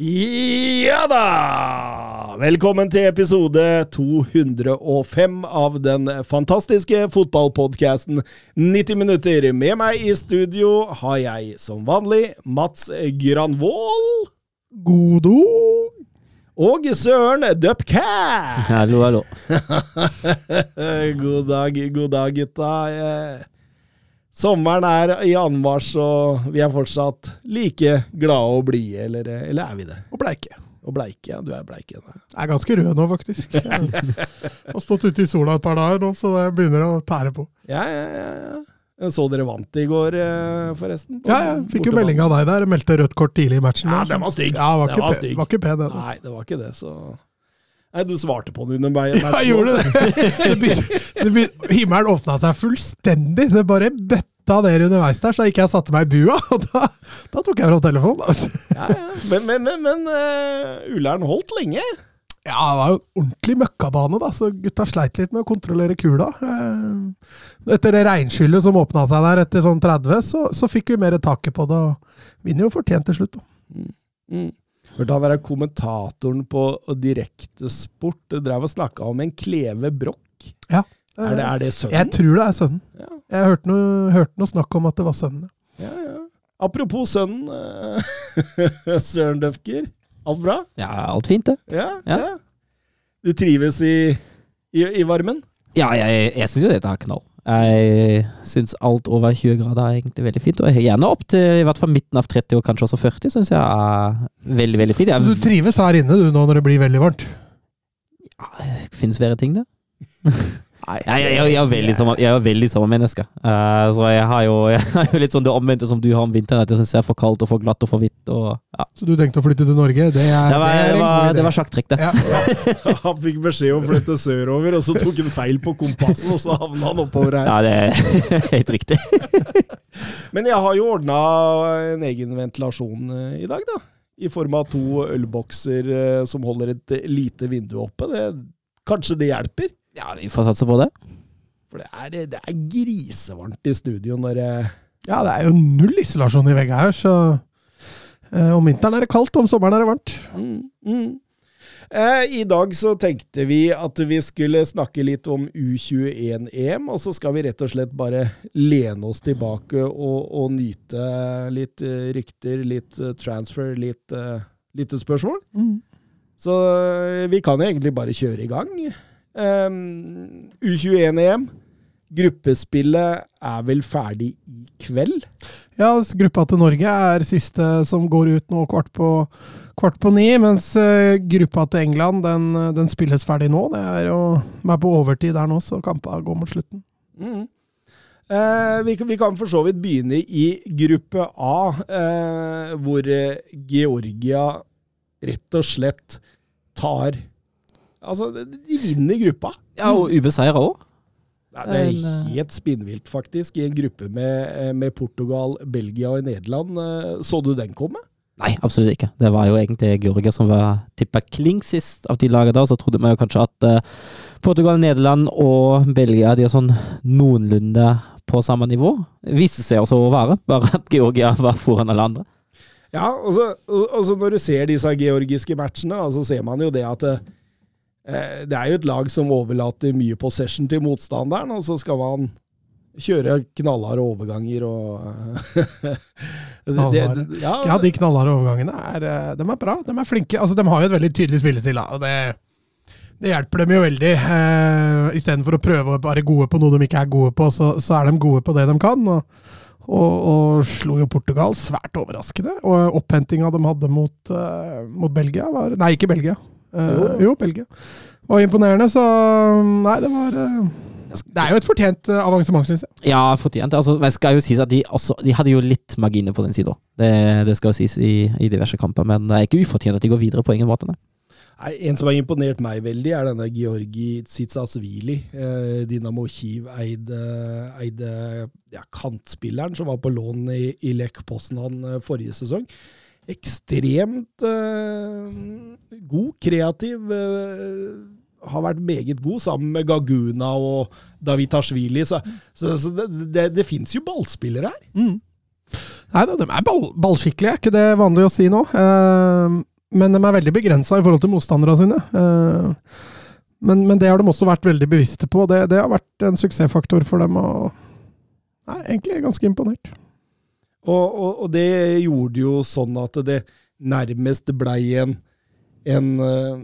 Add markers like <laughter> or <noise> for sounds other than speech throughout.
Ja da! Velkommen til episode 205 av den fantastiske fotballpodkasten 90 minutter. Med meg i studio har jeg som vanlig Mats Granvoll Godo. og Søren Dupkæ. Hallo, hallo. <laughs> god dag, god dag, gutta. Sommeren er i anmarsj, og vi er fortsatt like glade og blide, eller, eller er vi det? Og bleike. Og bleike, ja. Du er bleik igjen. ja. Jeg er ganske rød nå, faktisk. <laughs> Jeg har stått ute i sola et par dager nå, så det begynner å tære på. Ja, ja, ja. ja. Så dere vant i går, eh, forresten? Ja, jeg fikk jo melding av deg der. Meldte rødt kort tidlig i matchen. Ja, den var stygg. Ja, var det var pen, stygg. var ikke pen, den. Nei, det var ikke det, så Nei, du svarte på den under meg. Ja, jeg gjorde det. <laughs> det, begynte, det begynte, himmelen åpna seg fullstendig, så jeg bare bøtta ned underveis der, så ikke jeg satte meg i bua. <laughs> Og da, da tok jeg fra telefonen. Ja, ja. Men, men, men, men uh, Ullern holdt lenge. Ja, det var jo en ordentlig møkkabane, da, så gutta sleit litt med å kontrollere kula. Eh, Etter det regnskyllet som åpna seg der etter sånn 30, så, så fikk vi mer taket på det, og vinner jo fortjent til slutt. Da. Mm. Hørte han der kommentatoren på Direktesport drev og snakka om en Kleve Broch. Ja. Er det, er det Jeg tror det er sønnen. Ja, Jeg hørte noe, hørte noe snakk om at det var sønnen. ja, ja. Apropos sønnen. eh, <laughs> Søren Døfker. Alt bra? Ja, alt fint, det. Ja, ja. Ja. Du trives i, i, i varmen? Ja, jeg, jeg syns jo dette er knall. Jeg syns alt over 20 grader er egentlig veldig fint. Og er gjerne opp til i hvert fall midten av 30 og kanskje også 40, syns jeg er veldig, veldig fint. Så du trives her inne du nå når det blir veldig varmt? ja, det Fins verre ting, det? <laughs> Jeg, jeg, jeg, jeg, er veldig samme, jeg er veldig sommermenneske. Eh, så jeg har, jo, <laughs> jeg har jo litt sånn det omvendte som du har om vinteren, at jeg syns jeg er for kaldt og for glatt og for hvitt. Og, ja. Så du tenkte å flytte til Norge? Det er, det, var, det det, var, det var sjakktrekk, det. Ja. <laughs> Han fikk beskjed om å flytte sørover, og så tok han feil på kompassen, og så havna han oppover her. Ja, det er <laughs> helt riktig. Men jeg har jo ordna en egen ventilasjon eh, i dag, da. I form av to ølbokser eh, som holder et lite vindu oppe. Det, kanskje det hjelper? Ja, vi får satse på det. For det er, det er grisevarmt i studio når det ja, det er jo null isolasjon i veggen her, så eh, Om vinteren er det kaldt, om sommeren er det varmt. mm, mm. Eh, I dag så tenkte vi at vi skulle snakke litt om U21-EM, og så skal vi rett og slett bare lene oss tilbake og, og nyte litt eh, rykter, litt eh, transfer, litt lyttespørsmål. Mm. Så eh, vi kan egentlig bare kjøre i gang. Um, U21-EM. Gruppespillet er vel ferdig i kveld? Ja, gruppa til Norge er siste som går ut nå kvart på, kvart på ni, mens eh, gruppa til England den, den spilles ferdig nå. Det er jo de er på overtid der nå, så kampa går mot slutten. Mm. Eh, vi, vi kan for så vidt begynne i gruppe A, eh, hvor eh, Georgia rett og slett tar Altså, de vinner gruppa. Ja, og ubeseira òg. Nei, det er eh, helt spinnvilt, faktisk, i en gruppe med, eh, med Portugal, Belgia og Nederland. Eh, Så du den komme? Nei, absolutt ikke. Det var jo egentlig Georgia som var tippa kling sist av de lagene da. Så trodde vi jo kanskje at Portugal, Nederland og Belgia de er sånn noenlunde på samme nivå. Viste seg også å være, bare at Georgia <laughs> var foran alle andre. Ja, og så, og og så når du ser disse georgiske matchene, da, så ser man jo det at det er jo et lag som overlater mye possession til motstanderen, og så skal man kjøre knallharde overganger og <laughs> det, det, ja, Ja, de knallharde overgangene er, eh, de er bra. De er flinke. Altså, de har jo et veldig tydelig spillestil, og det, det hjelper dem jo veldig. Eh, Istedenfor å prøve å være gode på noe de ikke er gode på, så, så er de gode på det de kan. Og, og, og slo jo Portugal svært overraskende. Og opphentinga de hadde mot, eh, mot Belgia var Nei, ikke Belgia. Eh, Jo. Belgia. Var imponerende, så Nei, det var, eh, Det er jo et fortjent eh, avansement, syns jeg. Ja, fortjent. Altså, men skal jo sies at de, også, de hadde jo litt marginer på den sida. Det, det skal jo sies i, i diverse kamper, men det er ikke ufortjent at de går videre på ingen måte. Nei. Nei, En som har imponert meg veldig, er denne Georgi Tsitsasvili. Eh, Dynamo Kiev eide, eide ja, kantspilleren som var på lån i, i Lech Poznan eh, forrige sesong. Ekstremt eh, god, kreativ. Eh, har vært meget god sammen med Gaguna og Davitashvili. Så, så, så det, det, det fins jo ballspillere her. Nei da, de er ball, ballskikkelige, er ikke det vanlig å si nå? Eh, men de er veldig begrensa i forhold til motstanderne sine. Eh, men, men det har de også vært veldig bevisste på. Det, det har vært en suksessfaktor for dem. Og egentlig er jeg ganske imponert. Og, og, og det gjorde jo sånn at det nærmest blei en, en, eh,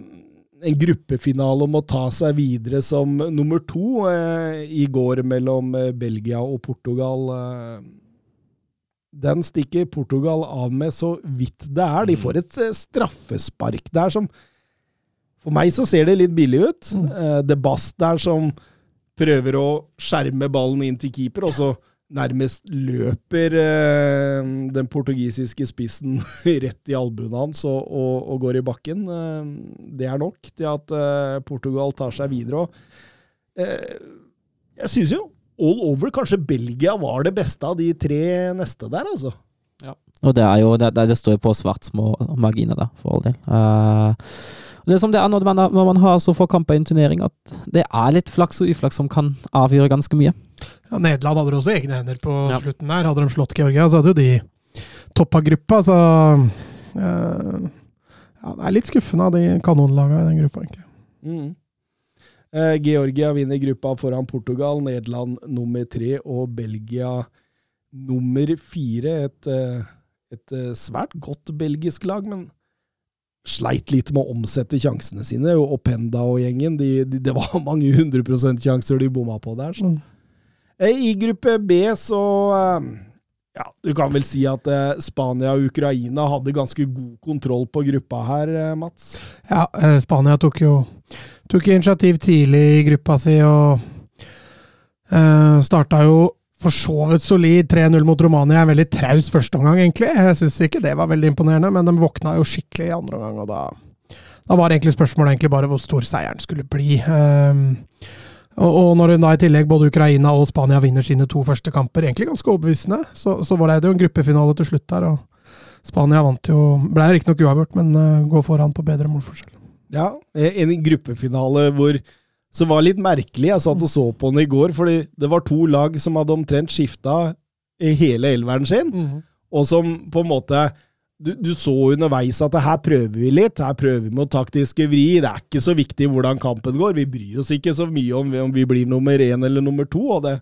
en gruppefinale om å ta seg videre som nummer to eh, i går mellom eh, Belgia og Portugal. Eh. Den stikker Portugal av med så vidt det er. De får et straffespark der som For meg så ser det litt billig ut. Mm. Eh, De Bass der som prøver å skjerme ballen inn til keeper, og så nærmest løper eh, den portugisiske spissen <laughs> rett i albuene hans og, og, og går i bakken. Eh, det er nok til at eh, Portugal tar seg videre. Og, eh, jeg syns jo all over kanskje Belgia var det beste av de tre neste der, altså. Og det er jo Det, det står jo på svært små marginer, da, for all del. Og det er som det er når man, når man har så få kamper i en turnering, at det er litt flaks og uflaks som kan avgjøre ganske mye. Ja, Nederland hadde også egne hender på Ja. slutten der. Hadde de slått Georgia, så hadde jo de toppa gruppa. Så eh, ja, det er litt skuffende av de kanonlagene i den gruppa, egentlig. Mm. Eh, Georgia vinner gruppa foran Portugal, Nederland nummer tre og Belgia nummer fire. Et, eh, et eh, svært godt belgisk lag, men sleit litt med å omsette sjansene sine. Og Openda og gjengen, de, de, det var <laughs> mange 100 sjanser de bomma på der. Så. Mm. Eh, I gruppe B så eh, ja, Du kan vel si at eh, Spania og Ukraina hadde ganske god kontroll på gruppa her, Mats? Ja, Spania tok jo tok initiativ tidlig i gruppa si og eh, starta jo for så vidt solid 3-0 mot Romania. En veldig traus førsteomgang, egentlig. Jeg syns ikke det var veldig imponerende, men de våkna jo skikkelig i andre omgang, og da, da var egentlig spørsmålet egentlig bare hvor stor seieren skulle bli. Um, og, og når da i tillegg både Ukraina og Spania vinner sine to første kamper, egentlig ganske overbevisende, så, så var det jo en gruppefinale til slutt der. og Spania vant jo, ble riktignok uavgjort, men uh, går foran på bedre målforskjell. Ja, en gruppefinale hvor som var litt merkelig. Jeg satt og så på den i går, fordi det var to lag som hadde omtrent skifta hele elveren sin, og som på en måte du, du så underveis at her prøver vi litt, her prøver vi med taktiske vri. Det er ikke så viktig hvordan kampen går. Vi bryr oss ikke så mye om, om vi blir nummer én eller nummer to. og det,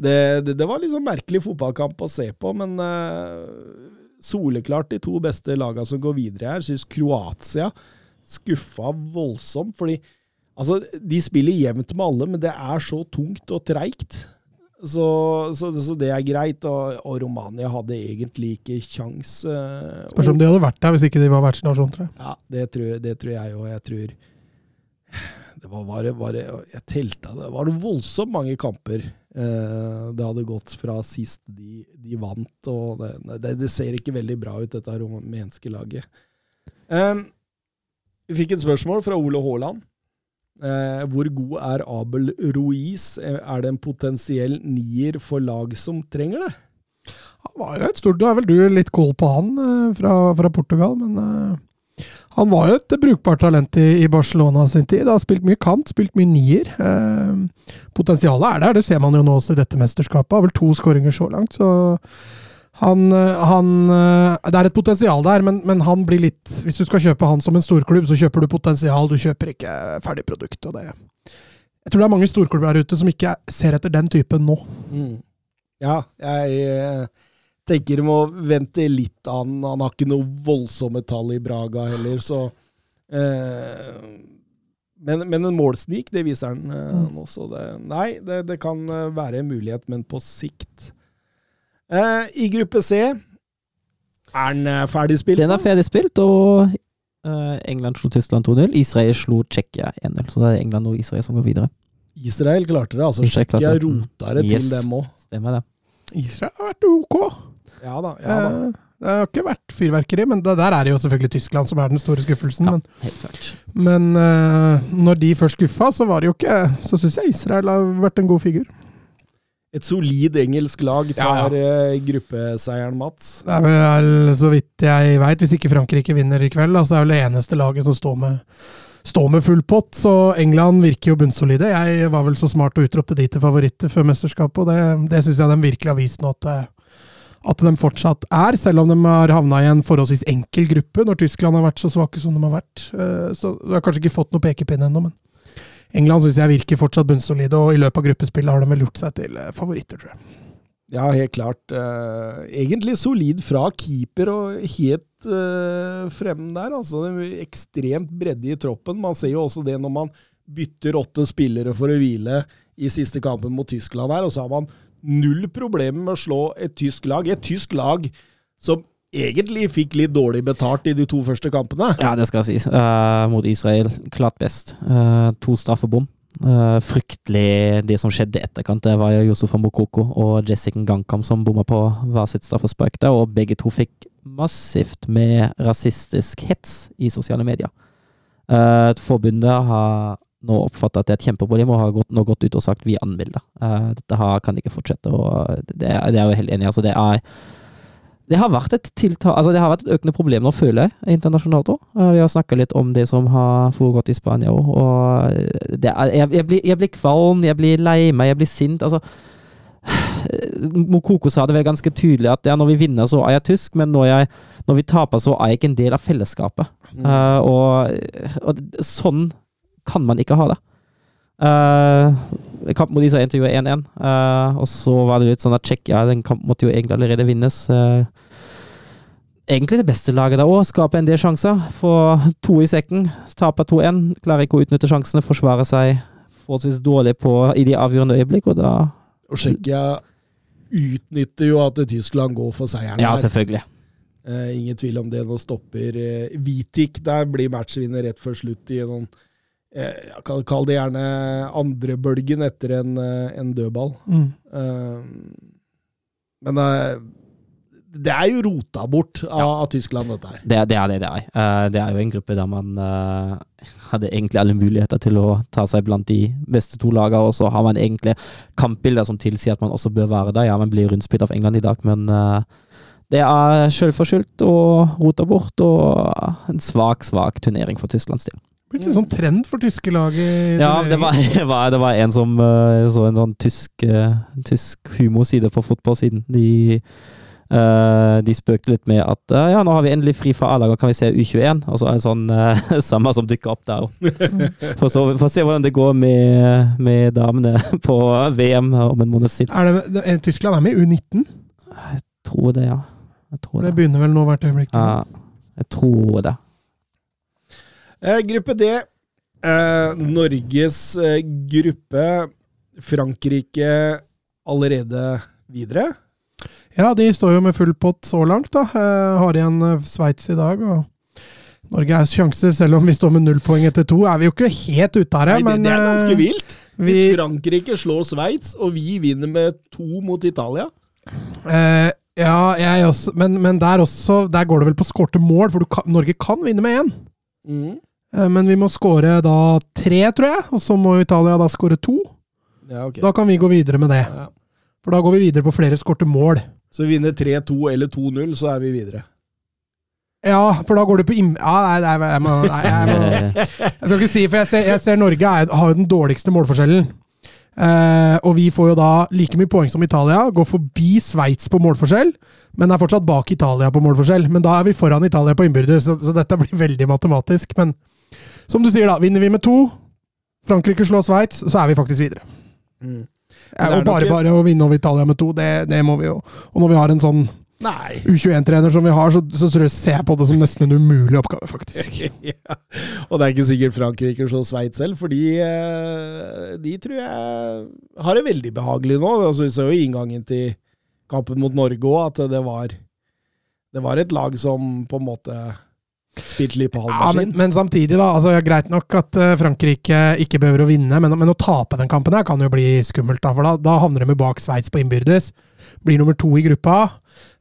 det, det, det var sånn merkelig fotballkamp å se på, men uh, soleklart de to beste lagene som går videre her. Syns Kroatia skuffa voldsomt, fordi Altså, de spiller jevnt med alle, men det er så tungt og treigt. Så, så, så det er greit. Og, og Romania hadde egentlig ikke kjangs. Uh, Spørs om de hadde vært der hvis ikke de var vertsnasjon, tror jeg. Ja, det tror, det tror jeg òg. Jeg tror det var, var, det- var det, Jeg telta det. var det voldsomt mange kamper uh, det hadde gått fra sist de, de vant. og det, det, ser ikke veldig bra ut, dette rumenske laget. Um, vi fikk et spørsmål fra Ole Haaland. Eh, hvor god er Abel Ruiz? Eh, Er det en potensiell nier for lag som trenger det? Han var jo et stort Du er vel du litt cool på han eh, fra, fra Portugal, men eh, han var jo et brukbart talent i, i Barcelona sin tid. Har spilt mye kant, spilt mye nier. Eh, potensialet er der, det ser man jo nå også i dette mesterskapet. Har vel to skåringer så langt, så han, eh, han eh, Det er et potensial der, men, men han blir litt Hvis du skal kjøpe han som en storklubb, så kjøper du potensial, du kjøper ikke ferdig produkt. Og det Jeg tror det er mange storklubber der ute som ikke ser etter den typen nå. Mm. Ja, jeg tenker tenker må vente litt an. Han har ikke noe voldsomme tall i Braga heller, så eh, men, men en målsnik, det viser han eh, Mm. nå. Så det, nei, det, det kan eh, være en mulighet, men på sikt. Eh, I gruppe C er den ferdig ferdigspilt? Den er ferdig spilt, og uh, England slo Tyskland 2-0. Israel slo Tsjekkia 1-0. Så det er England og Israel som går videre. Israel klarte det, altså. Tsjekkia. Mm. rota det Yes. til dem òg. Stemmer det. Israel har vært ok. Ja da. Ja, da. Uh, Det har ikke vært fyrverkeri, men der er det jo selvfølgelig Tyskland som er den store skuffelsen. Ja, Men, helt klart. men uh, når de først skuffa, så var det jo ikke Så syns jeg Israel har vært en god figur. Et solid engelsk lag Ja, tar eh, gruppeseieren, Mats. Det er vel, så vidt jeg veit, hvis ikke Frankrike vinner i kveld, da, så er vel det eneste laget som står med, står med full pott. Så England virker jo bunnsolide. Jeg var vel så smart og utropte de til favoritter før mesterskapet, og det, det syns jeg de virkelig har vist nå at, eh, at de fortsatt er, selv om de har havna i en forholdsvis enkel gruppe når Tyskland har vært så svake som de har vært. Eh, Så de har kanskje ikke fått noe pekepinn ennå, men England syns jeg virker fortsatt bunnsolide, og i løpet av gruppespillet har de vel gjort seg til eh, favoritter, tror jeg. Ja, helt klart. Eh, egentlig solid fra keeper og helt uh, frem der. Altså, ekstremt bredde i troppen. Man ser jo også det når man bytter åtte spillere for å hvile i siste kampen mot Tyskland her, og så har man null problemer med å slå et tysk lag. Et tysk lag som egentlig fikk litt dårlig betalt i de to første kampene. Ja, det skal sies. Uh, mot Israel, klart best. Uh, to straffebom. Uh, fryktelig det som skjedde i etterkant. Det var jo Josef Mokoko og Jessica Gankam som bomma på hver sitt straffespark der, og begge to fikk massivt med rasistisk hets i sosiale medier. Uh, forbundet har nå oppfatta at det er et kjempeproblem, og har gått, nå gått ut og sagt vi anmelder. Uh, dette her kan ikke fortsette, og det, det er jo helt enig. Altså, det er det har vært et tiltak, altså det har vært et økende problem nå, føler jeg, internasjonalt òg. Vi har snakka litt om det som har foregått i Spania òg. Og det er, jeg, jeg, blir, jeg blir kvalm, jeg blir lei meg, jeg blir sint. Altså Mokoko sa det vel ganske tydelig at ja, når vi vinner, så er jeg tysk, men når, jeg, når vi taper, så er jeg ikke en del av fellesskapet. Eh, og, og sånn kan man ikke ha det. Uh, kampen mot Israel endte jo 1-1, eh, og så var det litt sånn at Tsjekkia den kampen måtte jo egentlig allerede vinnes. eh. egentlig det beste laget da òg, skaper en del sjanser. Få to i sekken, taper 2-1, klarer ikke å utnytte sjansene, forsvarer seg forholdsvis dårlig på, i de avgjørende øyeblikk, og da Og Tsjekkia utnytter jo at Tyskland går for seieren Ja, selvfølgelig. Uh, ingen tvil om det. Nå stopper uh, Vitik der, blir matchvinner rett før slutt i noen eh, kan kalle det gjerne andrebølgen etter en, eh, en dødball. Mm. Uh, men det er jo rota bort av, av Tyskland, dette her. Det, er- det er det det er. Uh, det er jo en gruppe der man uh, hadde egentlig alle muligheter til å ta seg blant de beste to lagene, og så har man egentlig kampbilder som tilsier at man også bør være der. Ja, man blir rundspilt av England i dag, men det er selvforskyldt og rota bort, og en svak, svak turnering for Tysklands del. Blitt en sånn trend for tyske lag i Ja, <laughs> det var, det var, en som eh, så en sånn tysk, eh, tysk humorside på fotballsiden. De, eh, de spøkte litt med at ja, nå har vi endelig fri fra A-laget, kan vi se U21? Og så er det sånn <laughs> samme som dukker opp der. <laughs> For så for å se hvordan det går med, med damene på VM om en måneds tid. Er det, er Tyskland er med i U19. Jeg tror det, ja. Jeg tror Det det. begynner vel nå hvert øyeblikk. Ja, jeg tror det. Eh, gruppe D. Eh, Norges eh, gruppe. Frankrike allerede videre. Ja, de står jo med full pott så langt, da. Har igjen Sveits i dag. og Norge er sjanser, selv om vi står med null poeng etter to. Er vi jo ikke helt ute her, Nei, men det er ganske vilt. vi, Hvis Frankrike slår Sveits, og vi vinner med to mot Italia eh, Ja, jeg også, men, men der også Der går det vel på skårte mål, for du kan, Norge kan vinne med én. mm. Eh, Men vi må skåre da tre, tror jeg, og så må Italia da skåre to. Ja, okay. Da kan vi gå videre med det. Ja. For da går vi videre på flere skårte mål. Så vi vinner 3-2 eller 2-0, så er vi videre. Ja, for da går du på im... Ja, nei, nei, jeg må, nei, jeg må <laughs> Jeg skal ikke si, for jeg ser, jeg ser Norge er, har jo den dårligste målforskjellen. Eh, og vi får jo da like mye poeng som Italia, går forbi Sveits på målforskjell, men er fortsatt bak Italia på målforskjell. Men da er vi foran Italia på innbyrdes, så, så dette blir veldig matematisk. Men som du sier, da, vinner vi med to, Frankrike slår Sveits, så er vi faktisk videre. Mm. Og bare, et- bare å vinne over Italia med to, det, det må vi jo. Og når vi har en sånn Nei. U21-trener som vi har, så, så tror jeg ser på det som nesten en umulig oppgave, faktisk. <laughs> ja. Og det er ikke sikkert Frankrike slår Sveits selv, for de, eh, de tror jeg har det veldig behagelig nå. Altså, vi så jo inngangen til kampen mot Norge òg at det var, det var et lag som på en måte Spilt litt på Ja, men, men samtidig, da. altså Greit nok at eh, Frankrike ikke behøver å vinne, men, men å tape den kampen her kan jo bli skummelt. Da for da, da havner de bak Sveits på innbyrdes. Blir nummer to i gruppa.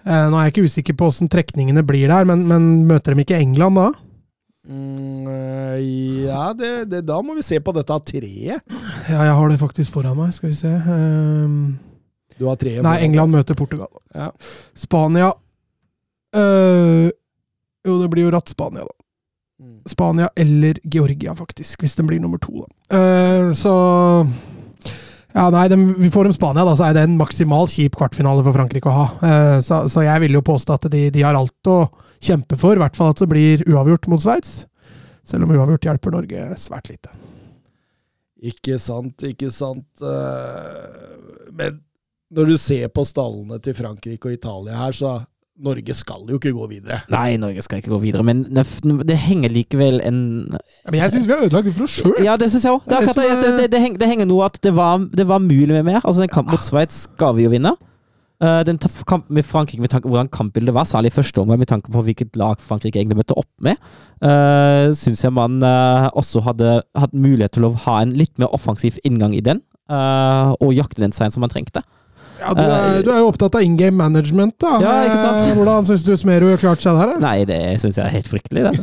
Eh, nå er jeg ikke usikker på åssen trekningene blir der, men, men møter de ikke England da? Mm, øh, ja, det, det, da må vi se på dette treet. Ja, jeg har det faktisk foran meg. Skal vi se. Um, Du har treet. nei. England møter Portugal. Ja. Spania øh, Jo, det blir jo ratt Spania, da. Mm. Spania eller Georgia, faktisk, hvis den blir nummer to. Da. Uh, så Ja, nei, de, vi får dem Spania, da, så er det en maksimal kjip kvartfinale for Frankrike å ha. Uh, så, så jeg vil jo påstå at de, de har alt å kjempe for, i hvert fall at det blir uavgjort mot Sveits. Selv om uavgjort hjelper Norge svært lite. Ikke sant, ikke sant. Uh, Men når du ser på stallene til Frankrike og Italia her, så Norge skal jo ikke gå videre. Nei, Norge skal ikke gå videre, men det, det henger likevel en Men jeg syns vi har ødelagt det for oss sjøl! Ja, det syns jeg òg. Det, er Det det, det, det, det, henger, henger noe at det var, det var mulig med mer. Altså, den kampen mot Sveits skal vi jo vinne. Uh, den kampen med Frankrike, med tanke på hvordan kampbildet var, særlig i første omgang, med tanke på hvilket lag Frankrike egentlig møtte opp med, uh, syns jeg man uh, også hadde hatt mulighet til å ha en litt mer offensiv inngang i den, uh, og jakte den seieren som man trengte. Ja, du, er, du er jo opptatt av in game management, da. Ja, ikke sant? Eh, Hvordan syns du Smerud klarte klart seg der? da? Nei, det syns jeg er helt fryktelig, det.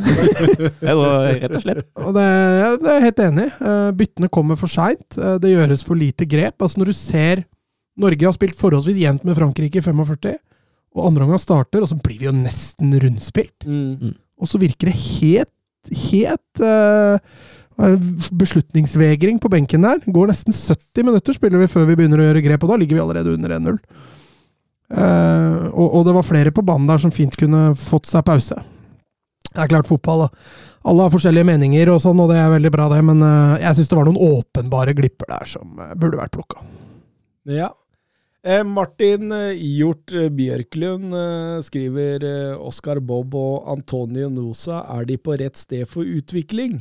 <laughs> Eller, rett og slett. Og det, jeg er helt enig. i. Byttene kommer for seint. Eh, Det gjøres for lite grep. Altså Når du ser Norge har spilt forholdsvis jevnt med Frankrike i 45, og andre omgang starter, og så blir vi jo nesten rundspilt. Mm. Og så virker det helt, helt eh, beslutningsvegring på benken der. Går nesten 70 minutter spiller vi før vi begynner å gjøre grep, og da ligger vi allerede under 1-0. Uh, og, og det var flere på banen der som fint kunne fått seg pause. Det er klart fotball, da. Alle har forskjellige meninger, og sånn, og det er veldig bra, det, men uh, jeg syns det var noen åpenbare glipper der som uh, burde vært plukka. Ja. Eh, Martin Hjort eh, Bjørklund eh, skriver eh, Oskar Bob og Antonio Nosa, er de på rett sted for utvikling?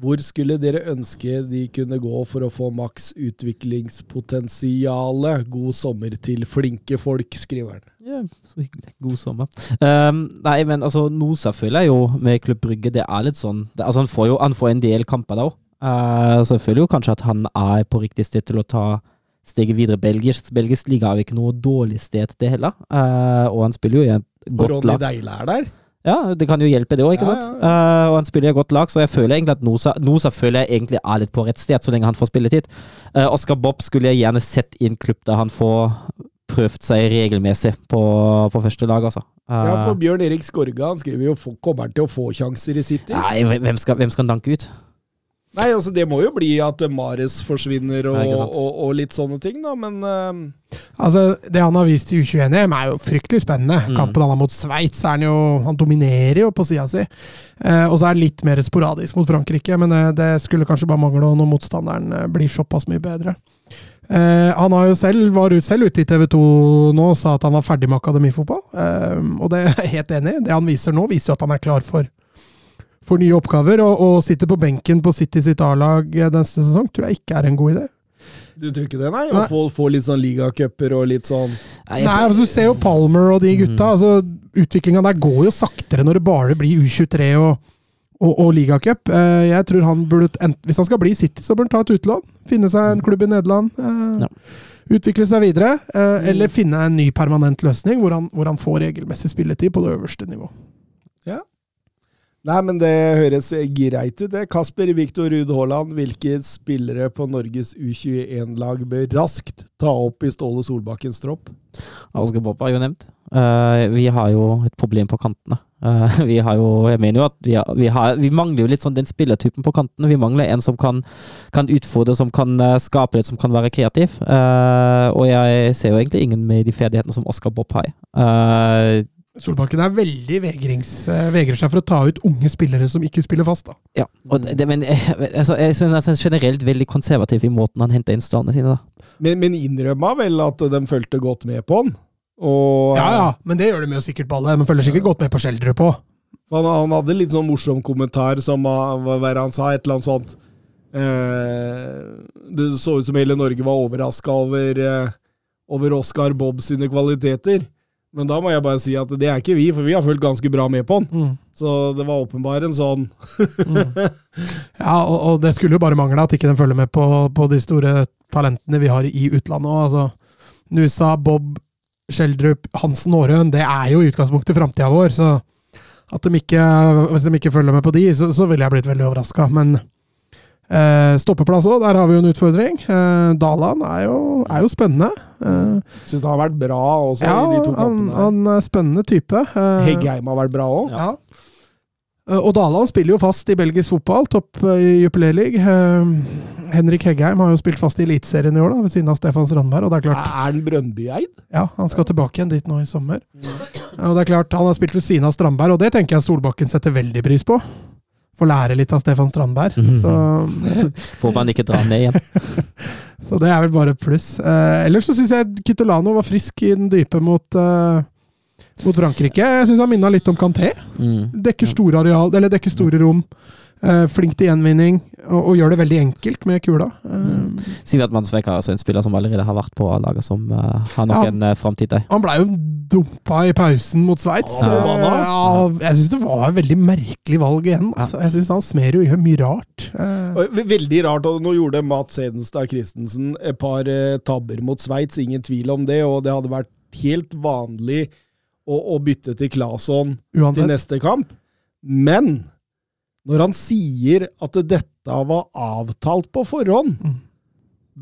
Hvor skulle dere ønske de kunne gå for å få maks utviklingspotensiale? God sommer til flinke folk, skriver han. Ja, så hyggelig. God sommer. Um, nei, men altså, Nosa føler jeg jo med Klubb Brygge, det er litt sånn det, Altså, han får jo han får en del kamper da òg. så jeg føler jo kanskje at han er på riktig sted til å ta steget videre. Belgisk, belgisk liga er jo ikke noe dårlig sted, det heller. Uh, og han spiller jo i et godt godt Ronny Deile er der. Ja, det kan jo hjelpe det òg, ikke Ja, sant? uh, og han spiller i godt lag, så jeg føler egentlig at Nosa, Nosa føler jeg egentlig er litt på rett sted, så lenge han får spilletid. Uh, Oscar Bob skulle jeg gjerne sett i en klubb der han får prøvd seg regelmessig på, på første lag, altså. Uh, Ja, for Bjørn Erik Skorga han skriver jo kommer han til å få sjanser i City? Nei, hvem skal, hvem skal han danke ut? Nei, altså det må jo bli at Mares forsvinner og, Nei, og, og litt sånne ting, da, men uh... Altså, Det han har vist i U21-EM, er jo fryktelig spennende. Mm. Kampen han har mot Sveits, er han jo Han dominerer jo på sida si. Eh, og så er det litt mer sporadisk mot Frankrike, men det, det skulle kanskje bare mangle når motstanderen eh, blir såpass mye bedre. Eh, han har jo selv, var ut, selv ute i TV 2 nå og sa at han var ferdig med akademifotball. Eh, og det er jeg helt enig i. Det han viser nå, viser jo at han er klar for, for nye oppgaver. Og, og sitte på benken på City sitt A-lag eh, neste sesong tror jeg ikke er en god idé. du tror ikke det, nei? Å få, få litt sånn ligacuper og litt sånn Nei, Nei, altså, Du ser jo Palmer og de gutta. Mm. altså Utviklinga der går jo saktere når det bare blir U23 og, og, og ligacup. Eh, jeg tror han burde, Hvis han skal bli i City, så bør han ta et utlån. Finne seg en klubb i Nederland. eh, Ja. Utvikle seg videre. eh, Mm. Eller finne en ny permanent løsning hvor han, hvor han får regelmessig spilletid på det øverste nivå. Nei, men det høres greit ut, det. Kasper Viktor Ruud Haaland, hvilke spillere på Norges U21-lag bør raskt ta opp i Ståle Solbakkens tropp? Oscar Bob er jo nevnt. Uh, vi har jo et problem på kantene. Uh, vi har jo Jeg mener jo at vi, har, vi, har, vi mangler jo litt sånn den spillertypen på kantene. Vi mangler en som kan, kan utfordre, som kan eh, skape litt, som kan være kreativ. Og jeg ser jo egentlig ingen med de ferdighetene som Oscar Bob har. Eh, Solbakken er veldig vegrings, eh, vegrer seg for å ta ut unge spillere som ikke spiller fast. da. ja, og det, men <laughs> altså, jeg synes han er generelt veldig konservativ i måten han henter inn stallene sine. da. Men, men innrømma vel at de fulgte godt med på han? Og Ja, ja, men det gjør de jo sikkert på alle. De følger sikkert godt med på Schjelderup òg. Han, han hadde litt sånn morsom kommentar som hva han sa, et eller annet sånt eh, Det så ut som hele Norge var overraska over, eh, over Oscar Bob sine kvaliteter. Men da må jeg bare si at det er ikke vi, for vi har fulgt ganske bra med på han. Mm. Så det var åpenbart en sånn Ja, og, og det skulle jo bare mangle at ikke de følger med på, på de store talentene vi har i utlandet òg. Altså, Nusa, Bob, Skjeldrup, Hansen Aarøen, det er jo i utgangspunktet framtida vår. Så at de ikke, hvis de ikke følger med på de, så, så ville jeg blitt veldig overraska. Men eh, stoppeplass òg, der har vi jo en utfordring. Eh, Dalan er jo, er jo spennende. Eh, Syns han har vært bra også ja, i de to han, kampene. han er spennende type. Eh, Heggheim har vært bra òg. Ja. Eh, Og Dalan spiller jo fast i belgisk fotball, topp eh, i Jupiler League. Eh, Henrik Heggheim har jo spilt fast i Eliteserien i år, da, ved siden av Stefan Strandberg. Og det er klart, Er han Brøndby-eid? ja, han skal tilbake igjen dit nå i sommer. Og det er klart, han har spilt ved siden av Strandberg, og det tenker jeg Solbakken setter veldig pris på. Få lære litt av Stefan Strandberg. Mm. Så, <laughs> Får man ikke dra ned igjen. <laughs> så det er vel bare pluss. Eh, ellers så syns jeg Kitolano var frisk i den dype mot, eh, mot Frankrike. Jeg syns han minna litt om Kanté. Mm. Dekker store areal, eller dekker store rom. Eh, flink til gjenvinning, og, og gjør det veldig enkelt med kula. Eh, Sivert Mannsvek er også en spiller som allerede har vært på laget, som uh, har nok Ja. en uh, framtid der. han blei jo dumpa i pausen mot Sveits. Ja, Uh, ja, jeg syns det var et veldig merkelig valg igjen. Altså. Jeg syns han Smerud gjør mye rart. Eh, Veldig rart. og Nå gjorde Mats Hedenstad Christensen et par tabber mot Sveits, ingen tvil om det. Og det hadde vært helt vanlig å, å bytte til Claesson til neste kamp. Men når han sier at dette var avtalt på forhånd, Mm.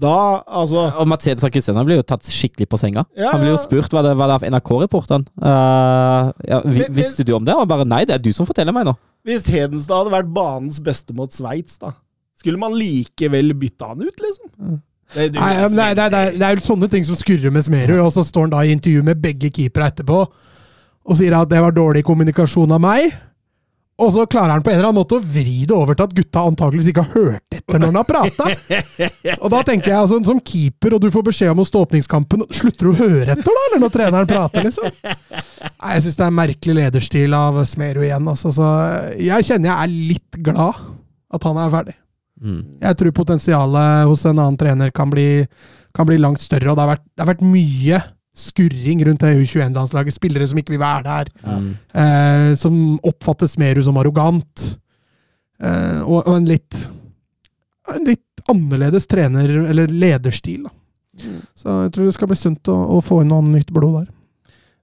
da altså Og Mercedes Christiansen blir jo tatt skikkelig på senga. Ja, Han blir jo spurt hva det var av NRK-reporteren. Uh, ja, vi, visste du om det? Og bare nei, det er du som forteller meg nå. Hvis Hedenstad hadde vært banens beste mot Sveits, da, skulle man likevel bytta han ut, liksom? Det, det, Nei, men det, er- det, er- det, er- det er jo sånne ting som skurrer med Smerud, og så står han da i intervju med begge keepere etterpå og sier at det var dårlig kommunikasjon av meg. Og så klarer han på en eller annen måte å vri det over til at gutta antakeligvis ikke har hørt etter når han har prata. Og da tenker jeg altså, som keeper, og du får beskjed om å stå åpningskampen, slutter du å høre etter da, eller når treneren prater, liksom? Nei, Jeg syns det er en merkelig lederstil av Smerud igjen. Altså, så jeg kjenner jeg er litt glad at han er ferdig. Mm. Jeg tror potensialet hos en annen trener kan bli, kan bli langt større, og det har vært, det har vært mye skurring rundt det U21-landslaget. Spillere som ikke vil være der, Mm. eh, som oppfattes mer som arrogant. Eh, og, og en litt en litt annerledes trener, eller lederstil. Da. Så jeg tror det skal bli sunt å, å få inn noe nytt blod der.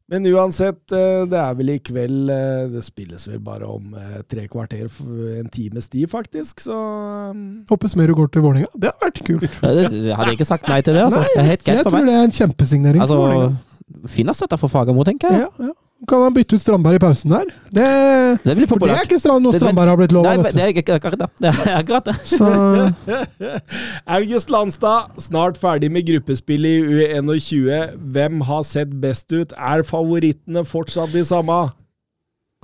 Men uansett, eh, det er vel i kveld eh, Det spilles vel bare om eh, tre kvarter, en times tid, faktisk. Så um, Håper Smerud går til Vålerenga. Det har vært kult. Jeg hadde ikke sagt nei til det, altså. Nei, Det er helt jeg greit for tror det er en kjempesignering for Vålerenga. Altså, fin støtte for Fagermo, tenker jeg. Ja, ja. Kan han bytte ut Strandberg i pausen der? Det, Det blir for det er ikke Strand, noe Strandberg har blitt lova, Nei, det er akkurat det. Det er akkurat det. Så <laughs> August Landstad, snart ferdig med gruppespill i U21. Hvem har sett best ut? Er favorittene fortsatt de samme?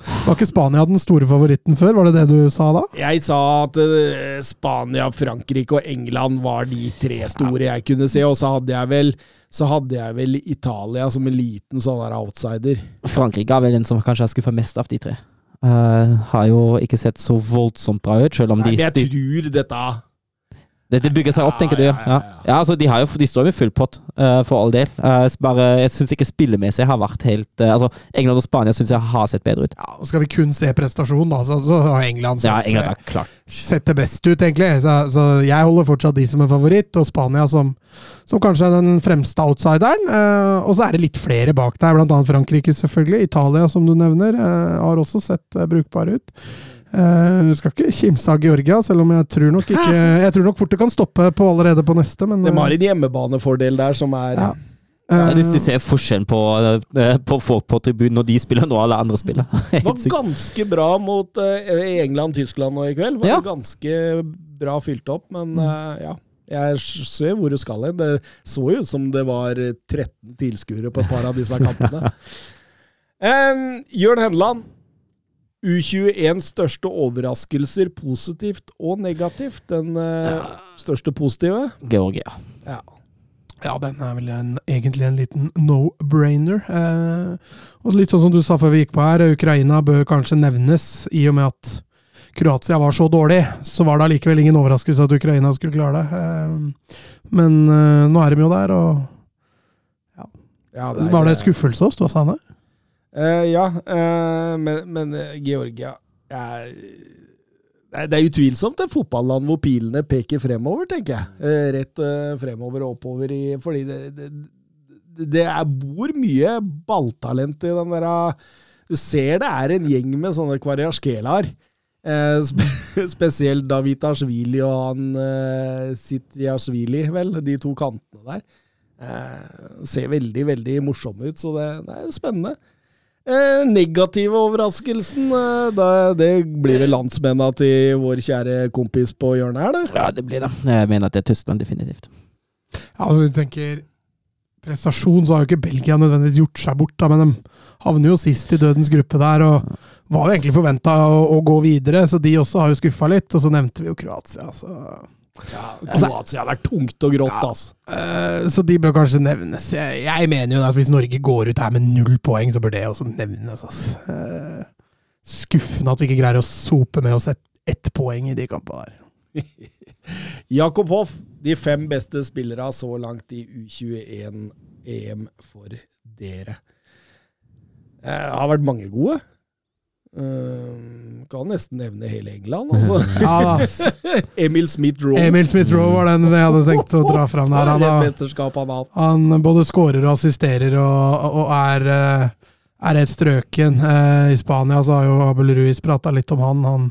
Var ikke Spania den store favoritten før? Var det det du sa da? Jeg sa at eh, Spania, Frankrike og England var de tre store jeg kunne se, og så hadde jeg vel så hadde jeg vel Italia som en liten sånn der outsider. Frankrike er vel den som kanskje har skuffa mest av de tre. Uh, har jo ikke sett så voldsomt bra ut, selv om Nei, de, jeg tror dette det, det bygger seg opp, tenker du? Ja, Ja, ja, altså, de, har jo, de står jo med full pott, uh, for all del. Uh, bare, jeg syns ikke spillemessig har vært helt uh, Altså, England og Spania syns jeg har sett bedre ut. Ja, og Skal vi kun se prestasjon, da, så, så har England sett, Ja, England klart. sett det best ut, egentlig. Så, så jeg holder fortsatt de som en favoritt, og Spania som, som kanskje er den fremste outsideren. Og så er det litt flere bak der, annet Frankrike, selvfølgelig. Italia, som du nevner, har også sett brukbare ut. Eh, Du skal ikke kimse av Georgia, selv om jeg tror nok ikke <laughs> Jeg tror nok fort det kan stoppe på allerede på neste, men De har eh, en hjemmebanefordel der som er Ja. Ja, eh, Hvis du ser forskjellen på, på folk på tribunen når de spiller, nå alle andre spiller. Det var <laughs> ganske bra mot England-Tyskland nå i kveld. Var Ja. ganske bra fylt opp, men Mm. ja. Jeg ser hvor du skal hen. Det så jo ut som det var 13 tilskuere på et par av disse kampene. <laughs> um, Jørn Henland. U21s største overraskelser, positivt og negativt. Den eh, største positive? Georgia. Ja. Ja, den er vel en, egentlig en liten no-brainer. Uh, og litt sånn som du sa før vi gikk på her, Ukraina bør kanskje nevnes, i og med at Kroatia var så dårlig. Så var det allikevel ingen overraskelse at Ukraina skulle klare det. Eh, men nå er de jo der, og Ja, Var det skuffelse hos Ståsane? Eh, ja, uh, men, men eh, Georgia er, det er utvilsomt et fotballand hvor pilene peker fremover, tenker jeg. Uh, rett fremover og oppover i Fordi det, det, det er, bor mye balltalent i den der Du ser det er en gjeng med sånne kvariaskelaer. Spe, <laughs> spesielt Davitashvili og han eh, Sitjashvili, vel. De to kantene der. Ser veldig, veldig morsomme ut, så det, det er spennende. Eh, negative overraskelsen, eh, da, det blir vel landsmennene til vår kjære kompis på hjørnet her, det. Ja, det blir det. Jeg mener at det er Tyskland, definitivt. Ja, når du tenker prestasjon, så har jo ikke Belgia nødvendigvis gjort seg bort, da, men de havner jo sist i dødens gruppe der, og var jo egentlig forventa å, å, gå videre, så de også har jo skuffa litt. Og så nevnte vi jo Kroatia, så ja, Kroatia har vært tungt og grått, altså. Uh, Så de bør kanskje nevnes. Jeg, jeg mener jo at hvis Norge går ut her med null poeng, så bør det også nevnes. altså. Uh, Skuffende at vi ikke greier å sope med oss ett et poeng i de kampene der. <laughs> Jakob Hoff, de fem beste spillere så langt i U21-EM for dere. Eh, Det har vært mange gode. Eh, kan nesten nevne hele England, altså. <laughs> Ja da. <laughs> Emil Smith-Rowe. Emil Smith-Roe var den jeg hadde tenkt å dra fram der. Han, har, han både skårer og assisterer og, og er, eh, er et strøken. Eh, I Spania så har jo Abel Ruiz prata litt om han. han.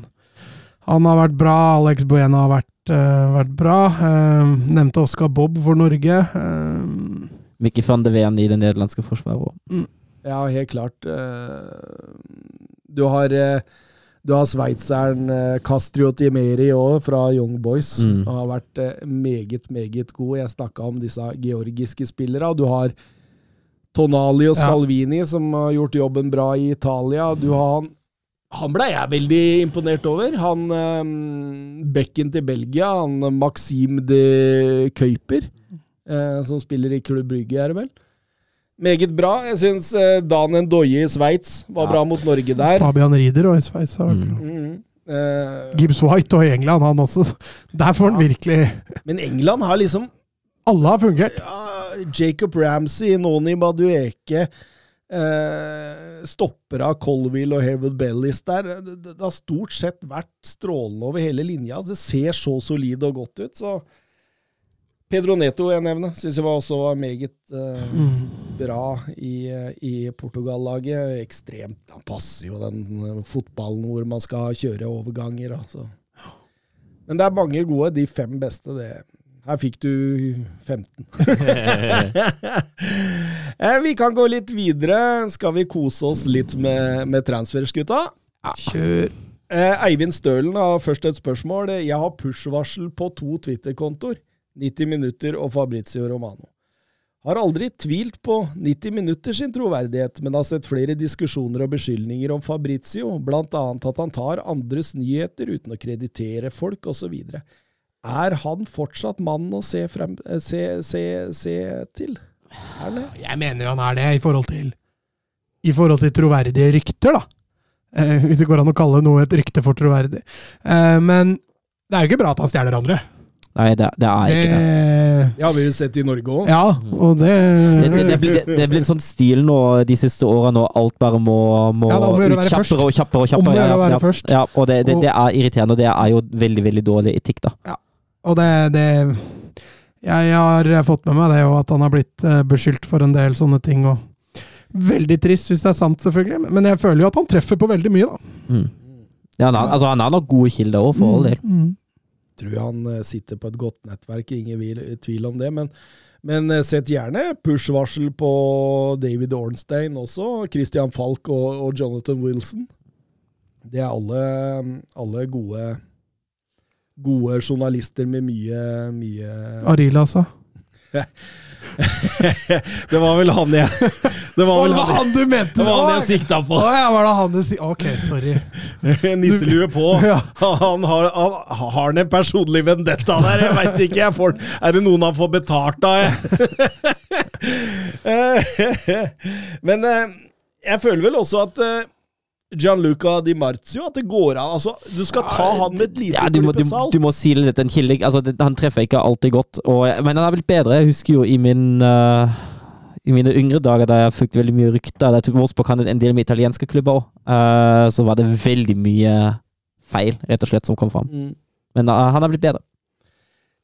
Han har vært bra. Alex Buena har vært, eh, vært bra. Nevnte Oscar Bob for Norge. Mickey van de Ven i det nederlandske forsvaret òg. Ja, helt klart. Eh, Du har, eh, du har sveitseren eh, Castrio Timeri òg, fra Young Boys. Mm. Han har vært eh, meget, meget god. Jeg snakka om disse georgiske spillerne. Du har Tonali og Ja. Scalvini, som har gjort jobben bra i Italia. Du har han han ble jeg veldig imponert over. Han um, bekken til Belgia, han Maxim de Køyper, uh, som spiller i Klubb Brygge, er det vel? Meget bra. Jeg syns eh, Dan Ndoye i Sveits var Ja. bra mot Norge der. Fabian Rieder og i Sveits har vært Mm. bra. Mm. Uh, Gibbs White og i England, han også. <laughs> Der får han virkelig men England har liksom Alle har fungert. ja, Jacob Ramsey, Noni Madueke uh, Stopper av Colville og Herwood Bellis der. Det, det, det har stort sett vært strålende over hele linja. Det ser så solid og godt ut. så Pedro Neto jeg nevner, syns jeg var også var meget uh, bra i, i Portugal-laget. Ekstremt Han passer jo den eh, fotballen hvor man skal kjøre overganger. Altså. Men det er mange gode. De fem beste, det Her fikk du 15. <laughs> Eh, vi kan gå litt videre. Skal vi kose oss litt med, med transfers, gutta? Kjør. Eh, Eivind Stølen har først et spørsmål. Jeg har push-varsel på to Twitter-kontoer. 90 minutter og Fabrizio Romano. Har aldri tvilt på 90 minutter sin troverdighet, men har sett flere diskusjoner og beskyldninger om Fabrizio, blant annet at han tar andres nyheter uten å kreditere folk, osv. Er han fortsatt mannen å se, frem, eh, se, se, se til? Jeg mener jo han er det, i forhold til I forhold til troverdige rykter, da. Eh, hvis det går an å kalle noe et rykte for troverdig. Eh, men det er jo ikke bra at han stjeler andre. Nei, det, det er ikke det. Eh, Det har vi jo sett i Norge òg. ja, og det Det, det, det, blir, det blir en sånn stil nå de siste årene, når alt bare må, må Ja, ut vi gjøre å være kjappere og kjappere. og Om å kjappere. gjøre å ja, være ja, først. Ja, og det, det, Og- det er irriterende, og det er jo veldig, veldig dårlig etikk, da. Og det, det Jeg har fått med meg det, og at han har blitt eh, beskyldt for en del sånne ting. og Veldig trist, hvis det er sant, selvfølgelig. Men jeg føler jo at han treffer på veldig mye, da. Mm. Ja, han, har, altså, han har nok gode kilder òg, for all del. Mm. Tror han eh, sitter på et godt nettverk, ingen tvil om det. Men, men eh, sett gjerne push-varsel på David Ornstein også. Christian Falk og, og Jonathan Wilson. Det er alle, alle gode, gode journalister med mye, mye Arila, altså. <laughs> Det var vel han jeg Det var vel han, du mente! det var han jeg sikta på. Å ja, var det han du si... Ok, sorry. <laughs> Nisselue på. <laughs> Han har, han har en personlig vendetta der? Jeg veit ikke. Jeg får, er det noen han får betalt av? Men eh, jeg føler vel også at eh, Gianluca Di Marzio At det går an. Altså, du skal ta han med et lite Ja, du, må, du, salt. du må sile litt. En kilde, altså, det, han treffer ikke alltid godt, og, men han er blitt bedre. Jeg husker jo i min, uh, i mine yngre dager, da jeg fikk veldig mye rykter Da jeg tok Wolfsburg hadde en del med italienske klubber òg, så var det veldig mye feil, rett og slett, som kom fram. Mm. Men uh, han har blitt bedre.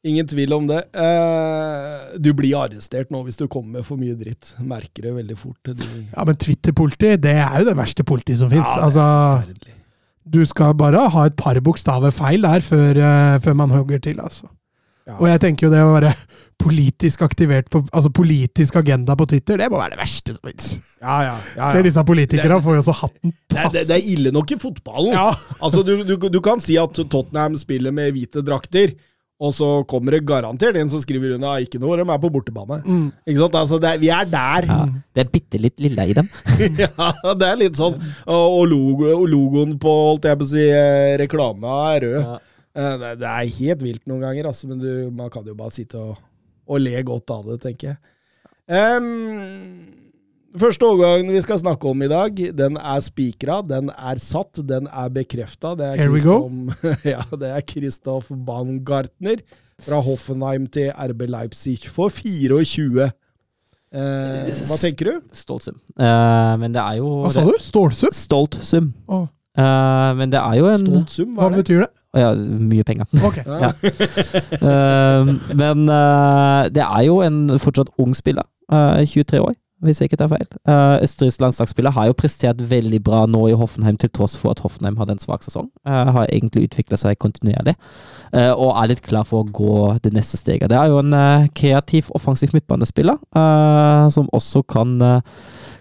Ingen tvil om det. Eh, du blir arrestert nå hvis du kommer med for mye dritt. Merker det veldig fort. Ja, men Twitter-politi, det er jo det verste politiet som fins. Ja, altså, du skal bare ha et par bokstaver feil der før, eh, før man hogger til, altså. Ja. Og jeg tenker jo det å være politisk aktivert på Altså politisk agenda på Twitter, det må være det verste som fins. Ja, ja, ja, Se disse politikerne får jo så hatten Det, er- det, det er ille nok i fotballen. Ja. Altså, du, du, du kan si at Tottenham spiller med hvite drakter, og så kommer det garantert en som skriver under ikke noe, de er på bortebane. Mm. Ikke sant? Altså, det er, vi er der. Ja, det er bitte litt lille i dem. <laughs> ja, det er litt sånn. Og, og, logo, og logoen på holdt jeg på å si, eh, reklama er rød. Ja. Eh, Det, det er helt vilt noen ganger, altså, men du, man kan jo bare sitte og, og le godt av det, tenker jeg. Em, første overgangen vi skal snakke om i dag, den er spikra, den er satt, den er bekrefta. Det er Kristoff. <laughs> Ja, det er Baumgartner fra Hoffenheim til RB Leipzig for 24. Eh, hva tenker du? Stolt sum. Eh, men det er jo Hva sa du? Stålsum? Stolt sum. Å, Eh, men det er jo en Stolt sum, hva hva betyr det? Ja, mye penger. Okay. Ja. Eh, men eh, det er jo en fortsatt ung spiller. eh, 23 år, hvis jeg ikke tar feil. Uh, Østerriks landslagsspiller har jo prestert veldig bra nå i Hoffenheim, til tross for at Hoffenheim hadde en svak sesong. Uh, har egentlig utvikla seg kontinuerlig, uh, og er litt klar for å gå det neste steget. Det er jo en eh, kreativ, offensiv midtbanespiller, eh, som også kan eh,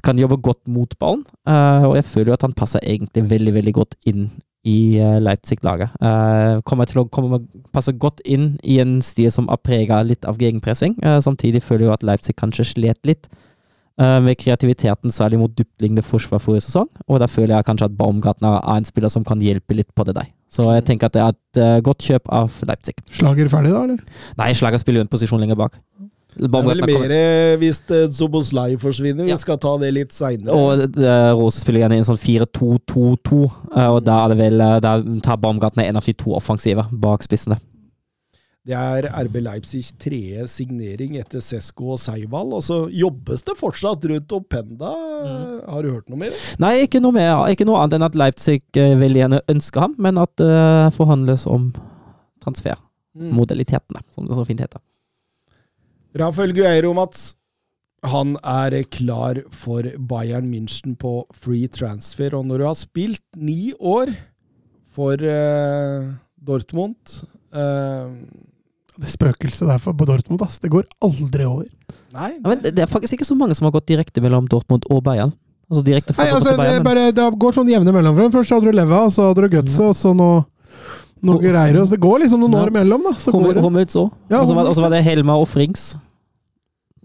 kan jobbe godt mot ballen, eh, og jeg føler jo at han passer egentlig veldig, veldig godt inn i eh, Leipzig-laget. Uh, kommer til å komme, passe godt inn i en stil som er prega litt av gegenpressing. Uh, samtidig føler jeg jo at Leipzig kanskje slet litt eh, med kreativiteten, særlig mot dyptliggende forsvar forrige sesong, og da føler jeg kanskje at Baumgartner er en spiller som kan hjelpe litt på det der. Så jeg tenker at det er et eh, godt kjøp av Leipzig. Slager ferdig, da, eller? Nei, Slager spiller jo en posisjon lenger bak. Det er vel Baumgartner kommer- mer eh, hvis eh, Zoboslai forsvinner. Vi Ja. skal ta det litt seinere. Og uh, Rose spiller gjerne i en sånn 4-2-2-2, eh, og da er det vel eh, Da tar Baumgartner en av de to offensive bak spissene. Det er RB Leipzigs tredje signering etter Sesko og Seival. Og så jobbes det fortsatt rundt Openda. Har du hørt noe mer? Nei, ikke noe mer. Ikke noe annet enn at Leipzig vil gjerne ønsker ham, men at det forhandles om transfermodalitetene, som det så fint heter. Rafael Gueiro, Mats. Han er klar for Bayern München på free transfer. Og når du har spilt ni år for uh, Dortmund eh, Det spøkelset der for på Dortmund, ass. Det går aldri over. Nei, Ja, men det det er faktisk ikke så mange som har gått direkte mellom Dortmund og Bayern. Altså direkte fra Nei, Dortmund altså, til det, Bayern. Det, bare, det går sånn jevne mellomrom. Først hadde du Leva, og så hadde du Gutse, og så nå noe greier. Så det går liksom noen Ja. år imellom, da. Så, Hummel- går det. Hummels òg. Ja, Og så var, og så var det Helma og Frings.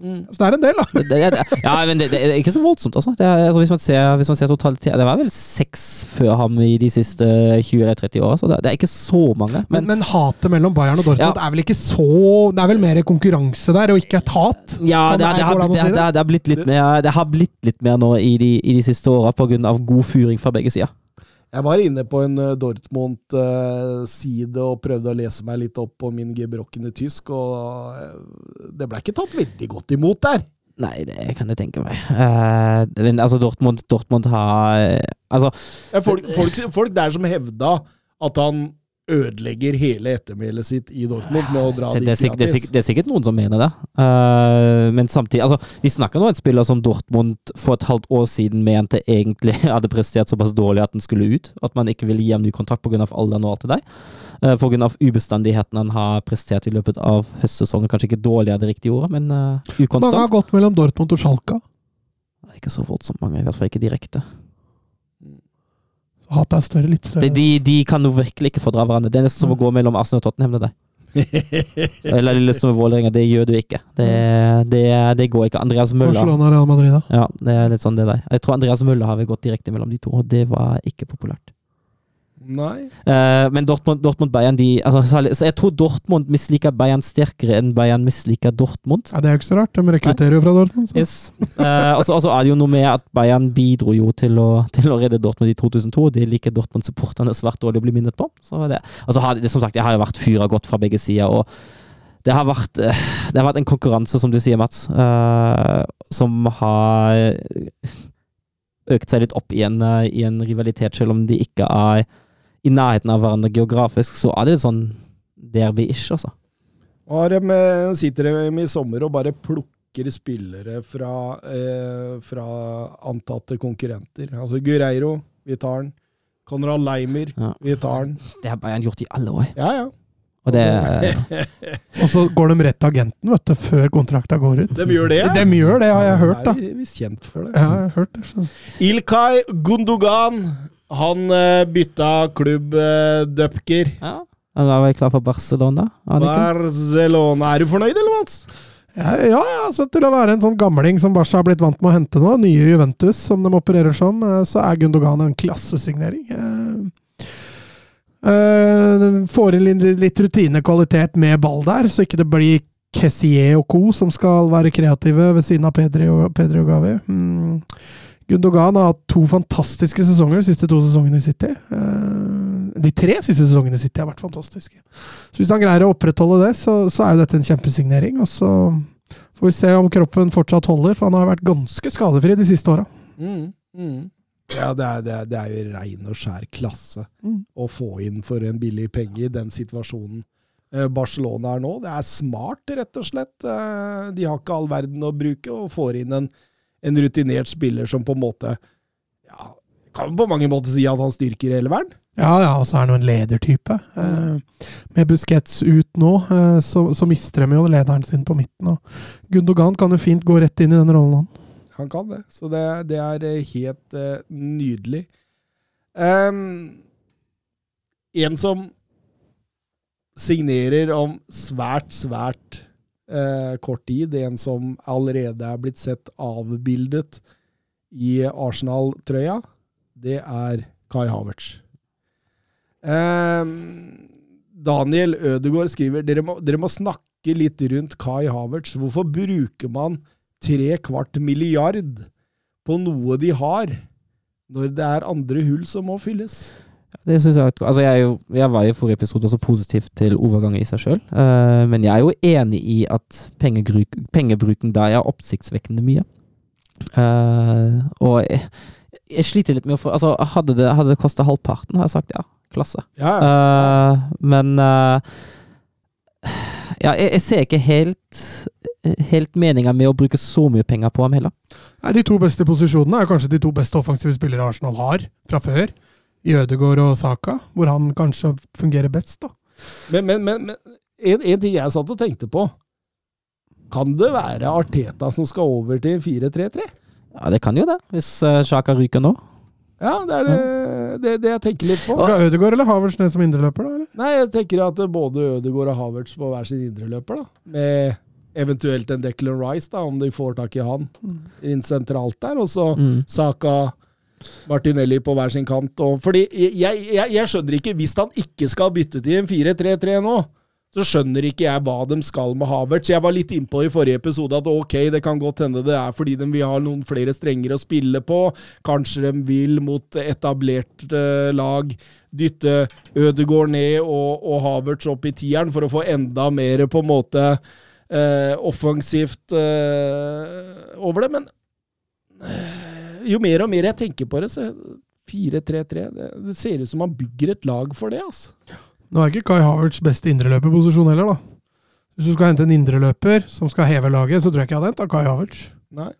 Mm. så det er en del, da. Det, det, det, ja, men det, er ikke så voldsomt, altså. Det altså hvis, man ser, hvis man ser totalitet Det var vel seks før ham i de siste 20 eller 30 åra, så det, det er ikke så mange. Men, Men, men hatet mellom Bayern og Dortmund Ja. er vel ikke så Det er vel mer konkurranse der, og ikke et hat? ja, det, har, blitt litt mer, det har blitt litt mer nå i de, i de siste åra pga. god fyring fra begge sider. Jeg var inne på en eh, Dortmund-side og prøvde å lese meg litt opp på min gebrokkende tysk, og eh, det ble ikke tatt veldig godt imot der. Nei, det kan jeg tenke meg. Uh, altså, Dortmund, Dortmund har eh, Altså, Folk, folk, folk der som hevda at han ødelegger hele ettermælet sitt i Dortmund med å dra det, dit det, det, det er sikkert noen som mener det. uh, men samtidig altså, Vi snakker nå om en spiller som Dortmund for et halvt år siden mente egentlig <laughs> hadde prestert såpass dårlig at den skulle ut. At man ikke ville gi ham ny kontrakt pga. alderen og alt det der. Uh, pga. ubestandigheten han har prestert i løpet av høstsesongen. Kanskje ikke dårlig er det riktige ordet, men uh, Mange har gått mellom Dortmund og Schalka. Ikke så voldsomt mange, i hvert fall ikke direkte. Hatet er større, litt større. De, de, de kan jo virkelig ikke fordra hverandre. Det er nesten som å gå mellom Arsenal og Tottenham. det der. <laughs> Eller Lillestrøm og Vålerenga. Det gjør du ikke. Det, det, det går ikke. Andreas Møller Barcelona Real Madrid, da. Ja, det er litt sånn det der. Jeg tror Andreas Møller har vi gått direkte mellom de to, og det var ikke populært. Nei. Uh, men Dortmund, Dortmund Bayern de, altså, så Jeg tror Dortmund misliker Bayern sterkere enn Bayern misliker Dortmund. Ja, det er jo ikke så rart. De rekrutterer jo fra Dortmund. Så. Yes. Uh, og så og så er det jo noe med at Bayern bidro jo til å, til å redde Dortmund i 2002. Det liker Dortmund-supporterne svært dårlig å bli minnet på. Så det, altså har, det, som sagt, Jeg har jo vært fyra godt fra begge sider. og det har vært eh, Det har vært en konkurranse, som du sier, Mats, uh, som har økt seg litt opp i en, i en rivalitet, selv om de ikke er i nærheten av hverandre geografisk, så er det litt sånn derby-ish, altså. Og har de, sitter de i sommer og bare plukker spillere fra, eh, fra antatte konkurrenter. Altså Gureiro, vi tar den. Konrad Leimer, Ja. vi tar den. Det har Bayern gjort i alle år. Ja, ja. Og det <laughs> Og så går de rett til agenten vet du, før kontrakta går ut. De gjør det, ja. De gjør det, har jeg hørt. da. Er vi visst kjent for det. Ja, jeg har hørt det. Så. Ilkay Gundogan, han uh, bytta klubb, uh, Dupker. Ja. Da var jeg klar for Barcelona? Barcelona. Er du fornøyd, eller, Mats? Ja, ja, altså til å være en sånn gamling som Barca har blitt vant med å hente nå, nye Juventus, som de opererer som, eh, så er Gundogan en klassesignering. Den får inn litt- rutinekvalitet med ball der, så ikke det blir Kessier og co. som skal være kreative ved siden av Pedri og, Pedri og Gavi. Mm. Gundogan har hatt to fantastiske sesonger de siste to sesongene i City. Eh, de tre siste sesongene i City har vært fantastiske. Så hvis han greier å opprettholde det, så, så er jo dette en kjempesignering. Og så får vi se om kroppen fortsatt holder, for han har vært ganske skadefri de siste åra. Mm, mm. Ja, det er, det, er, det er jo rein og skjær klasse Mm. å få inn for en billig penge i den situasjonen eh, Barcelona er nå. Det er smart, rett og slett. Eh, De har ikke all verden å bruke, og får inn en, en rutinert spiller som på en måte ja, Kan på mange måter si at han styrker elveren. Ja, ja, og så er han jo en ledertype. Eh, med Busquets ut nå, eh, så, så mister de jo lederen sin på midten. Og Gundogan kan jo fint gå rett inn i den rollen, han. Han kan det. Så det, det er eh, helt eh, nydelig. Um, en som signerer om svært, svært eh, kort tid, en som allerede er blitt sett avbildet i Arsenal-trøya, det er Kai Havertz. Eh, Daniel Ødegaard skriver dere må, dere må snakke litt rundt Kai Havertz. Hvorfor bruker man tre kvart milliard på noe de har, når det er andre hull som må fylles? Det synes jeg, altså jeg, jo, jeg var i forrige episode også positiv til overgang i seg sjøl, men jeg er jo enig i at pengebruk, pengebruken der er oppsiktsvekkende mye. Uh, og jeg, jeg sliter litt med å få Altså, hadde det, hadde det kosta halvparten, har jeg sagt ja, klasse. Ja, Uh, men eh, ja, jeg, jeg ser ikke helt Helt meninga med å bruke så mye penger på ham heller. Nei, De to beste posisjonene er kanskje de to beste offensive spillere Arsenal har fra før. I Ødegård og Saka, hvor han kanskje fungerer best. da. Men, men, men, men en, en ting jeg satt og tenkte på. Kan det være Arteta som skal over til 4-3-3? Ja, det kan jo det, hvis uh, Sjaka ryker nå. Ja, det er det, det, det jeg tenker litt på. Skal Ødegaard eller Havertz ned som indreløper, da? eller? Nei, jeg tenker at både Ødegaard og Havertz må være sin indreløper, da. Med eventuelt en Declan Rice, da, om de får tak i han inn sentralt der. Og så Mm. Saka Martinelli på hver sin kant. Og, fordi jeg, jeg, jeg skjønner ikke, hvis han ikke skal bytte til en 4-3-3 nå, så skjønner ikke jeg hva de skal med Havertz. Jeg var litt innpå i forrige episode at ok, det kan godt hende det er fordi de vil ha noen flere strenger å spille på. Kanskje de vil mot etablert eh, lag dytte Ødegaard ned og, og Havertz opp i tieren for å få enda mer på en måte eh, offensivt eh, over det. Men jo mer og mer jeg tenker på det, så 4-3-3 det, det ser ut som man bygger et lag for det, altså. Nå er ikke Kai Havertz beste indreløperposisjon heller, da. Hvis du skal hente en indreløper som skal heve laget, så tror jeg ikke jeg hadde henta Kai Havertz. Nei.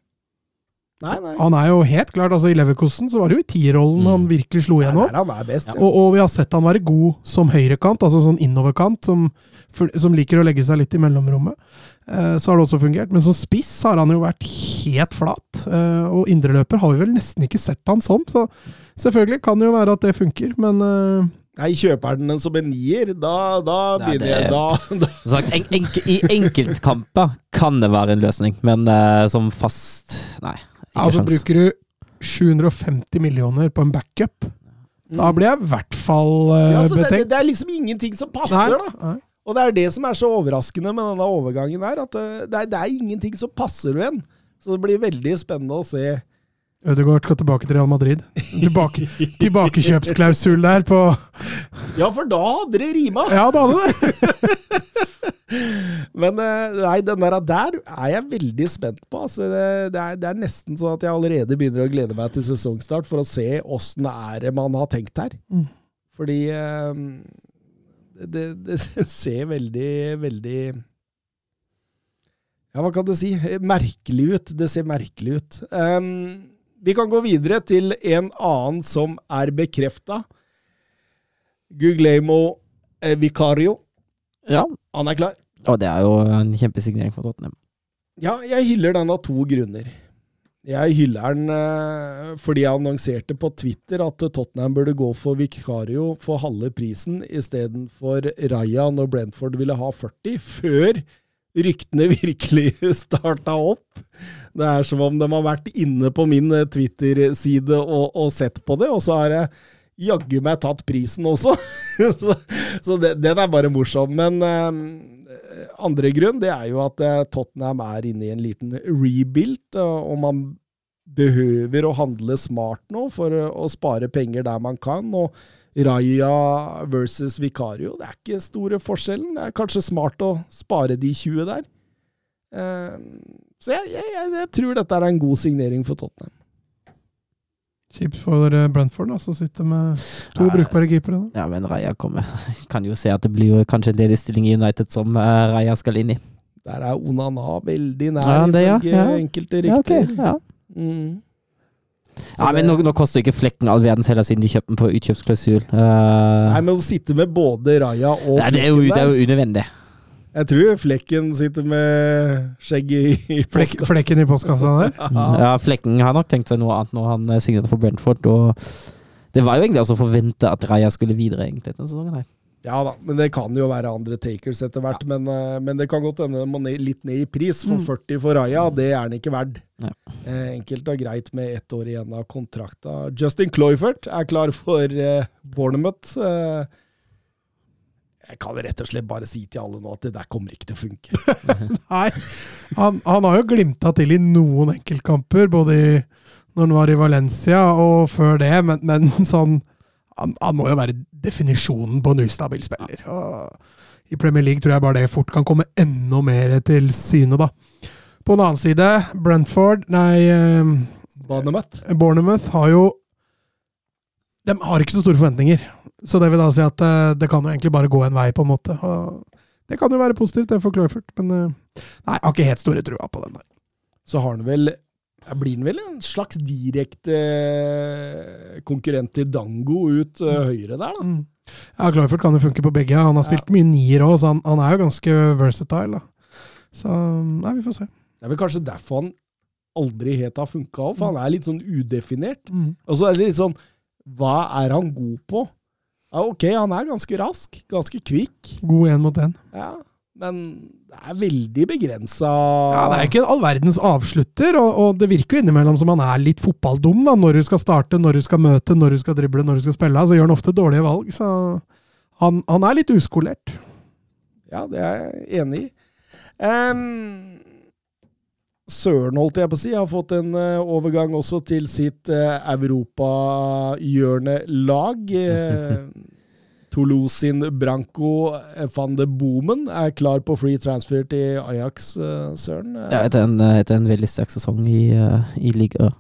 Nei, nei. Han er jo helt klart, altså I Leverkosten så var det jo i tierrollen han virkelig slo igjennom. der han er best. Ja. Og, og vi har sett han være god som høyrekant, altså sånn innoverkant, som, som liker å legge seg litt i mellomrommet. Eh, så har det også fungert. Men som spiss har han jo vært helt flat. Eh, og indreløper har vi vel nesten ikke sett han som, så selvfølgelig kan det jo være at det funker, men eh, Nei, kjøper den som en nier, da, da Nei, begynner jeg da, da. Sagt, en, en, I enkeltkamper kan det være en løsning, men uh, som fast Nei, ikke altså sjans. bruker du 750 millioner på en backup. Da blir jeg i hvert fall uh, ja, altså, det, det, det er liksom ingenting som passer, da. Nei. Og det er det som er så overraskende med denne overgangen her, at eh, det er, det er ingenting som passer en. Så det blir veldig spennende å se. Ødegaard skal tilbake til Real Madrid. Tilbake, <laughs> tilbakekjøpsklausul der på Ja, for da hadde det rima! Ja, da hadde det! <laughs> Men eh, nei, den der, der er jeg veldig spent på. Altså, det, det, er, det er nesten sånn at jeg allerede begynner å glede meg til sesongstart for å se åssen man har tenkt her. Mm. Fordi eh, det, det ser veldig, veldig Ja, hva kan du si? Merkelig ut. Det ser merkelig ut. Um, vi kan gå videre til en annen som er bekrefta. Guglemo eh, Vicario. Ja, Han er klar. og det er jo en kjempesignering for Tottenham. Ja, jeg hyller den av to grunner. Jeg hyller den eh, fordi jeg annonserte på Twitter at Tottenham burde gå for Vicario for halve prisen istedenfor Raja når Brentford ville ha 40, før ryktene <laughs> virkelig starta opp. Det er som om de har vært inne på min eh, Twitter-side og, og sett på det, og så har jeg jaggu meg tatt prisen også. <laughs> så så det, den er bare morsom. Men eh, andre grunn det er jo at eh, Tottenham er inne i en liten rebuild, og, og man behøver å handle smart nå for å, spare penger der man kan. og Raja versus Vicario, det er ikke store forskjellen. Det er kanskje smart å spare de 20 der. Eh, så jeg, jeg, jeg tror dette er en god signering for Tottenham. Kjipt for eh, Brentford, da, som sitter med to Ja. brukbare keepere. da. Ja, men Raja kommer. <laughs> Kan jo se at det blir jo kanskje en ledig stilling i United som eh, Raja skal inn i. Der er Onana veldig nær, Ja, det, ja, ja. enkelte rykter. Ja. Mm. Så ja, men nå, nå koster ikke flekken all verdens heller, siden de kjøpte den på utkjøpsklausul. Uh, Nei, men å sitte med både Raja og nei, det, er jo, det er jo unødvendig. Jeg tror Flekken sitter med skjegget i, i Flek, flekken i postkassa der. <laughs> Ja, Flekken har nok tenkt seg noe annet når han eh, signerte for Brentford. Og det var jo egentlig altså forventa at Raja skulle videre egentlig denne sesongen. her. Ja da, men det kan jo være andre takers etter hvert. Men, eh, men det kan godt hende må ned, litt ned i pris. For Mm. 40 for Raja, det er han ikke verd. Ja. Eh, enkelt og greit med ett år igjen av kontrakta. Justin Cloyfert er klar for eh, Bournemouth. Jeg kan rett og slett bare si til alle nå at det der kommer ikke til å funke. <laughs> Nei, han, han har jo glimta til i noen enkeltkamper, både i, når han var i Valencia og før det, men, men <laughs> sånn han, han må jo være definisjonen på en ustabil spiller. Og I Premier League tror jeg bare det fort kan komme enda mer til syne, da. På den annen side, Brentford Nei, eh, Bournemouth. Bournemouth har jo De har ikke så store forventninger. Så det vil da si at eh, det kan jo egentlig bare gå en vei, på en måte. Og det kan jo være positivt, det for Cloyford, men eh, nei, jeg har ikke helt store trua på den der. Så har han vel ja, Blir han vel en slags direkte eh, konkurrent til Dango ut eh, høyre der, da? Mm. Ja, Cloyford kan jo funke på begge. Han har spilt mye nier òg, så han, han er jo ganske versatile. Da. Så nei, vi får se. Det er vel kanskje derfor han aldri helt har funka òg, for han er litt sånn udefinert. Mm. Og så er det litt sånn Hva er han god på? Ja, ok, han er ganske rask, ganske kvikk, God én mot én. ja, men det er veldig begrensa Ja, det er ikke en all verdens avslutter, og, og det virker jo innimellom som han er litt fotballdum. da, Når du skal starte, når du skal møte, når du skal drible, når du skal spille. Så gjør han ofte dårlige valg. Så han, han er litt uskolert. Ja, det er jeg enig i. Em, Søren, holdt jeg på å si, har fått en eh, overgang også til sitt uh, europahjørnelag. Uh, <laughs> Toulouse sin Branco van de Boomen er klar på free transfer til Ajax, eh, Søren. Eh, Ja, etter en, eh, etter en veldig sterk sesong i, uh, i Liga.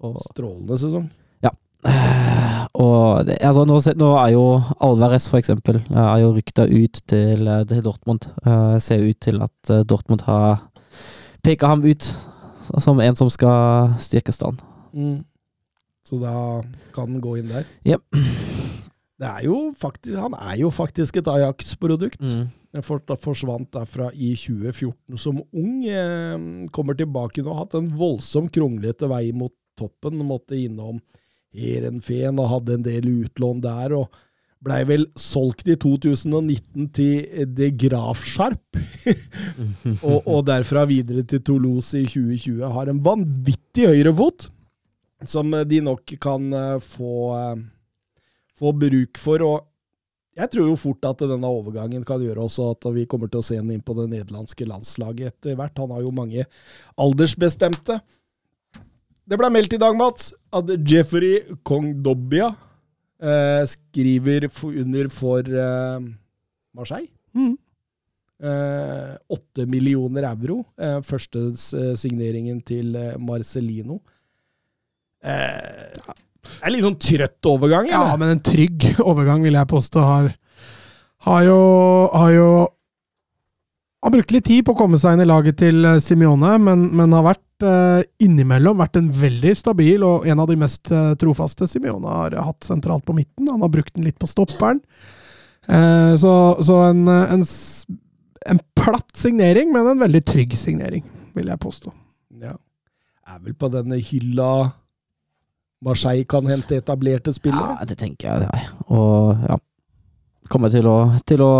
Og, Strålende sesong. Ja. og det, altså, nå, nå er jo Alvarez, for eksempel, eh, er jo rykta ut til, eh, til Dortmund. Eh, ser ut til at eh, Dortmund har peka ham ut som en som skal styrke stand. Mm. Så da kan han gå inn der. Yep. Det er jo faktisk, han er jo faktisk et Ajax-produkt. Mm. For- forsvant derfra i 2014 som ung. Eh, kommer tilbake nå. Hatt en voldsom kronglete vei mot toppen. Måtte innom Erenfeen og hadde en del utlån der. og Blei vel solgt i 2019 til De Grafsharp, <laughs> og, og derfra videre til Toulouse i 2020. Har en vanvittig høyrefot, som de nok kan eh, få, eh, få bruk for. og jeg tror jo fort at denne overgangen kan gjøre også at vi kommer til å se ham inn på det nederlandske landslaget etter hvert. Han har jo mange aldersbestemte. Det ble meldt i dag, Mats, at Jeffrey Kongdobia eh, skriver for, under for uh, Marseille. Mm. Uh, 8 millioner euro. Eh, første eh, signeringen til Marcellino. Eh, det er litt sånn trøtt overgang, Ja, men en trygg <laughs> overgang, vil jeg påstå, har, har jo Har jo har brukt litt tid på å komme seg inn i laget til eh, Simione, men, men har vært eh, innimellom vært en veldig stabil og en av de mest uh, trofaste Simione har hatt sentralt på midten. Han har brukt den litt på stopperen. Uh, så så en, en, en platt signering, men en veldig trygg signering, vil jeg påstå. Ja. Er vel på denne hylla Marseille kan hente etablerte spillere. Ja, det tenker jeg. Ja. Og ja Kommer til å, til å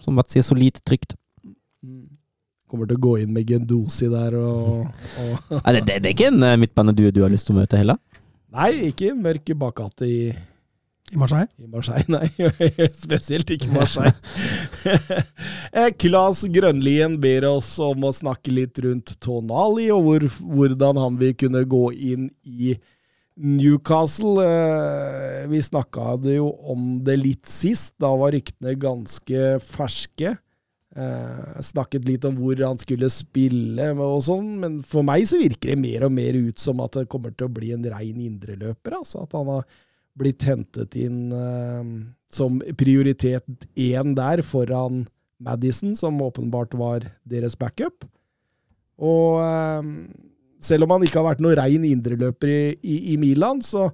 som Mats sier, solid trygt. Mm. Kommer til å gå inn med Gendosi der og, og <laughs> Nei, det, det, er ikke en eh, midtbane du, du har lyst til å møte heller? Nei, ikke en mørk bakgate i, I Marseille. i Marseille, nei. <laughs> Spesielt ikke Marseille. <laughs> Eh, Klas Grønlien ber oss om å snakke litt rundt Tonali, og hvor, hvordan han vil kunne gå inn i Newcastle. Eh, vi snakka jo om det litt sist. Da var ryktene ganske ferske. Eh, snakket litt om hvor han skulle spille og sånn, men for meg så virker det mer og mer ut som at det kommer til å bli en rein indreløper. Altså at han har blitt hentet inn eh, som prioritet én der foran Madison, som åpenbart var deres backup. Og eh, selv om han ikke har vært noen rein indreløper i, i, i Milan, så,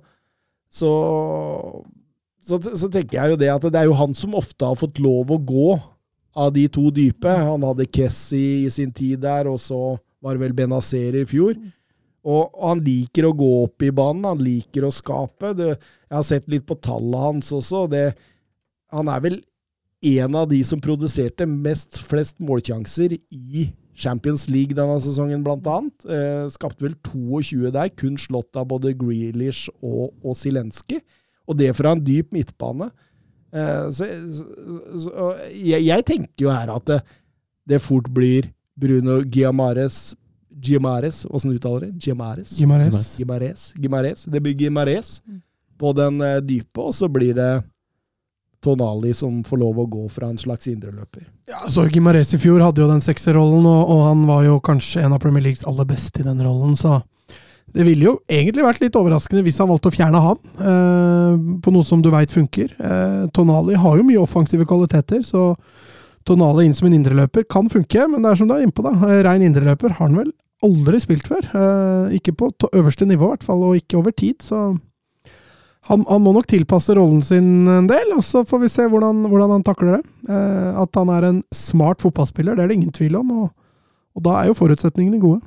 så, så, så tenker jeg jo det at det er jo han som ofte har fått lov å gå av de to dype. Han hadde Kessie i sin tid der, og så var det vel Benazeri i fjor. Og, han liker å gå opp i banen, han liker å skape. Det, jeg har sett litt på tallet hans også. Det, han er vel en av de som produserte mest flest målsjanser i Champions League denne sesongen, blant annet. Eh, skapte vel 22 der, kun slått av både Grealish og, og Zelenskyj. Og det fra en dyp midtbane. Eh, så, så, jeg, jeg tenker jo her at det, det fort blir Bruno Giamares Giamares, åssen uttaler det? Giamares? Gimares. Gimares. Gimares. Det blir Gimares på den eh, dype, og så blir det Tonali som får lov å gå fra en slags indreløper. Ja, så Gimares i fjor hadde jo den sekserrollen, og, og han var jo kanskje en av Premier Leagues aller beste i den rollen, så det ville jo egentlig vært litt overraskende hvis han valgte å fjerne han, eh, på noe som du veit funker. Eh, Tonali har jo mye offensive kvaliteter, så Tonali inn som en indreløper kan funke, men det er som du er innpå, da. Eh, Rein indreløper har han vel aldri spilt før. Eh, ikke på øverste nivå, i hvert fall, og ikke over tid, så han, han må nok tilpasse rollen sin en del, og så får vi se hvordan, hvordan han takler det. Eh, at han er en smart fotballspiller, det er det ingen tvil om, og, og da er jo forutsetningene gode.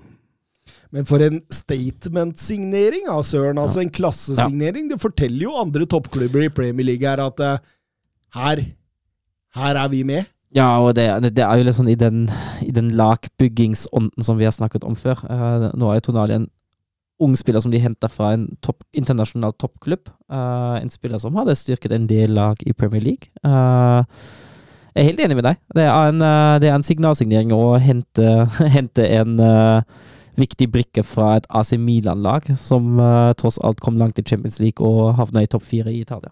Men for en statement-signering av Søren. Altså en klassesignering. Det forteller jo andre toppklubber i Premier League her at uh, her, her er vi med. Ja, og det, det er jo litt sånn i den, i den lagbyggingsånden som vi har snakket om før. Uh, nå er Tonali en ung spiller som de henter fra en topp, internasjonal toppklubb. Uh, en spiller som hadde styrket en del lag i Premier League. Uh, jeg er helt enig med deg. Det er en, det er en signalsignering å hente, <laughs> hente en viktig brikke fra et AC Milan-lag, som uh, tross alt kom langt i Champions League og havna i topp fire i Italia.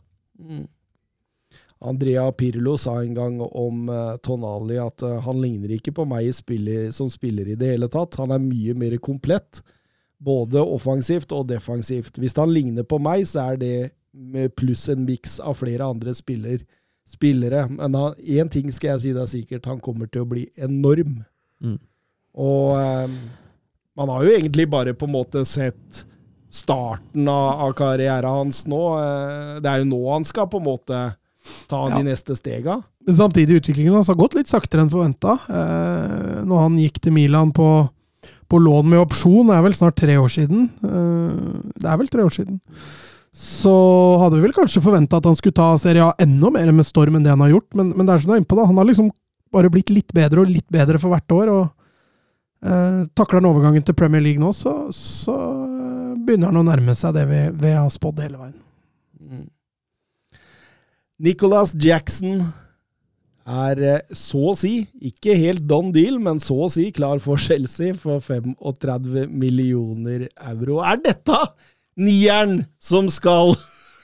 Andrea Pirlo sa en gang om uh, Tonali at uh, han ligner ikke på meg i spiller, som spiller i det hele tatt. Han er mye mer komplett, både offensivt og defensivt. Hvis han ligner på meg, så er det med pluss en miks av flere andre spiller, spillere. Men én ting skal jeg si er sikkert, han kommer til å bli enorm. Mm. Og eh, man har jo egentlig bare på en måte sett starten av, av karrieren hans nå. Eh, det er jo nå han skal på en måte ta Ja. de neste stega. Men samtidig utviklingen hans har gått litt saktere enn forventa. Eh, når han gikk til Milan på, på lån med opsjon, det er vel snart tre år siden. Eh, det er vel tre år siden. Så hadde vi vel kanskje forventa at han skulle ta Serie A enda mer med storm enn det han har gjort, men, men det er som du er inne på, da. Han har liksom bare blitt litt bedre og litt bedre for hvert år. og eh, Takler han overgangen til Premier League nå, så, så eh, begynner han å nærme seg det vi, vi har spådd hele veien. Nicholas Jackson er eh, så å si, ikke helt don deal, men så å si klar for Chelsea for 35 millioner euro. Er dette nieren som skal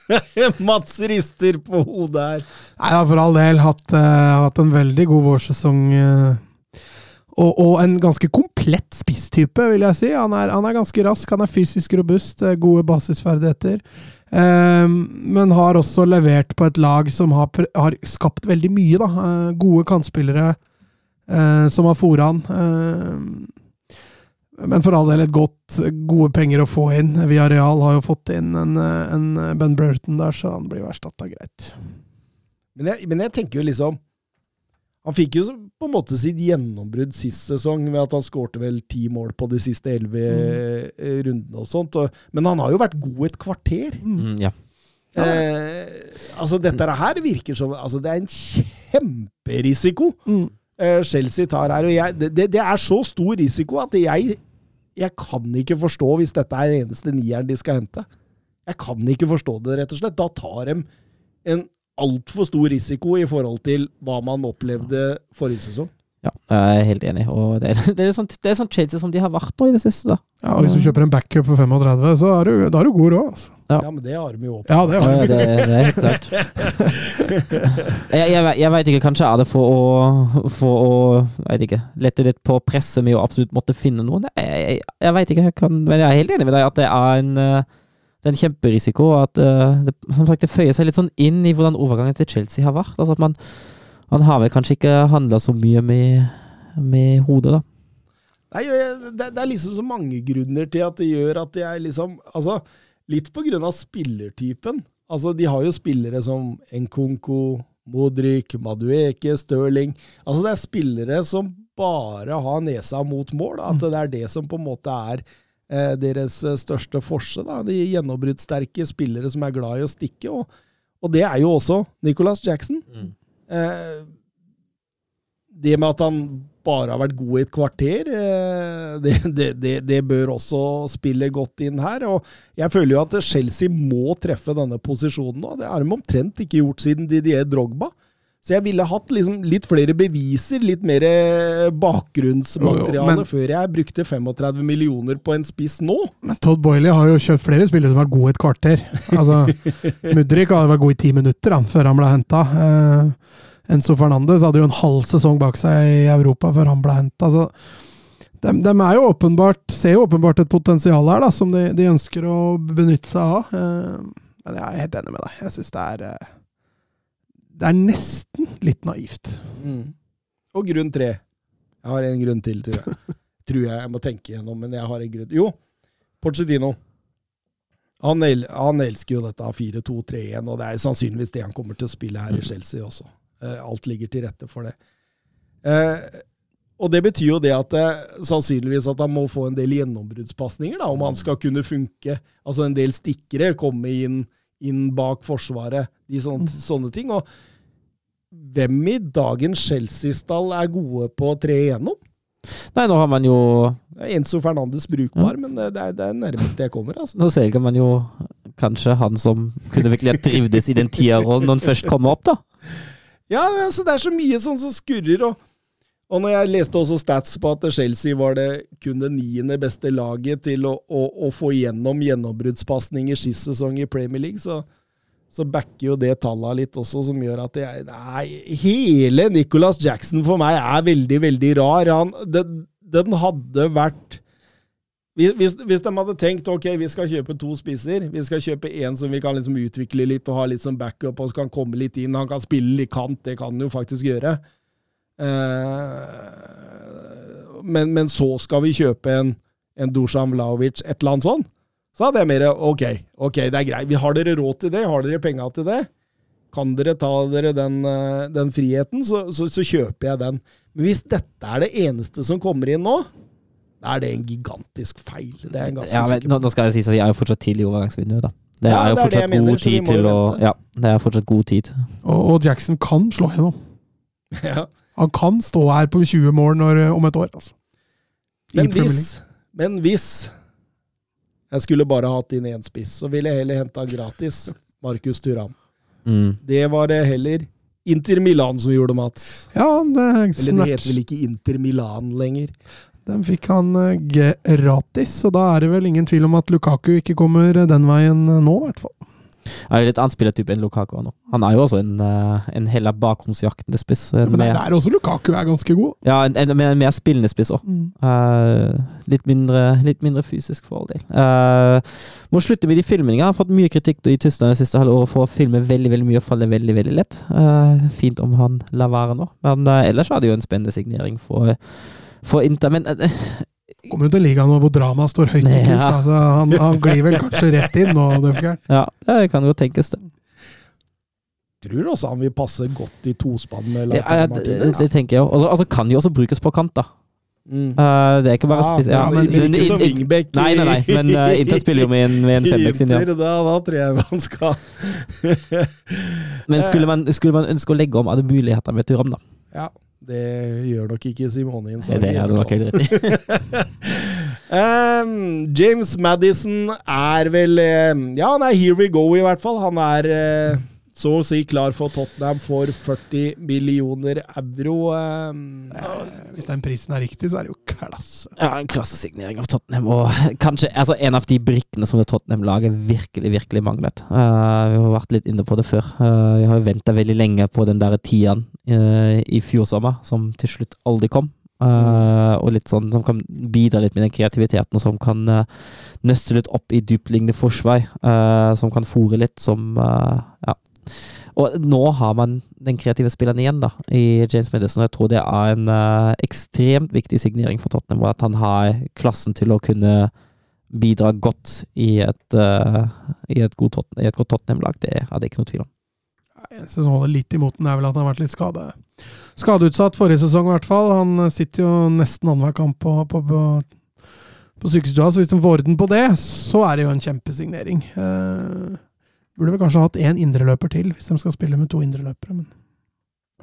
<laughs> Mats rister på hodet her. Nei, jeg har for all del hatt, uh, hatt en veldig god vårsesong. eh, og, og en ganske komplett spisstype, vil jeg si. Han er, han er ganske rask, han er fysisk robust, eh, gode basisferdigheter. Um, men har også levert på et lag som har, har skapt veldig mye, da. Eh, gode kantspillere uh, som har fora han. Uh, men for all del et godt, gode penger å få inn. Villarreal har jo fått inn en, en Ben Burton der, så han blir erstatta greit. Men jeg, men jeg tenker jo liksom Han fikk jo på en måte sitt gjennombrudd sist sesong ved at han skårte vel ti mål på de siste elleve mm. rundene og sånt. Og, men han har jo vært god et kvarter. Mm, ja. Eh, altså Dette her virker som altså Det er en kjemperisiko Mm. eh, Chelsea tar her. Og jeg, det, det- det er så stor risiko at jeg, jeg kan ikke forstå hvis dette er den eneste nieren de skal hente. Jeg kan ikke forstå det, rett og slett. Da tar de en altfor stor risiko i forhold til hva man opplevde forrige sesong. ja, jeg er helt enig. Og det, er, <laughs> det, er sånn, det er sånn Chelsea som de har vært på i det siste. da. Ja, og Hvis du kjøper en backup for 35, så er du, da er du god råd. Altså. Ja. Ja, men det har de jo opp. Ja, det Ja, har det, det er helt klart. <laughs> Jeg, jeg, vet- jeg veit ikke, kanskje er det for å, for å vet ikke, lette litt på presset med å absolutt måtte finne noen. Jeg, jeg, jeg veit ikke, jeg kan, men jeg er helt enig med deg at det er en, eh, det er en kjemperisiko. og At uh, det, som sagt, det føyer seg litt sånn inn i hvordan overgangen til Chelsea har vært. Altså at man, man har vel kanskje ikke handla så mye med, med hodet, da. Nei, det, det er liksom så mange grunner til at det gjør at jeg liksom Altså, litt på grunn av spillertypen. Altså, de har jo spillere som Nkunku, Modric, Madueke, Stirling. Altså, det er spillere som bare har nesa mot mål. At det er det som på en måte er eh, deres eh, største forse. Da. De gjennombruddssterke spillere som er glad i å stikke. Og, og det er jo også Nicholas Jackson. Eh, det med at han bare har vært god i et kvarter, eh, det, det, det, det bør også spille godt inn her. Og jeg føler jo at Chelsea må treffe denne posisjonen nå. Det har de omtrent ikke gjort siden Didier Drogba. Så jeg ville hatt liksom litt flere beviser, litt mer eh, bakgrunnsmateriale, Jo, jo, men- før jeg brukte 35 millioner på en spiss nå. Men Todd Boiley har jo kjøpt flere spillere som har gode et kvarter. Altså, <laughs> Mudrik hadde vært god i ti minutter han, før han ble henta. Uh, Enzo Fernandes hadde jo en halv sesong bak seg i Europa før han ble henta. Altså, de, de er jo åpenbart, ser jo åpenbart et potensial her da, som de, de ønsker å benytte seg av. Uh, men jeg er helt enig med deg. Jeg syns det er eh, Det er nesten litt naivt. Og grunn tre. Jeg har en grunn til, tror jeg. <laughs> tror jeg jeg må tenke gjennom, men jeg har en grunn. Jo, Porcedino. Han, el han elsker jo dette 4-2-3-1, og det er sannsynligvis det han kommer til å spille her i Chelsea også. Uh, alt ligger til rette for det. Uh, og det betyr jo det at eh, sannsynligvis at han må få en del gjennombruddspasninger, om han skal kunne funke. Altså en del stikkere, komme inn, inn bak forsvaret, de sånne, sånne ting. Og hvem i dagens Chelsea-stall er gode på å tre igjennom? Nei, nå har man jo Enzo Fernandes brukbar, men det er det er nærmeste jeg kommer. altså. Nå selger man jo kanskje han som kunne virkelig ha trivdes i den tierrollen når han først kommer opp, da. Ja, altså det er så mye sånn som skurrer. Og, og når jeg leste også stats på at Chelsea var det kun det niende beste laget til å, å, å få igjennom gjennombruddspasninger sist sesong i Premier League, så, så backer jo det tallet litt også, som gjør at jeg Nei, hele Nicholas Jackson for meg er veldig, veldig rar. Han, den, den hadde vært hvis, hvis, hvis de hadde tenkt ok, vi skal kjøpe to spisser, vi skal kjøpe én som vi kan liksom utvikle litt og ha litt som backup, og så kan komme litt inn, han kan spille litt kant, det kan han jo faktisk gjøre. Eh, men, men så skal vi kjøpe en, en Dusan Vlaovic, et eller annet sånt, så hadde jeg mer ok, ok, det er greit. Har dere råd til det? Har dere penger til det? Kan dere ta dere den, eh, den friheten, så, så, så kjøper jeg den. Men hvis dette er det eneste som kommer inn nå, da er det en gigantisk feil. Det er en ganske Ja, men nå, nå skal jeg si så vi er jo fortsatt tidlig i overgangsvinduet, da. Det Ja, er jo det er fortsatt mener, god tid til å. Ja, det er fortsatt god tid. Og, og Jackson kan slå gjennom. <laughs> Ja. Han kan stå her på 20 mål når, om et år. Altså. I Men hvis, men hvis jeg skulle bare hatt inn én spiss, så ville jeg heller henta gratis Markus Turam. Mm. Det var det heller Inter Milan som gjorde, Mats. Ja, det er Eller det heter vel ikke Inter Milan lenger. Den fikk han eh, gratis, og da er det vel ingen tvil om at Lukaku ikke kommer den veien eh, nå, i hvert fall. Er jo litt annen spillertype enn Lukaku nå. Han er jo også en, eh, en heller bakromsjaktende spiss. En Men det er der også Lukaku er ganske god. ja, en, en, en mer spillende spiss òg. litt, mindre, litt mindre fysisk for all del. Uh, må slutte med de filmingene. Har fått mye kritikk i Tyskland det siste halvåret for å filme veldig veldig mye og falle veldig veldig lett. Uh, fint om han lar være nå. Men eh, ellers er det jo en spennende signering for, for Inter. Men eh, Kommer jo til ligaen hvor drama står høyt i kurs. Ja. Da, han, han glir vel kanskje rett inn nå. Døfgern. <laughs> ja, det kan jo tenkes, det. Tror også han vil passe godt i tospann med Lautaro ja, det, Martinez. det tenker jeg òg. Altså, kan jo også brukes på kant, da. Mm. Uh, det er ikke bare Ja, spiss... Ja, men, men, men ikke som in- in- wingback. Nei, nei, nei, men uh, <laughs> Inter spiller jo med en, med en i fembackslinje. Inter, Da, da tror jeg man skal <laughs> Men skulle man, skulle man ønske å legge om, er det muligheter med Turam, da. Ja, det gjør nok ikke Simone Det, det er du nok helt rett i. um, <laughs> James Madison er vel eh, Ja, han er here we go, i hvert fall. Han er eh, så å si klar for Tottenham for 40 millioner euro. ehm. Hvis den prisen er riktig, så er det jo klasse. Ja, en klassesignering av Tottenham, og kanskje altså, en av de brikkene som det Tottenham-laget virkelig, virkelig manglet. Uh, vi har vært litt inne på det før. Uh, vi har venta veldig lenge på den der tieren uh, i fjor sommer, som til slutt aldri kom. Eh, og litt sånn som kan bidra litt med den kreativiteten, som kan uh, nøste litt opp i dyptliggende forsvar. Uh, som kan fòre litt, som Ja. Og nå har man den kreative spilleren igjen, da, i James Madison. Og jeg tror det er en uh, ekstremt viktig signering for Tottenham, at han har klassen til å kunne bidra godt i et, uh, i et, god Tot- i et godt Tottenham-lag. Det er det ikke noe tvil om. eneste som holder litt imot den, er vel at han har vært litt skade, skadeutsatt forrige sesong, i hvert fall. Han sitter jo nesten annenhver kamp på, på, på, på sykestua, så hvis de får orden på det, så er det jo en kjempesignering. Eh, burde vel kanskje hatt én indreløper til, hvis de skal spille med to indreløpere. Men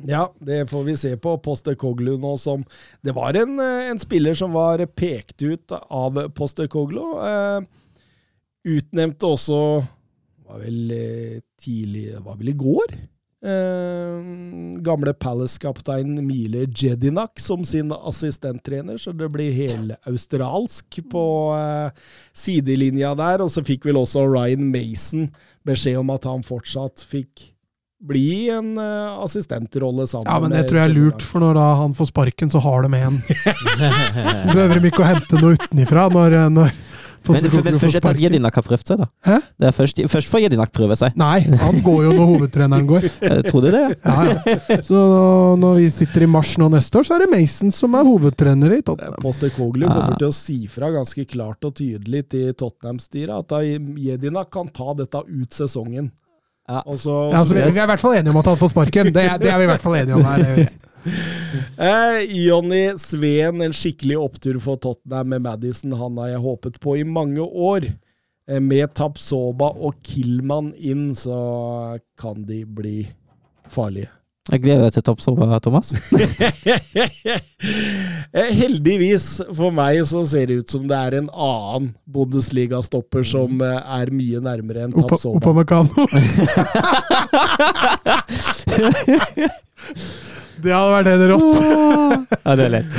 Ja, det får vi se på. Postekoglu nå som Det var en, eh, en spiller som var pekt ut av Postekoglu. Eh, utnevnte også var vel eh, tidlig Det var vel i går? Eh, gamle Palace-kaptein Mile Jedinak som sin assistenttrener, så det blir helaustralsk på eh, sidelinja der. Og så fikk vel også Ryan Mason beskjed om at han fortsatt fikk bli en uh, assistentrolle sammen ja, men det tror jeg er lurt, for når da han får sparken, så har de en. <laughs> Behøver de ikke å hente noe utenifra når, når Men, men Postecoglou får først etter at. Jedinak har prøvd seg, da. Hæ? Det er først, først får Jedinak prøve seg. Nei, han går jo når hovedtreneren går. <laughs> Eh, Tror du det? ja? Ja, ja. Så når vi sitter i mars nå neste år, så er det Mason som er hovedtrener i Tottenham. Poster Ja. kommer til å si fra ganske klart og tydelig til Tottenham-styret at Jedinak kan ta dette ut sesongen. Ja. Også, Ja, altså, vi, vi er i hvert fall enige om at han får sparken. Det, er- det er vi i hvert fall enige om her. Eh, Jonny Sveen, en skikkelig opptur for Tottenham med Madison. Han har jeg håpet på i mange år. Eh, med Tapsoba og Killman inn, så kan de bli farlige. Jeg gleder meg til Tapsoba, Thomas. <laughs> Eh, Heldigvis for meg så ser det ut som det er en annen Bundesliga-stopper som eh, er mye nærmere enn Oppa, Tapsoba. Opamecano. <laughs> <laughs> Det hadde vært helt rått. ja, det er lett.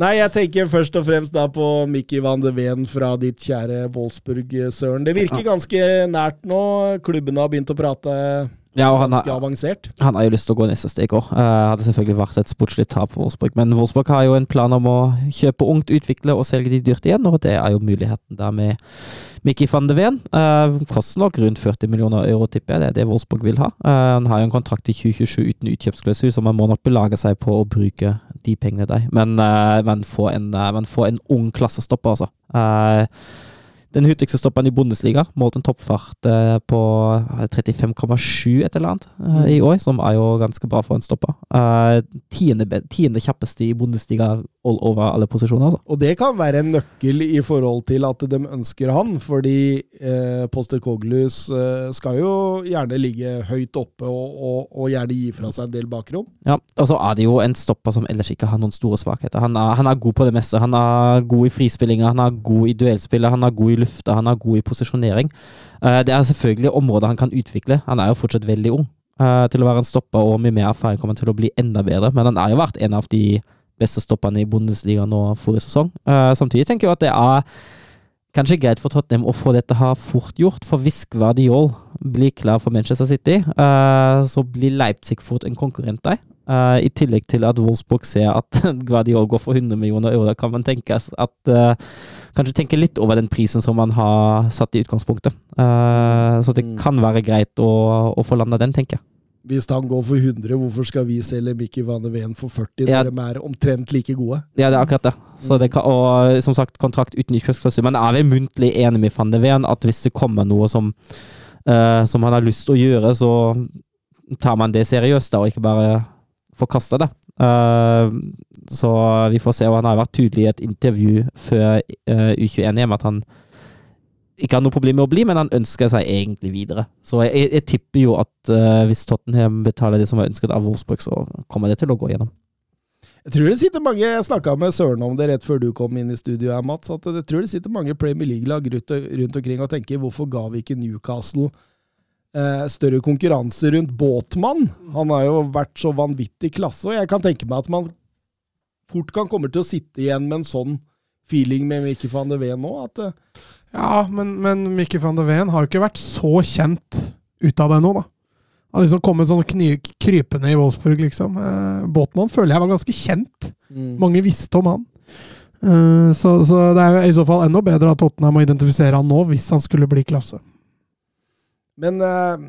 Nei, jeg tenker først og fremst da på Mickey van de Ven fra ditt kjære Wolfsburg, Søren. Det virker ganske nært nå. Klubbene har begynt å prate Ja, og han ganske avansert. han har jo lyst til å gå neste steg òg. hadde selvfølgelig vært et sportslig tap for Wolfsburg, men Wolfsburg har jo en plan om å kjøpe ungt, utvikle og selge de dyrt igjen, og det er jo muligheten der med Mickey van de Ven. Uh, koster nok rundt 40 millioner euro, tipper jeg. Det er det Wolfsburg vil ha. Uh, han har jo en kontrakt i 2027 uten utkjøpsklausul, så man må nok belage seg på å bruke de pengene der. Men uh, man, får en, uh, man får en ung klassestopper, altså. Uh, den hurtigste stoppen i Bundesliga målt en toppfart uh, på 35,7 et eller annet uh, i år, som er jo ganske bra for en stopper. Tiende, tiende kjappeste i Bundesliga all over alle posisjoner, altså. Og det kan være en nøkkel i forhold til at de ønsker han, fordi eh, Postecoglus eh, skal jo gjerne ligge høyt oppe og, og, og gjerne gi fra seg en del bakrom. Ja, og så er det jo en stopper som ellers ikke har noen store svakheter. Han er, han er god på det meste. Han er god i frispillinga, han er god i duellspillet, han er god i lufta, han er god i posisjonering. Eh, det er selvfølgelig områder han kan utvikle. Han er jo fortsatt veldig ung eh, til å være en stopper, og med mer erfaring kommer han til å bli enda bedre. Men han er jo vært en av de beste stopperne i Bundesliga nå forrige sesong. Uh, samtidig tenker jeg at det er kanskje greit for Tottenham å få dette her fort gjort, for hvis Guardiol blir klar for Manchester City, uh, så blir Leipzig fort en konkurrent der. Uh, I tillegg til at Wolfsburg ser at <laughs> Guardiol går for 100 millioner euro, kan man tenke at uh, Kanskje tenke litt over den prisen som man har satt i utgangspunktet. Så det Mm. kan være greit å, å få landa den, tenker jeg. Hvis han går for 100, hvorfor skal vi selge Mikki van de Ven for 40 Ja. når de er omtrent like gode? Ja, det er akkurat det. Så det kan, og som sagt, kontrakt uten utkjøpsklausul. Men er vi muntlig enige med van de Ven at hvis det kommer noe som, uh, som han har lyst til å gjøre, så tar man det seriøst da, og ikke bare forkaster det. Uh, så vi får se. Og han har vært tydelig i et intervju før uh, U21 hjemme at han ikke har noe problem med å bli, men han ønsker seg egentlig videre. Så jeg, jeg tipper jo at uh, hvis Tottenham betaler det som er ønsket av Wolfsburg, så kommer det til å gå gjennom. Jeg tror det sitter mange Jeg snakka med Søren om det rett før du kom inn i studio, her, Mats. At jeg tror det sitter mange Premier League-lag rundt omkring og tenker hvorfor ga vi ikke Newcastle eh, større konkurranse rundt Båtmann? Han har jo vært så vanvittig klasse, og jeg kan tenke meg at man fort kan komme til å sitte igjen med en sånn feeling med Mikke van de Ven nå. At uh... Ja, men, men Mickey van de Ven har jo ikke vært så kjent ut av det nå, da. Han har liksom kommet sånn kny, krypende i Wolfsburg, liksom. Eh, Båtmann føler jeg var ganske kjent. Mange visste om han. Eh, så, så det er jo i så fall enda bedre at Tottenham må identifisere han nå, hvis han skulle bli klasse. Men eh,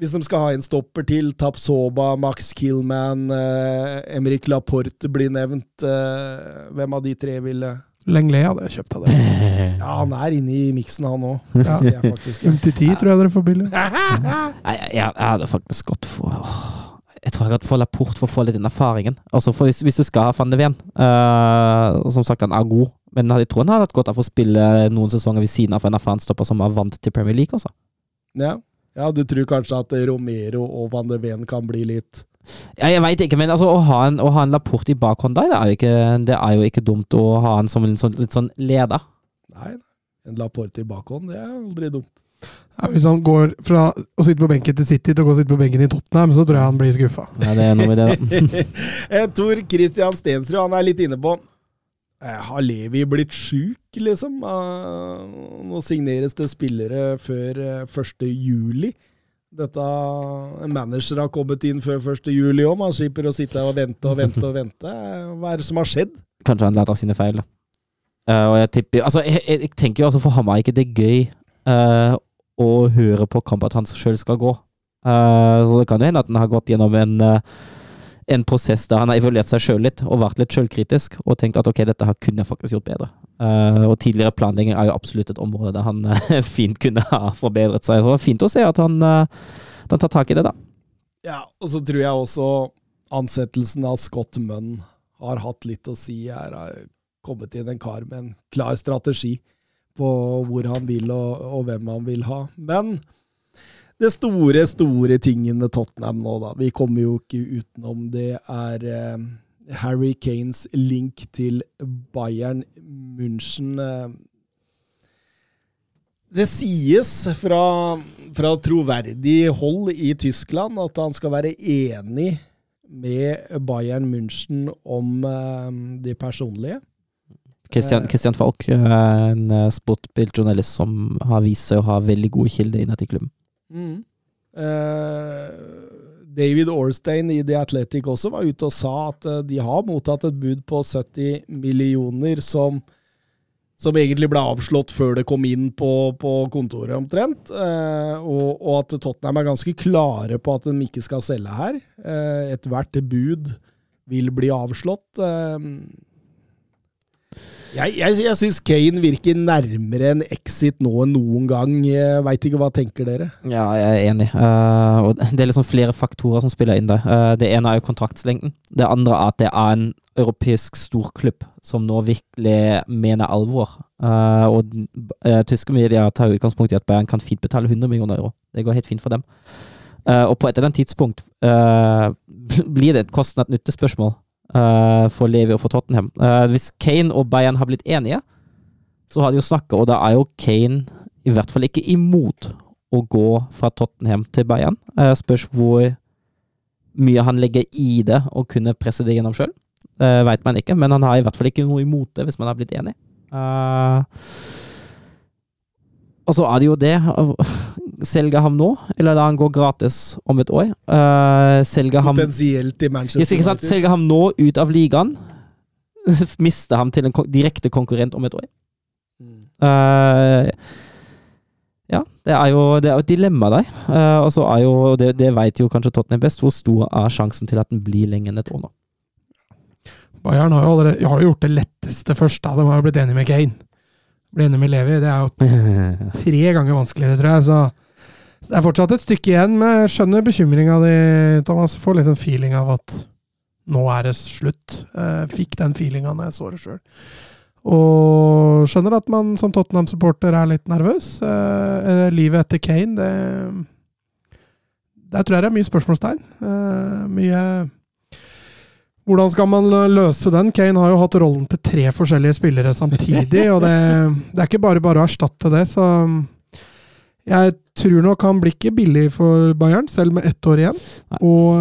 hvis de skal ha en stopper til, Tapsoba, Max Killman, eh, Emrik Laporte blir nevnt, eh, hvem av de tre ville Lenglet hadde jeg kjøpt av det. <laughs> Ja, han er inne i miksen, han òg. Ja. ti faktisk <laughs> ja. MT10 tror jeg dere får billig. <laughs> Nei, jeg, jeg hadde faktisk gått for Jeg tror jeg hadde fått Laporte for å få litt den erfaringen. Altså for hvis, hvis du skal ha van de Ven uh, Som sagt, han er god, men jeg tror han hadde hatt godt av å spille noen sesonger ved siden av en erfaren stopper som er vant til Premier League. Også. Ja. ja, du tror kanskje at Romero og Van de Ven kan bli litt Ja, jeg veit ikke, men altså, å, ha en, å ha en Laporte i bakhånd der, det er jo ikke, det er jo ikke dumt å ha en som en sånn, sånn leder. Nei, en Laporte i bakhånd, det er aldri dumt. Ja, hvis han går fra å sitte på benken til City til å gå og sitte på benken i Tottenham, så tror jeg han blir skuffa. Ja, det er noe med det. da. <laughs> Eh, Tor Christian Stensrud han er litt inne på eh, Har Levi blitt sjuk, liksom? Eh, nå signeres det spillere før eh, 1. juli. Dette manager har kommet inn før 1. juli òg. Man slipper å sitte og vente og vente og vente. Hva er det som har skjedd? Kanskje han lærte av sine feil. Eh, og jeg tipper Altså, jeg, jeg, jeg tenker jo altså for ham er ikke det gøy uh, å høre på kamp at han sjøl skal gå. Uh, så det kan jo hende at han har gått gjennom en, eh, en prosess der han har evaluert seg sjøl litt, og vært litt sjølkritisk, og tenkt at ok, dette her kunne jeg faktisk gjort bedre. Uh, og tidligere planlegging er jo absolutt et område der han uh, <laughs> fint kunne ha forbedret seg. Det var fint å se at han, uh, han tar tak i det, da. Ja, og så tror jeg også ansettelsen av Scott Munn har hatt litt å si. Her har kommet inn en kar med en klar strategi på hvor han vil og, og hvem han vil ha. Men det store, store tingen med Tottenham nå, da, vi kommer jo ikke utenom, det er eh, Harry Kanes link til Bayern München. Eh, det sies fra, fra troverdig hold i Tyskland at han skal være enig med Bayern München om eh, det personlige. Christian, Christian Falk, eh, en eh, sportsbildjournalist som har vist seg å ha veldig gode kilder innad i klubben. Mm. Eh, David Orstein i The Athletic også var ute og sa at eh, de har mottatt et bud på 70 millioner som, som egentlig ble avslått før det kom inn på, på kontoret, omtrent. Eh, og, og at Tottenham er ganske klare på at de ikke skal selge her. Eh, Ethvert bud vil bli avslått. Eh, jeg jeg, jeg syns Kane virker nærmere en exit nå enn noen gang. Veit ikke hva tenker dere? Ja, jeg er enig. Uh, det er liksom flere faktorer som spiller inn der. Uh, det ene er jo kontraktslengden. Det andre er at det er en europeisk storklubb som nå virkelig mener alvor. Uh, og tyske medier tar utgangspunkt i at Bayern kan fint betale 100 millioner euro. Det går helt fint for dem. Og på et eller annet tidspunkt <laughs> blir det et kostnad-nytte-spørsmål for Levi og for Tottenham. Eh, hvis Kane og Bayern har blitt enige, så har de jo snakka, og da er jo Kane i hvert fall ikke imot å gå fra Tottenham til Bayern. Eh, spørs hvor mye han legger i det å kunne presse det gjennom sjøl. Uh, Veit man ikke, men han har i hvert fall ikke noe imot det hvis man har blitt enig. Eh, Og så er det jo det å Selge ham nå, eller la han gå gratis om et år? Uh, selge ham Potensielt i Manchester Yes, ikke? Selge ham nå ut av ligaen. <laughs> Miste ham til en direkte konkurrent om et år. Uh, ja, det er jo, det er et dilemma der. Uh, og så er jo, det, det vet jo kanskje Tottenham best, hvor stor er sjansen til at den blir lenger enn et år nå. Bayern har jo allerede har gjort det letteste først. da. De har jo blitt enige med Kane. Ble enig med Levi. Det er jo <laughs> tre ganger vanskeligere, tror jeg. Så, så det er fortsatt et stykke igjen, men jeg skjønner bekymringa di, Thomas. Får litt en feeling av at nå er det slutt. Jeg fikk den feelinga når jeg så det sjøl. Og skjønner at man som Tottenham-supporter er litt nervøs. Eh, livet etter Kane, det Der tror jeg det er mye spørsmålstegn. Eh, mye hvordan skal man løse den? Kane har jo hatt rollen til tre forskjellige spillere samtidig, og det, det er ikke bare bare å erstatte det, så jeg tror nok han blir ikke billig for Bayern, selv med ett år igjen. Og,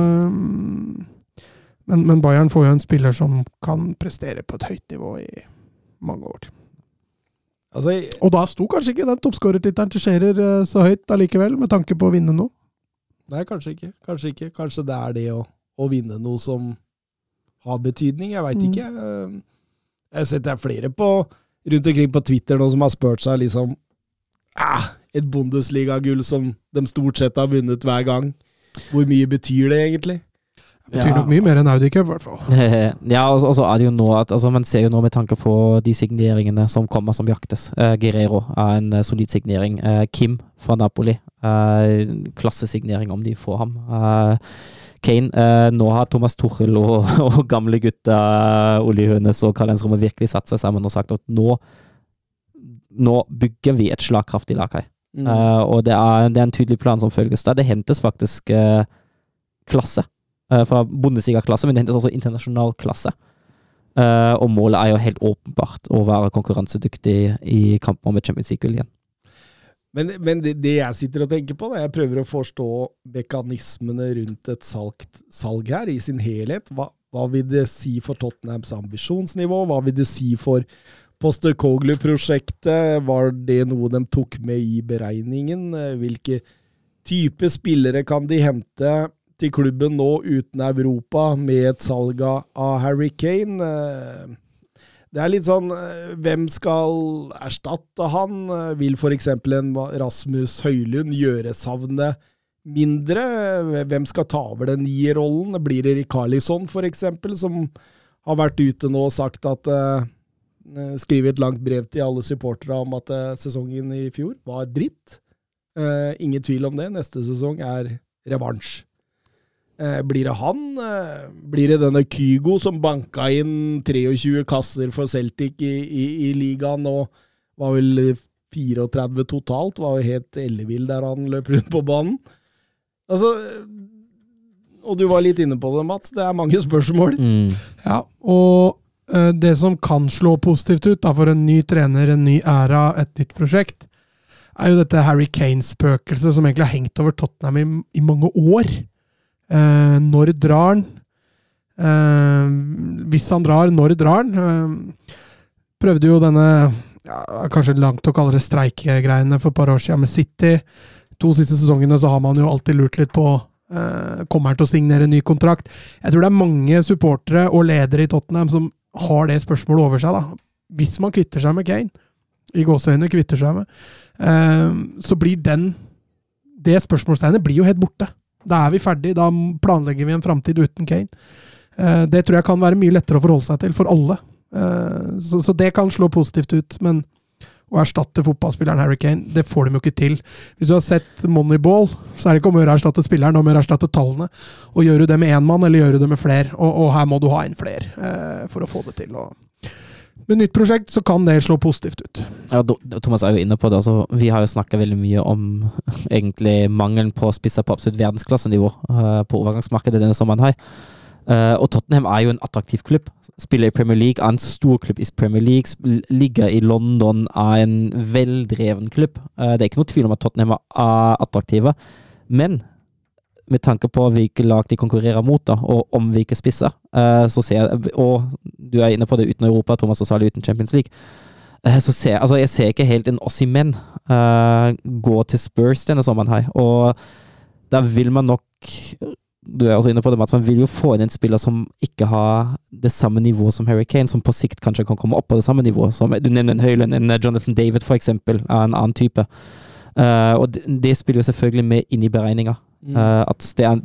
men, men, Bayern får jo en spiller som kan prestere på et høyt nivå i mange år. Altså, jeg, og da sto kanskje ikke den toppskårertittelen til Scherer eh, så høyt allikevel, med tanke på å vinne noe? Nei, kanskje ikke. Kanskje ikke. Kanskje det er det å, å vinne noe som har betydning. Jeg veit mm. ikke. Jeg har sett det er flere på, rundt omkring på Twitter nå som har spurt seg liksom ah, Et Bundesliga-gull som de stort sett har vunnet hver gang. Hvor mye betyr det egentlig? Det betyr ja. nok mye mer enn Audi Cup, i hvert fall. <laughs> Ja, og så er det jo nå at altså, Man ser jo nå med tanke på de signeringene som kommer som jaktes. Uh, Guerrero er en uh, solid signering. Uh, Kim fra Napoli. klassesignering om de får ham. Kane. Eh, nå har Thomas Tuchel og, <laughs> og gamle gutta Olje Hønes og Karl Ensrommet virkelig satt seg sammen og sagt at nå, nå bygger vi et slagkraftig lag her. Mm. Eh, og det er, det er, en tydelig plan som følges der. Det hentes faktisk eh, klasse uh, fra Bundesliga-klasse, men det hentes også internasjonal klasse. og målet er jo helt åpenbart å være konkurransedyktig i kampen om et Champions League-gull igjen. Men, men det, det, jeg sitter og tenker på, da, jeg prøver å forstå mekanismene rundt et salg, salg her i sin helhet. Hva, hva, vil det si for Tottenhams ambisjonsnivå? Hva vil det si for Poster-Coglu-prosjektet? Var det noe de tok med i beregningen? Hvilke type spillere kan de hente til klubben nå uten Europa med et salg av Harry Kane? Det er litt sånn eh, Hvem skal erstatte han? Vil f.eks. en Rasmus Høylund gjøre savnet mindre? Hvem skal ta over den nierrollen? Blir det Rikarlisson f.eks., som har vært ute nå og sagt at uh, Skriver et langt brev til alle supportere om at uh, sesongen i fjor var dritt. Uh, ingen tvil om det. Neste sesong er revansj. Eh, blir det han? Eh, blir det denne Kygo som banka inn 23 kasser for Celtic i, i, i ligaen og var vel 34 totalt? Var jo helt ellevill der han løp rundt på banen. Altså Og du var litt inne på det, Mats. Det er mange spørsmål. Mm. Ja, og det som kan slå positivt ut da, for en ny trener, en ny æra, et nytt prosjekt, er jo dette Harry Kane-spøkelset som egentlig har hengt over Tottenham i, i mange år. Eh, når drar han? Eh, hvis han drar, når drar han? Eh, prøvde jo denne ja, Kanskje langt å kalle det streikegreiene for et par år siden med City. To siste sesongene så har man jo alltid lurt litt på eh, Kommer han til å signere en ny kontrakt? Jeg tror det er mange supportere og ledere i Tottenham som har det spørsmålet over seg. da. Hvis man kvitter seg med Kane, i gåseøyne kvitter seg med, eh, så blir den Det spørsmålstegnet blir jo helt borte. Da er vi ferdig. Da planlegger vi en framtid uten Kane. Uh, det tror jeg kan være mye lettere å forholde seg til for alle. Uh, så, så, det kan slå positivt ut. Men å erstatte fotballspilleren Harry Kane, det får de jo ikke til. Hvis du har sett Moneyball, så er det ikke om å gjøre å erstatte spilleren, om å gjøre å erstatte tallene. Og Gjør du det med én mann, eller gjør du det med flere? Og, og, her må du ha inn flere eh, for å få det til. Og med nytt prosjekt så kan det slå positivt ut. Ja, Thomas er jo inne på det. Altså, vi har jo snakka veldig mye om <laughs> egentlig mangelen på spisser på absolutt verdensklassenivå uh, på overgangsmarkedet denne sommeren. her. Uh, og Tottenham er jo en attraktiv klubb. Spiller i Premier League, er en stor klubb i Premier League. Ligger i London, er en veldreven klubb. Uh, det er ikke noe tvil om at Tottenham er attraktive. Men med tanke på hvilke lag de konkurrerer mot, da, og om hvilke spisser. Uh, så ser jeg, og du er inne på det uten Europa, Thomas, og Sali uten Champions League. Eh, Så ser, altså jeg ser ikke helt en Ossimen uh, gå til Spurs denne sommeren her. Og da vil man nok Du er også inne på det, Mats. Man vil jo få inn en spiller som ikke har det samme nivået som Harry Kane, som på sikt kanskje kan komme opp på det samme nivået. Som, du nevner en Høylund, en Jonathan David for eksempel, av en annen type. Uh, og det, det spiller jo selvfølgelig med inn i beregninga. Mm. Eh, at det er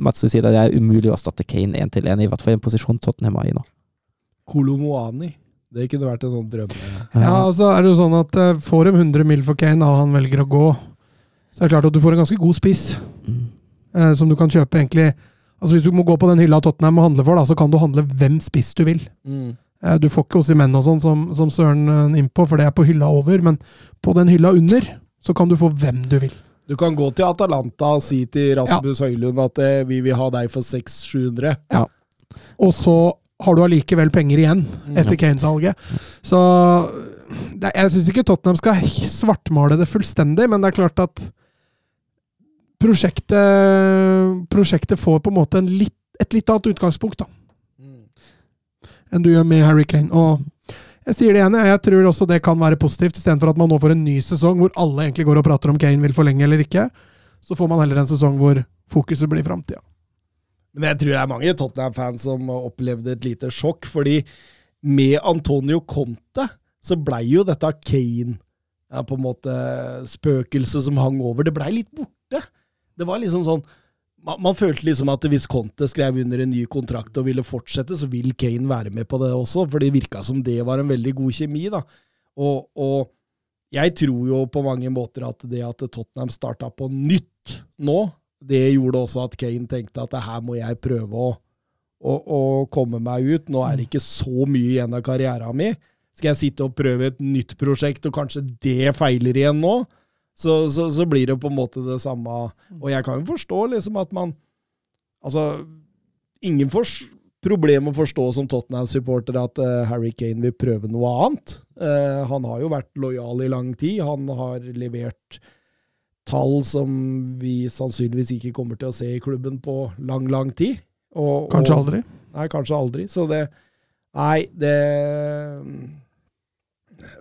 Mats, du sier at det er umulig å erstatte Kane én til én, i hvert fall i en posisjon Tottenham er i nå. Kolomoani. Det kunne vært en sånn drøm. Ja, og så er det jo sånn at eh, Får de 100 mil for Kane, og han velger å gå, så er det klart at du får en ganske god spiss. Mm. eh, som du kan kjøpe egentlig Altså Hvis du må gå på den hylla Tottenham og handle for, da, så kan du handle hvem spiss du vil. Mm. Eh, du får ikke hos menn og sånn som, som Søren eh, innpå, for det er på hylla over. Men på den hylla under, så kan du få hvem du vil. Du kan gå til Atalanta og si til Rasmus Høylund at eh, vi vil ha deg for 600-700. Og så har du allikevel penger igjen etter Kane-salget. Så det, jeg syns ikke Tottenham skal svartmale det fullstendig, men det er klart at prosjektet, prosjektet får på en måte en litt, et litt annet utgangspunkt da, enn du gjør med Harry Kane. Og jeg sier det igjen, jeg, tror også det kan være positivt, istedenfor at man nå får en ny sesong hvor alle egentlig går og prater om Kane vil forlenge eller ikke. Så får man heller en sesong hvor fokuset blir framtida. Men jeg tror det er mange Tottenham-fans som opplevde et lite sjokk, fordi med Antonio Conte så blei jo dette Kane ja, på en måte spøkelset som hang over. Det blei litt borte. Det var liksom sånn man, man følte liksom at hvis Conte skrev under en ny kontrakt og ville fortsette, så vil Kane være med på det også, for det virka som det var en veldig god kjemi. da. Og, og jeg tror jo på mange måter at det at Tottenham starta på nytt nå, det gjorde også at Kane tenkte at her må jeg prøve å, å, å komme meg ut. Nå er det ikke så mye igjen av karrieren min. Skal jeg sitte og prøve et nytt prosjekt, og kanskje det feiler igjen nå? Så, så, så blir det på en måte det samme. Og jeg kan jo forstå liksom at man Altså, ingen får problem å forstå som Tottenham-supporter at uh, Harry Kane vil prøve noe annet. Uh, han har jo vært lojal i lang tid. Han har levert tall som vi sannsynligvis ikke kommer til å se i klubben på lang, lang tid. Og, Kanskje og, aldri. Nei, kanskje aldri. Så det Nei, det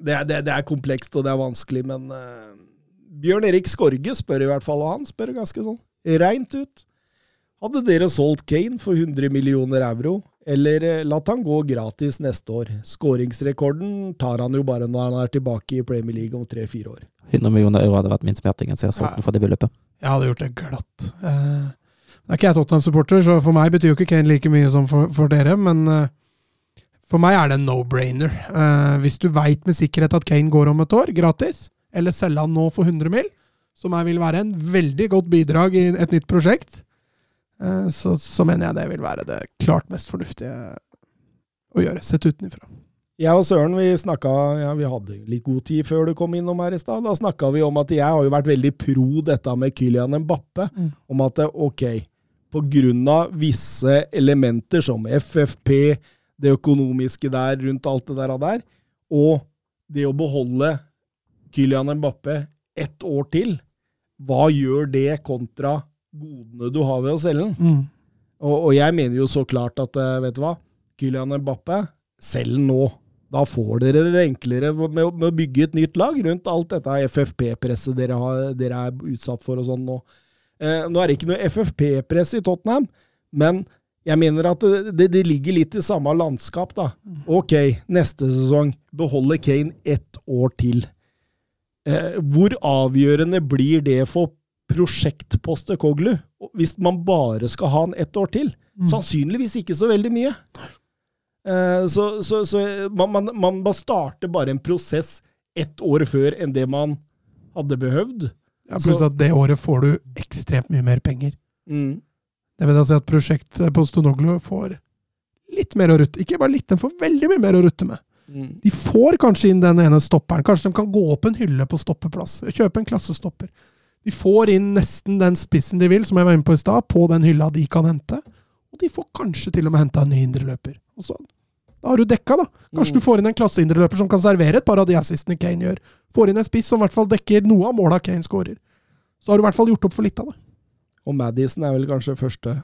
Det, det, det er komplekst, og det er vanskelig, men eh, Bjørn Erik Skorge spør i hvert fall, og han spør ganske sånn reint ut. Hadde dere solgt Kane for 100 millioner euro, eller eh, latt han gå gratis neste år? Skåringsrekorden tar han jo bare når han er tilbake i Premier League om tre-fire år. 100 millioner euro hadde vært min smerting, så jeg har solgt den for det beløpet. Jeg hadde gjort det glatt. Eh, Nå er ikke jeg Tottenham-supporter, så for meg betyr jo ikke Kane like mye som for, for dere, men eh, for meg er det en no-brainer. Eh, hvis du veit med sikkerhet at Kane går om et år, gratis, eller selge han nå for 100 mill., som vil være en veldig godt bidrag i et nytt prosjekt, eh, så, så mener jeg det vil være det klart mest fornuftige å gjøre, sett utenfra. Jeg og Søren vi snakka ja, Vi hadde litt god tid før du kom innom her i stad. Da snakka vi om at jeg har jo vært veldig pro dette med Kylian Mbappe. Mm. Om at ok, på grunn av visse elementer som FFP, det økonomiske der rundt alt det der og det å beholde Kylian Mbappe ett år til, hva gjør det kontra godene du har ved å selge den? Mm. Og, og jeg mener jo så klart at, eh, vet du hva, Kylian Mbappe, selg den nå. Da får dere det enklere med, med å bygge et nytt lag rundt alt dette FFP-presset dere, dere er utsatt for og sånn nå. Eh, nå er det ikke noe FFP-press i Tottenham, men jeg mener at det, det, det ligger litt i samme landskap, da. Ok, neste sesong Beholde Kane ett år til. Eh, hvor avgjørende blir det for prosjektpostet Koglu, hvis man bare skal ha han ett år til? Sannsynligvis ikke så veldig mye. Eh, så så, så man, man, man starter bare en prosess ett år før enn det man hadde behøvd. Ja, pluss at det året får du ekstremt mye mer penger. Mm. Det vil da si at prosjektet Postonoglu får litt mer å rutte Ikke bare litt, den får veldig mye mer å rutte med. Mm. De får kanskje inn den ene stopperen. Kanskje de kan gå opp en hylle på stoppeplass. Kjøpe en klassestopper. De får inn nesten den spissen de vil, som jeg var inne på i stad, på den hylla de kan hente. Og de får kanskje til og med henta en ny indreløper. Og da har du dekka, da. Kanskje Mm. du får inn en klasseindreløper som kan servere et par av de assistene Kane gjør. Får inn en spiss som i hvert fall dekker noe av måla Kane skårer. Så har du i hvert fall gjort opp for litt av det. Og Madison er vel kanskje første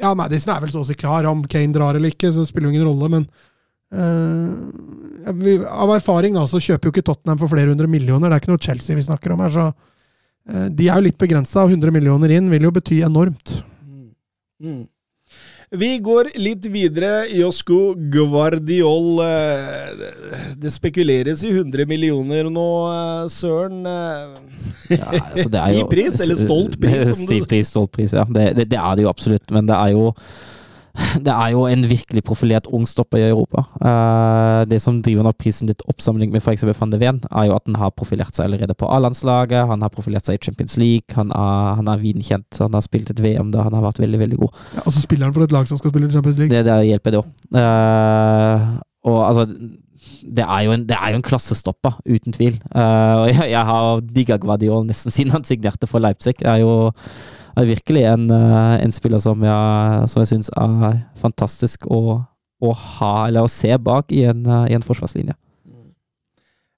Ja, Madison er vel så å si klar. Om Kane drar eller ikke, så spiller jo ingen rolle, men Eh, vi, av erfaring da, så kjøper jo ikke Tottenham for flere hundre millioner. Det er ikke noe Chelsea vi snakker om her, så uh, de er jo litt begrensa. 100 millioner inn vil jo bety enormt. Mm. Mm. Vi går litt videre. Josko Guardiol. eh, Det spekuleres i 100 millioner nå, Søren. Ja, altså, det er <laughs> jo- Stiv pris, eller stolt pris, som <laughs> Stiv pris, stolt pris, ja. Det, det, det er det jo absolutt, men det er jo <laughs> det er jo en virkelig profilert ung stopper i Europa. Uh, det som driver nok prisen litt opp sammenlignet med f.eks. van de Ven, er jo at han har profilert seg allerede på A-landslaget. Han har profilert seg i Champions League. Han er, han er vinkjent. Han har spilt et VM der han har vært veldig, veldig god. Ja, og så spiller han for et lag som skal spille i Champions League. Det, det hjelper, det òg. og altså det er, jo en, det er jo en klassestopper, uten tvil. Uh, og jeg, jeg har digga Guardiol nesten siden han signerte for Leipzig. Det er jo er virkelig en, eh, en spiller som jeg, som jeg syns er fantastisk å, å ha, eller å se bak i en, eh, i en forsvarslinje.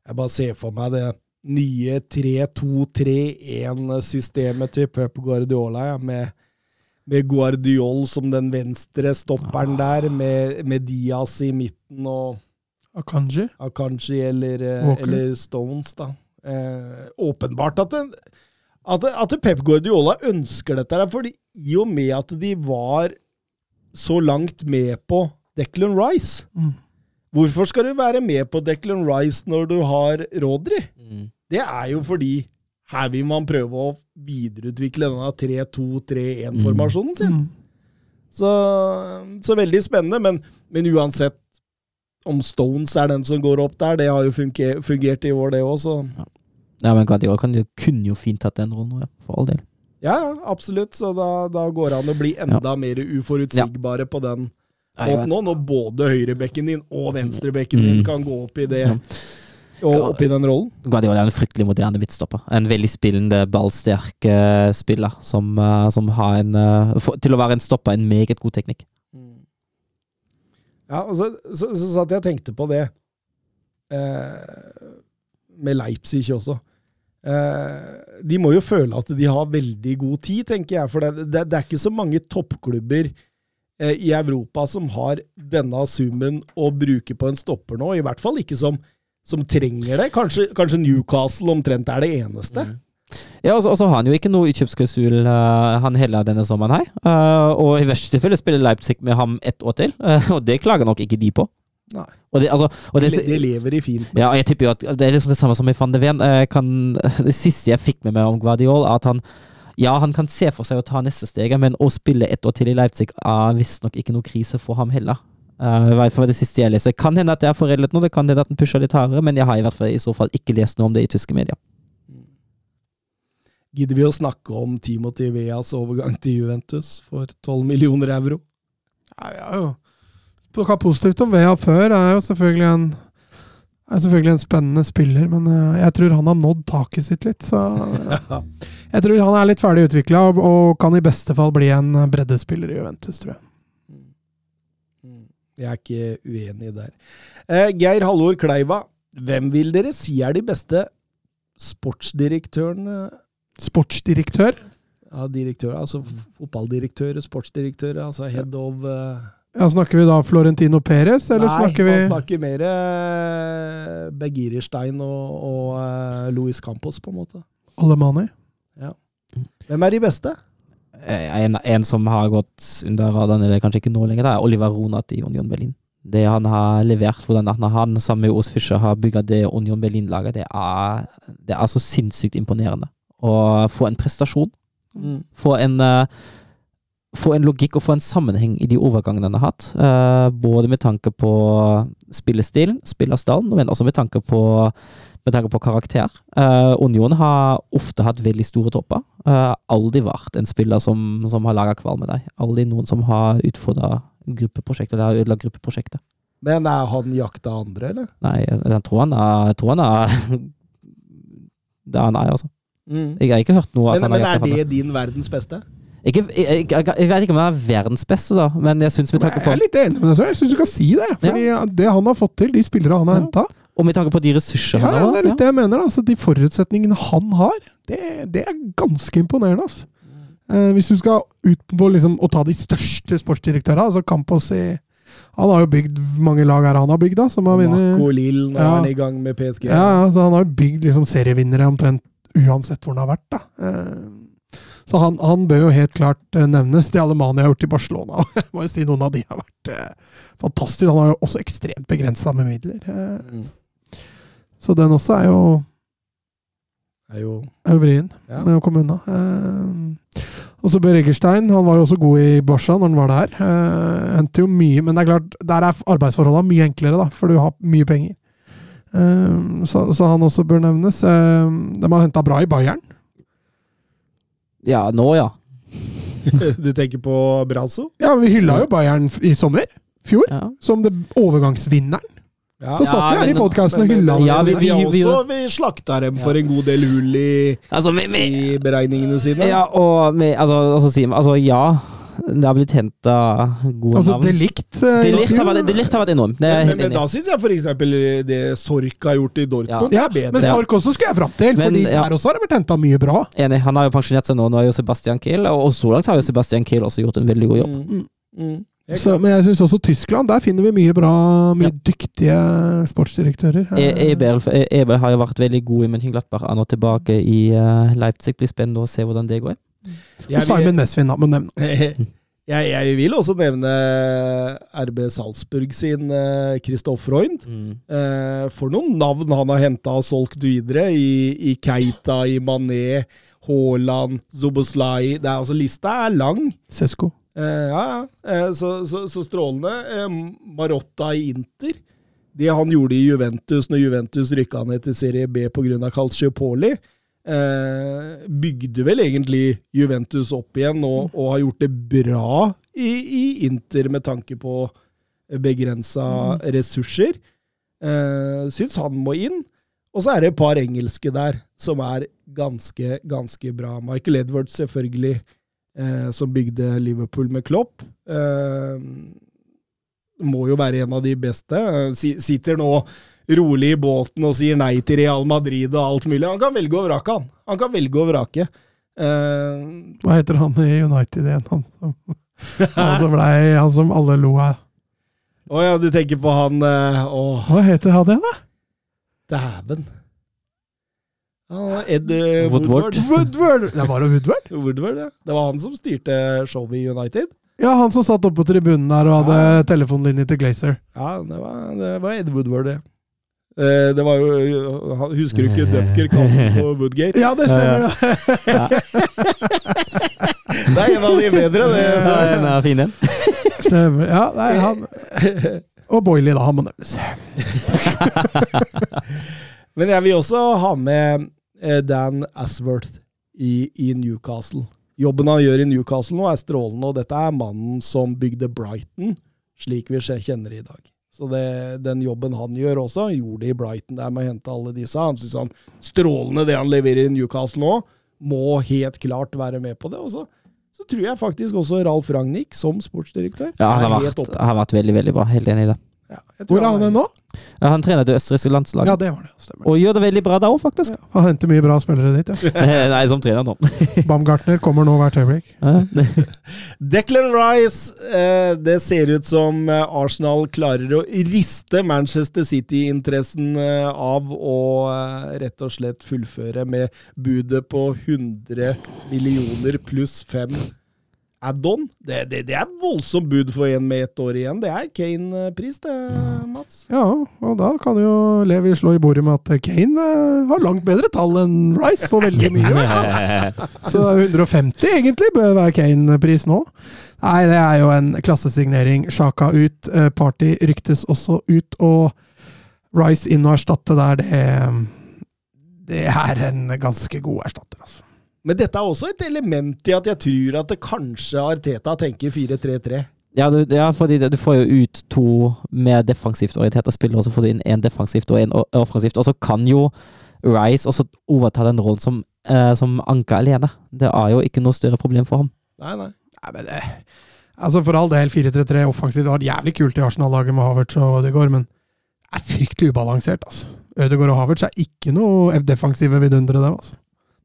Jeg bare ser for meg det nye 3-2-3-1-systemet til Pep Guardiola, ja, med, med Guardiol som den venstre stopperen der, med, med Diaz i midten og Akanji. Akanji eller, eh, eller Stones, da. Eh, åpenbart at, det, at, at Pep Guardiola ønsker dette, her, fordi i og med at de var så langt med på Declan Rice Mm. Hvorfor skal du være med på Declan Rice når du har Rodri? Det er jo fordi her vil man prøve å videreutvikle denne 3-2-3-1-formasjonen sin. Mm. Så, så veldig spennende, men, men uansett om Stones er den som går opp der, det har jo funke- fungert i år, det òg, så Ja, men Guardiola kan kunne jo fint hatt den rollen, for all del. ja, ja, absolutt. Så da, da går det an å bli enda mer uforutsigbare på den måten nå, når både høyrebekken din og venstrebekken din Mm. kan gå opp i det Ja. og opp i den rollen. Guardiola er en fryktelig moderne midtstopper. En veldig spillende, ballsterk eh, spiller som, eh, som har en eh, Til å være en stopper, en meget god teknikk. Ja, og så, så, så satt jeg og tenkte på det eh, med Leipzig også. Eh, de må jo føle at de har veldig god tid, tenker jeg. For det, det, det er ikke så mange toppklubber eh, i Europa som har denne summen å bruke på en stopper nå. I hvert fall ikke som, som trenger det. Kanskje, kanskje Newcastle omtrent er det eneste. Ja, og så og så har han jo ikke noe utkjøpsklausul, uh, han heller denne sommeren her. Uh, og i verste tilfelle spiller Leipzig med ham ett år til, uh, og det klager nok ikke de på. Nei. Og det, altså, og det, det, lever i fint. Ja, og jeg tipper jo at det er liksom det samme som i van de Ven. Eh, Kan, <laughs> det siste jeg fikk med meg om Guardiol, er at han ja, han kan se for seg å ta neste steget, men å spille ett år til i Leipzig er visstnok ikke noe krise for ham heller. Uh, hvert fall det siste jeg leser. Kan hende at jeg er foreldet nå, det kan hende at den pusher litt hardere, men jeg har i hvert fall i så fall ikke lest noe om det i tyske medier. Gidder vi å snakke om Timothy Veas overgang til Juventus for 12 millioner euro? Ja, ja, jo. Snakka positivt om Vea før. Er jo selvfølgelig en er selvfølgelig en spennende spiller, men eh, jeg tror han har nådd taket sitt litt. Så <laughs> jeg tror han er litt ferdig utvikla og, og kan i beste fall bli en breddespiller i Juventus, tror jeg. Jeg er ikke uenig der. Eh, Geir Hallor Kleiva, hvem vil dere si er de beste sportsdirektørene Sportsdirektør. Ja, direktør, altså fotballdirektør, fotballdirektører, sportsdirektører, altså head of eh, Ja, Snakker vi da Florentino Perez, eller Nei, snakker vi Nei, man snakker mer uh, Begirstein og, og eh, Luis Campos, på en måte. Alemani? Hvem er de beste? Eh, En, en som har gått under radaren, eller kanskje ikke nå lenger, det er Oliver Ronat i Union Berlin. Det han har levert, hvordan han, han sammen med Os Fischer har bygga det Union Berlin-laget, det det er så sinnssykt imponerende. Å få en prestasjon, få en eh, få en logikk og få en sammenheng i de overgangene han har hatt. eh, både med tanke på spillestilen, spillerstallen, men også med tanke på, med tanke på karakter. Eh, Union har ofte hatt veldig store topper. Uh, aldri vært en spiller som, som har laga kval med deg. Aldri noen som har utfordra gruppeprosjektet, eller ødelagt gruppeprosjektet. Men er han jakta andre, eller? Nei, jeg, tror han er, jeg tror han er <laughs> Det er han er, altså. Jeg har ikke hørt noe at Men, han men er det din verdens beste? Ikke, jeg, jeg, jeg, jeg vet ikke om han er verdens beste, da, men jeg syns med tanke Jeg er litt enig med deg, så jeg syns du kan si det. Fordi det han har fått til, de spillere han har Ja. henta Og med tanke på de ressurser ja, han ja. Det er litt det jeg mener. da. Altså, de forutsetningene han har, det, det er ganske imponerende. Altså. Eh, hvis du skal ut på liksom, å ta de største sportsdirektørene, altså Campos i, Han har jo bygd mange lag her han har bygd, da. Som har vunnet Marco Lill, nå Ja. er han i gang med PSG. Ja, ja, så han har jo bygd liksom serievinnere omtrent uansett hvor han har vært. da. Eh, Så han, han bør jo helt klart nevnes de Det jeg har gjort i Barcelona. <laughs> Jeg må jo si Noen av de har vært eh, fantastiske. Han har jo også ekstremt begrensa med midler. Eh, Mm. Så den også er jo, Er jo er jo vrien Ja. med å komme unna. Eh, og så Bør Eggerstein. Han var jo også god i Barca når han var der. Eh, Henter jo mye, men det er klart, der er arbeidsforholdene mye enklere, da, for du har mye penger. Eh, så, så han også bør nevnes. Eh, de har henta bra i Bayern. Ja, nå, ja. <laughs> Du tenker på Brazo? Ja, vi hylla jo Bayern i sommer. Fjor. ja. Som det overgangsvinneren. Ja. Så satt vi her i podkasten og hylla Ja, vi- vi, vi- også vi slakta dem for en god del hull i, Altså, vi, vi, i beregningene sine. ja, og vi, altså, altså, altså, ja. Det har blitt henta gode Altså navn. Delikt. eh, Det i likt har vært, det har vært enormt. Det er men, men, men da syns jeg f.eks. det Sork har gjort i Dortmund, Ja, det er men. Sork også skulle jeg fram til, Men, fordi ja. der også har det vært henta mye bra. Enig. Han har jo pensjonert seg nå. Nå er jo Sebastian Kiel, og så langt har jo Sebastian Kiel også gjort en veldig god jobb. Mm. Mm. Helt Så, men jeg syns også Tyskland, der finner vi mye bra, mye Ja. dyktige sportsdirektører. Eber, Ebel, Ebel har jo vært veldig god i Mönchenglattberg. Han er nå tilbake i eh, Leipzig. Blir spennende å se hvordan det går. Og Jeg Simon Mesvin, da, må nevne. <laughs> jeg, jeg vil også nevne RB Salzburg sin eh, Christoph Freund. Mm. for noen navn han har henta og solgt videre, i, i Keita, i Mané, Haaland, Zoboslai det er, altså, Lista er lang. Sesko. Eh, ja, ja. Eh, så, så, så strålende. Eh, Marotta i Inter. Det han gjorde i Juventus når Juventus rykka ned til Serie B pga. Calciopoli, eh, bygde vel egentlig Juventus opp igjen og, og har gjort det bra i, i Inter med tanke på begrensa ressurser. Eh, syns han må inn. Og så er det et par engelske der som er ganske, ganske bra. Michael Edwards, selvfølgelig eh, som bygde Liverpool med Klopp. Eh, må jo være en av de beste. Eh, sitter nå rolig i båten og sier nei til Real Madrid og alt mulig. Han kan velge og vrake, han. Han kan velge og vrake. Uh, Hva heter han i United igjen? Han som, han som, ble, han som alle lo av. å ja, du tenker på han Å, Hva heter han igjen, da? dæven. Ja, Ed eh, Woodward. Woodward. Woodward! Det var det Woodward? Woodward, ja. Det var han som styrte showet i United. Ja, han som satt oppe på tribunen der og hadde telefonlinje til Glazer. Ja, det var, det var Ed Woodward, det. Eh, det var jo Husker du ikke <laughs> Dupker kalte på Woodgate? Ja, det stemmer! det. <laughs> Det er en av de bedre, det. <laughs> Så den Så. er fin, den. stemmer. Ja, nei, han Og Boiley, da. Han må nevnes. Men jeg vil også ha med eh, Dan Asworth i, i Newcastle. Jobben han gjør i Newcastle nå, er strålende, og dette er mannen som bygde Brighton, slik vi kjenner det i dag. Så det, den jobben han gjør også, han gjorde i Brighton der med å hente alle disse. Han syns han strålende det han leverer i Newcastle nå, må helt klart være med på det. Og så, så tror jeg faktisk også Ralf Ragnhild, som sportsdirektør, Ja, han har vært, han har vært veldig, veldig bra. Helt enig i det. Ja, Hvor er han er- nå? Ja, han trener det østerrikske landslaget. Ja, det var det. Stemmer. Og gjør det veldig bra da òg, faktisk. Ja, han henter mye bra spillere dit, ja. <laughs> Nei, som trener nå. <laughs> Baumgartner kommer nå hvert øyeblikk. <laughs> Declan Rice. Eh, det ser ut som eh, Arsenal klarer å riste Manchester City-interessen eh, av å eh, rett og slett fullføre med budet på 100 millioner pluss 5 add-on. Det, det, det er voldsomt bud for en med ett år igjen. Det er Kane-pris, det, Mats. Ja, og da kan jo Levi slå i bordet med at Kane eh, har langt bedre tall enn Rice på veldig mye. <laughs> Så 150 egentlig bør være Kane-pris nå. Nei, det er jo en klassesignering. Sjaka ut, eh, Party ryktes også ut, og Rice inn og erstatte der, det, det er en ganske god erstatter, altså. Men dette er også et element i at jeg tror at det kanskje Arteta tenker 4-3-3. Ja, du, ja, fordi du får jo ut to mer defensivt orienterte spillere, og så får du inn én defensivt og én offensivt. Og så kan jo Rice også overta den rollen som, eh, som anker alene. Det er jo ikke noe større problem for ham. Nei, nei. Nei, men det Altså For all del, 4-3-3 offensivt det var jævlig kult i Arsenal-laget med Havertz og Ødegaard, men det er fryktelig ubalansert. altså. Ødegaard og Havertz er ikke noe defensive vidundere, dem. altså.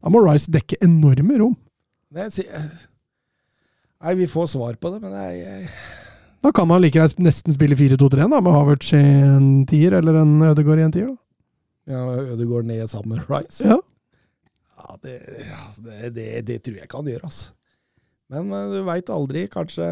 Da må Rice dekke enorme rom. Nei, Nei, vi får svar på det, men jeg, jeg, Da kan man like greit nesten spille 4-2-3 da, med Havertz i en tier, eller en Ødegaard i en tier. da. Ja, Ødegaard ned sammen med Rice. Ja. Ja, det, det, det, det tror jeg kan gjøre, altså. Men eh, du veit aldri. Kanskje,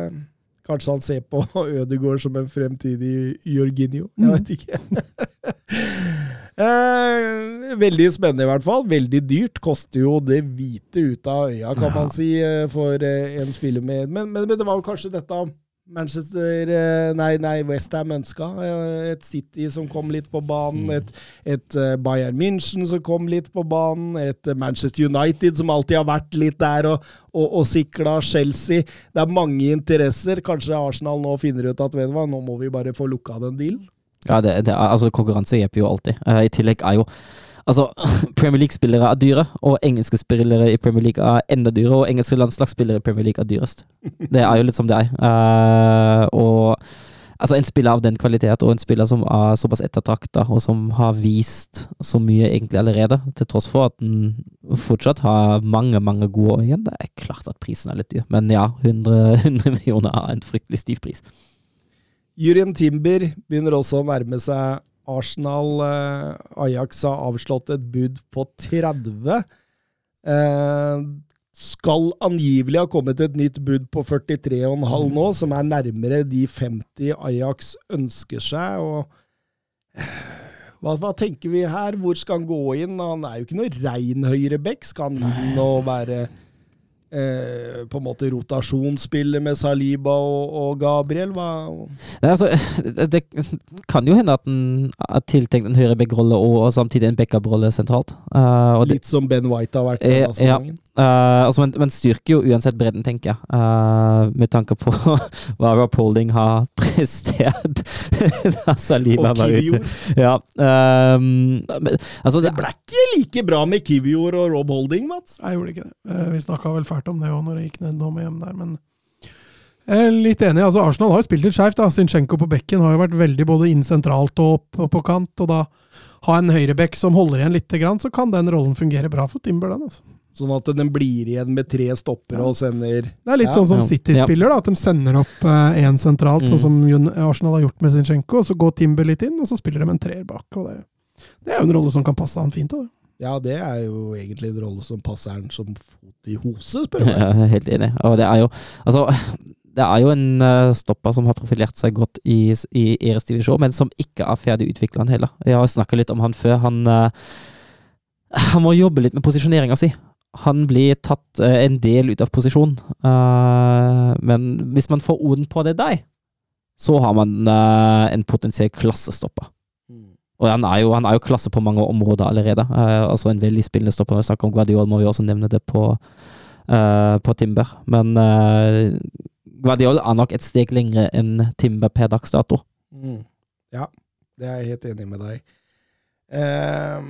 kanskje han ser på <laughs> Ødegaard som en fremtidig Jorginho. Jeg Mm. veit ikke. <laughs> eh, veldig spennende, i hvert fall. Veldig dyrt. Koster jo det hvite ut av øya, kan Ja. man si, eh, for eh, en spiller med men, men, men det var jo kanskje dette Manchester eh, Nei, nei Westham ønska. Et City som kom litt på banen. Et, et eh, Bayern München som kom litt på banen. Et Manchester United som alltid har vært litt der og, og, og sikla. Chelsea. Det er mange interesser. Kanskje Arsenal nå finner ut at vet du hva, nå må vi bare få lukka den dealen. Ja, det, det er, altså konkurranse hjelper jo alltid. Uh, I tillegg er jo Altså, <laughs> Premier League-spillere er dyre, og engelske spillere i Premier League er enda dyre, og engelske landslagsspillere i Premier League er dyrest. <laughs> Det er jo litt som det er. Uh, og altså, en spiller av den kvalitet, og en spiller som er såpass ettertrakta, og som har vist så mye egentlig allerede, til tross for at den fortsatt har mange, mange gode år igjen, det er klart at prisen er litt dyr. Men ja, 100, 100 millioner er en fryktelig stiv pris. Jurien Timber begynner også å nærme seg Arsenal. Eh, Ajax har avslått et bud på 30. Eh, skal angivelig ha kommet et nytt bud på 43,5 nå, som er nærmere de 50 Ajax ønsker seg. eh, hva, hva tenker vi her? Hvor skal han gå inn? Han er jo ikke noe rein høyrebekk. Skal han inn og være eh, på en måte rotasjonsspillet med Saliba og, og Gabriel? Hva, Nei, altså, det, <laughs> det kan jo hende at den er tiltenkt en høyrebackrolle og, og samtidig en backup-rolle sentralt. Uh, og det, Litt som Ben White har vært Eh, sesongen. eh, altså, men, men styrker jo uansett bredden, tenker jeg. Uh, med tanke på <laughs> hva Rob Holding har <laughs> prestert da Saliba var ute. Ja, um, men, altså, Det det, ble ikke like bra med Kivior og Rob Holding, Mats. Jeg gjorde ikke det. Vi snakka vel fælt om det òg når det gikk ned nå med hjem der, men jeg er litt enig. altså Arsenal har jo spilt litt skeivt. Zinchenko på bekken har jo vært veldig både inn sentralt og opp og på kant. og da ha en høyrebekk som holder igjen litt, så kan den rollen fungere bra for Timber. den altså. Sånn at den blir igjen med tre stoppere Ja. og sender Det er litt Ja. sånn som Ja. City spiller, da, at de sender opp én sentralt, Mm. sånn som Arsenal har gjort med Zinchenko, og så går Timber litt inn, og så spiller de en treer bak. og Det, det er jo en rolle som kan passe han fint. Da. Ja, det er jo egentlig en rolle som passer han som fot i hose, spør du meg. er helt enig. Og det er jo Altså, det er jo en eh, stopper som har profilert seg godt i, i Eres divisjon, men som ikke er ferdig utvikla heller. Jeg har snakka litt om han før. Han, eh, han må jobbe litt med posisjoneringa si. Han blir tatt eh, en del ut av posisjon. Men hvis man får orden på det der, så har man en potensiell klassestopper. Og han er, jo, han er jo klasse på mange områder allerede. Uh, altså En veldig spillende stopper. Vi om Guardiol, må vi også nevne det på, uh, på Timber. Men eh, Guardiol er nok et steg lengre enn Timber per dags dato. Mm. Ja, det er jeg helt enig med deg. Eh,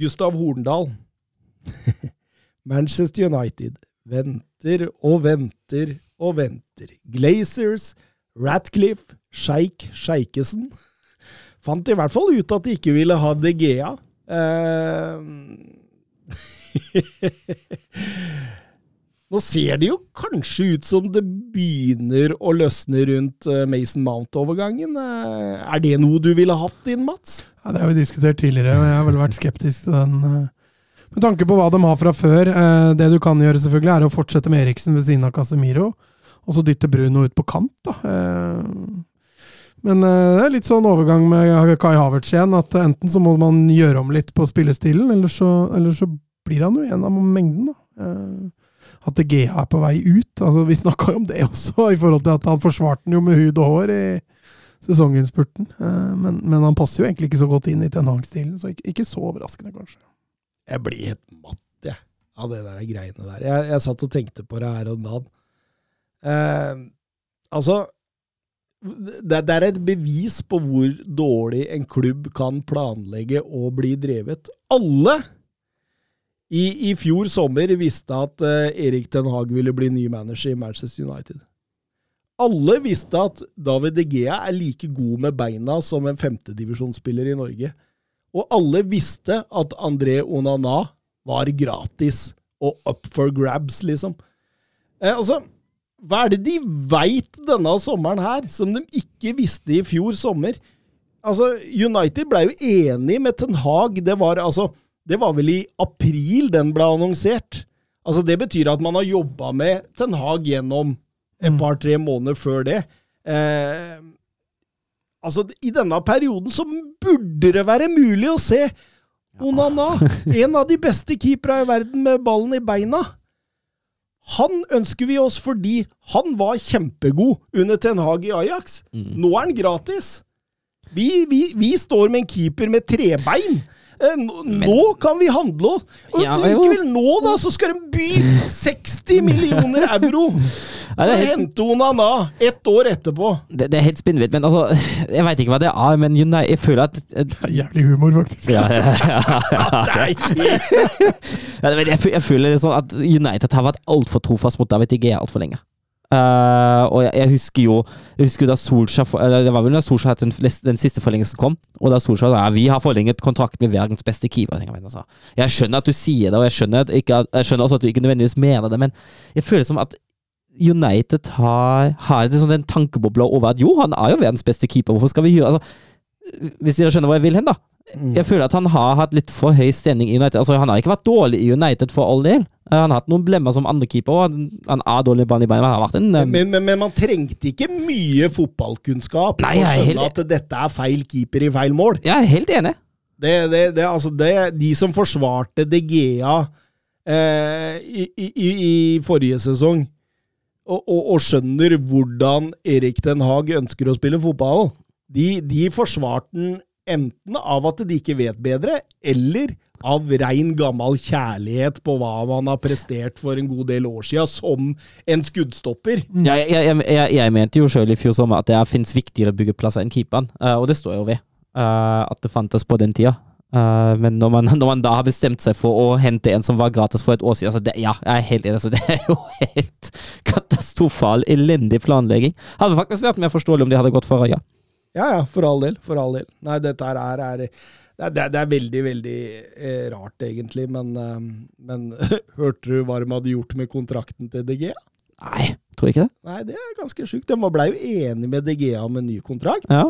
Gustav Horndal. <laughs> Manchester United venter og venter og venter. Glazers, Ratcliffe, Sjeik Sjeikesen <laughs> fant i hvert fall ut at de ikke ville ha De Gea. Eh, <laughs> Nå ser det jo kanskje ut som det begynner å løsne rundt eh, Mason Mount-overgangen. Eh, Er det noe du ville hatt inn, Mats? Ja, Det har vi diskutert tidligere, og jeg har vel vært skeptisk til den. Med tanke på hva de har fra før. Det du kan gjøre, selvfølgelig, er å fortsette med Eriksen ved siden av Casemiro, og så dytte Bruno ut på kant. da. Men eh, det er litt sånn overgang med Kai Havertz igjen, at enten så må man gjøre om litt på spillestilen, eller så, eller så blir han jo en av mengden. da. Eh, At GH er på vei ut. altså Vi snakka jo om det også, i forhold til at han forsvarte den jo med hud og hår i sesonginnspurten. Eh, Men, men han passer jo egentlig ikke så godt inn i Ten så ikke, ikke så overraskende, kanskje. Jeg blir helt matt, jeg, av det der greiene der. Jeg, jeg satt og tenkte på det her om dagen. Eh, altså det, det er et bevis på hvor dårlig en klubb kan planlegge og bli drevet. Alle i, i fjor sommer visste at uh, Erik Ten Hag ville bli ny manager i Manchester United. Alle visste at David De Gea er like god med beina som en femtedivisjonsspiller i Norge. Og alle visste at André Onana var gratis og up for grabs, liksom. Eh, altså, hva er det de veit denne sommeren her, som de ikke visste i fjor sommer? Altså, United ble jo enig med Ten Hag. Det var, altså, det var vel i april den ble annonsert. Altså, det betyr at man har jobba med Ten Hag gjennom et par-tre måneder før det. Eh, altså, i denne perioden så burde det være mulig å se Onana, en av de beste keepera i verden med ballen i beina. Han ønsker vi oss fordi han var kjempegod under Ten Hag i Ajax. Nå er han gratis. Vi, vi, vi står med en keeper med trebein. Eh, Nå, nå kan vi handle. Og Ja, likevel nå, da, så skal de by <laughs> 60 millioner euro Er helt- hente Onana ett år etterpå. Det, det er helt spinnvilt, men altså <laughs> Jeg veit ikke hva det er, men United, jeg føler at Det er jævlig humor, faktisk. ja, ja, ja, ja. Det Ja, men jeg, jeg føler det sånn at United har vært altfor trofast mot David Igea altfor lenge. Uh, og jeg, jeg husker jo Jeg husker da Solskjær for- Det var vel da Solskjær hadde den, den siste forlengelsen kom, og da Solskjær sa ja, vi har forlenget kontrakt med verdens beste keeper. Jeg, altså, jeg skjønner at du sier det, og jeg skjønner, at ikke, jeg skjønner også at du ikke nødvendigvis mener det, men jeg føler som at United har, har et sånn en tankeboble over at jo, han er jo verdens beste keeper, hvorfor skal vi gjøre altså, Hvis dere skjønner hvor jeg vil hen, da. Jeg føler at han har hatt litt for høy stemning i United. Altså, Han har ikke vært dårlig i United for all del. Han har hatt noen blemmer som andre keeper, og han, er dårlig med ballen i beina. men eh, men, men, men man trengte ikke mye fotballkunnskap Nei, for å skjønne helt- at dette er feil keeper i feil mål. Jeg er helt enig. Det, det, det, altså de som forsvarte De Gea eh, i, i, i i forrige sesong, og, og, skjønner hvordan Erik Den Haag ønsker å spille fotball, de, de forsvarte den enten av at de ikke vet bedre, eller av rein gammel kjærlighet på hva man har prestert for en god del år siden, som en skuddstopper. Ja, jeg, jeg, jeg, jeg mente jo sjøl i fjor sommer at det fins viktigere byggeplasser enn keeperen, eh, og det står jo ved. eh, at det fantes på den tida. Eh, men når man, <laughs> når man da har bestemt seg for å hente en som var gratis for et år siden, altså det, ja, jeg er helt enig. Altså, <laughs> det er jo helt katastrofal, elendig planlegging. Hadde faktisk vært mer forståelig om de hadde gått for Raja. Ja, ja, for all del. For all del. Nei, dette her er, er det, er, det er veldig, veldig eh, rart, egentlig. Men, eh, men <laughs> hørte du hva de hadde gjort med kontrakten til DG? Nei, tror ikke det. Nei, det er ganske sjukt. De ble jo enige med DGA om en ny kontrakt, Ja.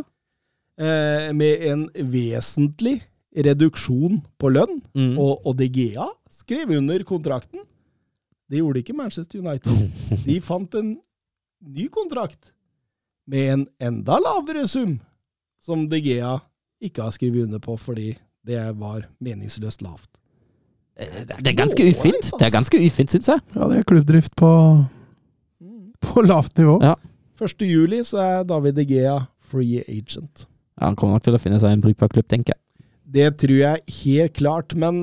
eh, med en vesentlig reduksjon på lønn. Mm. Og, og DGA skrev under kontrakten. Det gjorde ikke Manchester United. <laughs> De fant en ny kontrakt med en enda lavere sum, som DGA ikke har skrevet under på fordi det var meningsløst lavt. Det er ganske ufint. Det er ganske ufint, syns jeg. Ja, det er klubbdrift på, på lavt nivå. Ja. 1. juli så er David DGA free agent. Ja, han kommer nok til å finne seg en brukbar klubb, tenker jeg. Det tror jeg helt klart, men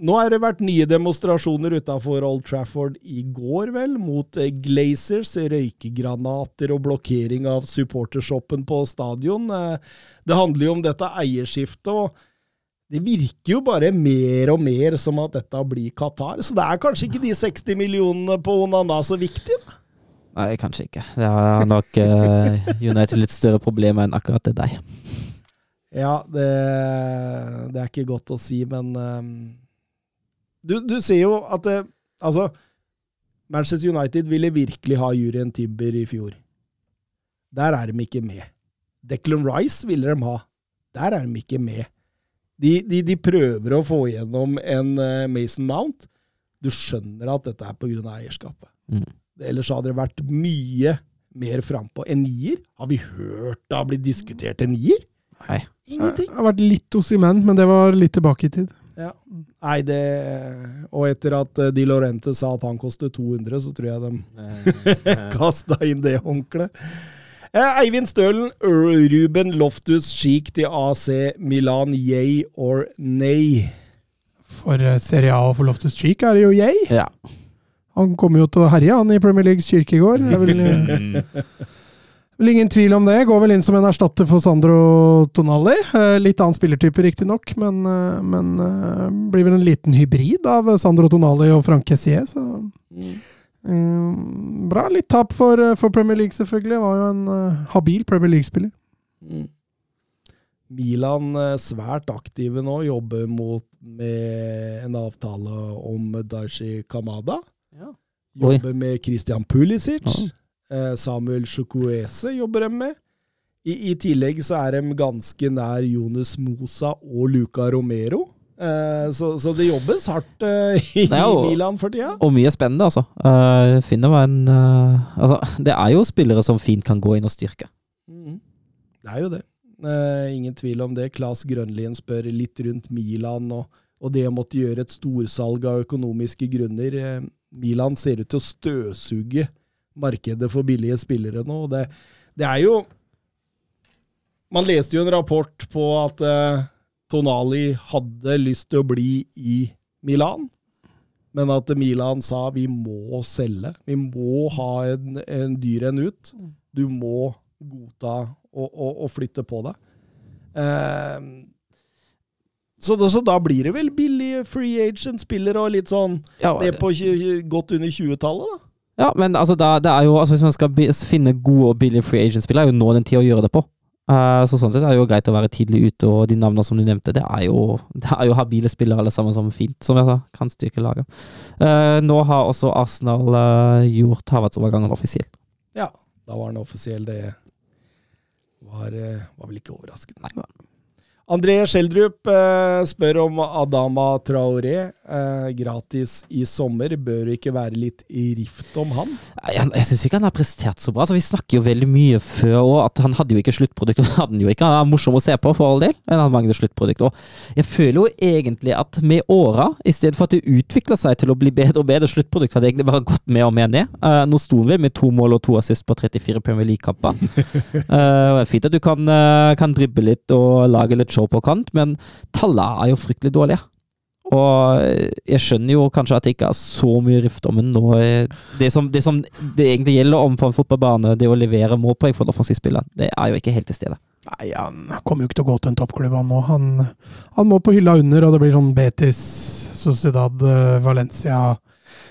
nå har det vært nye demonstrasjoner utafor Old Trafford i går, vel, mot eh, Glazers, røykegranater og blokkering av supportershoppen på stadion. Eh, Det handler jo om dette eierskiftet, og det virker jo bare mer og mer som at dette blir Qatar. Så det er kanskje ikke de 60 millionene på Onana så viktig? Nei, kanskje ikke. Det har nok uh, United litt større problemer enn akkurat det der. Ja, det, det er ikke godt å si, men um, du, du ser jo at det, Altså, Manchester United ville virkelig ha juryen Timber i fjor. Der er de ikke med. Declan Rice ville de ha. Der er de ikke med. De, de, de prøver å få igjennom en uh, Mason Mount. Du skjønner at dette er pga. eierskapet. Mm. Ellers hadde det vært mye mer frampå. En nier? Har vi hørt det har blitt diskutert en nier? Nei. Ingenting. Det har vært litt Osimen, men det var litt tilbake i tid. Ja. Nei, det Og etter at De Di Lorente sa at han kostet 200, så tror jeg de <laughs> kasta inn det håndkleet. Eh, Eivind Stølen, Ruben Loftus Cheek til AC Milan, yay or nay? For eh, Serie A og for Loftus Cheek er det jo yay. Ja. Han kommer jo til å herje, han, i Premier Leagues kirkegård. Det er vel, eh, <laughs> vel ingen tvil om det. Går vel inn som en erstatter for Sandro Tonali. Eh, Litt annen spillertype, riktignok, men, eh, men eh, blir vel en liten hybrid av Sandro Tonali og Frank Kessier, så mm. Bra. Litt tap for, for Premier League, selvfølgelig. Var jo en habil Premier League-spiller. Mm. Milan svært aktive nå, jobber mot med en avtale om Daishi Kamada. Ja. Jobber med Christian Pulisic. Ja. Eh, Samuel Chukwueze jobber de med. I, I tillegg så er de ganske nær Jonas Mosa og Luca Romero. Eh, så, så det jobbes hardt eh, i Nei, og, i Milan for tida. Og mye spennende, altså. Uh, en uh, Altså, det er jo spillere som fint kan gå inn og styrke. Mm. Det er jo det. Uh, ingen tvil om det. Klas Grønlien spør litt rundt Milan og, og det å måtte gjøre et storsalg av økonomiske grunner. Milan ser ut til å støvsuge markedet for billige spillere nå. og Det, det er jo Man leste jo en rapport på at eh, Tonali hadde lyst til å bli i Milan. Men at Milan sa vi må selge. Vi må ha en, en dyr en ut. Du må godta å, å, å flytte på deg. Eh, så, da, så da blir det vel billige free agent-spillere og litt sånn Ja, det på godt under 20-tallet, da. Ja men altså, da, det er jo altså, Hvis man skal finne gode og billige free agent-spillere, er jo nå den tid å gjøre det på. Uh, så sånn sett er det jo greit å være tidlig ute, og de navnene som du nevnte, det er jo, <laughs> det er jo habile spillere alle sammen som fint, som jeg sa, kan styrke laget. Uh, nå har også Arsenal uh, gjort havvertsovergangen offisiell. Ja, da var den offisiell. Det var, var vel ikke overraskende. André Schjelderup eh, spør om Adama Traoré, eh, gratis i sommer. Bør det ikke være litt i rift om han? Jeg, Jeg syns ikke han har prestert så bra. Altså, vi snakker jo veldig mye før òg, at han hadde jo ikke sluttprodukt. <laughs> Han hadde jo ikke. Han er morsom å se på, for all del, men han mangler sluttprodukt. òg. jeg føler jo egentlig at med åra, i stedet for at det utvikler seg til å bli bedre og bedre sluttprodukt, hadde egentlig bare gått mer og mer ned. Eh, nå sto han vel med to mål og to assist på 34 Premier League-kamper. <laughs> Er fint at du kan, kan dribbe litt og lage litt show på kant, men tallene er jo fryktelig dårlige. Og jeg skjønner jo kanskje at det ikke er så mye rift om den nå. Det som, det som det egentlig gjelder om på en fotballbane, det å levere målpoeng for en offensiv spiller, det er jo ikke helt til stede. Nei, han kommer jo ikke til å gå til en toppklubb, han nå. Han, han må på hylla under, og det blir sånn Betis, Sociedad, eh, Valencia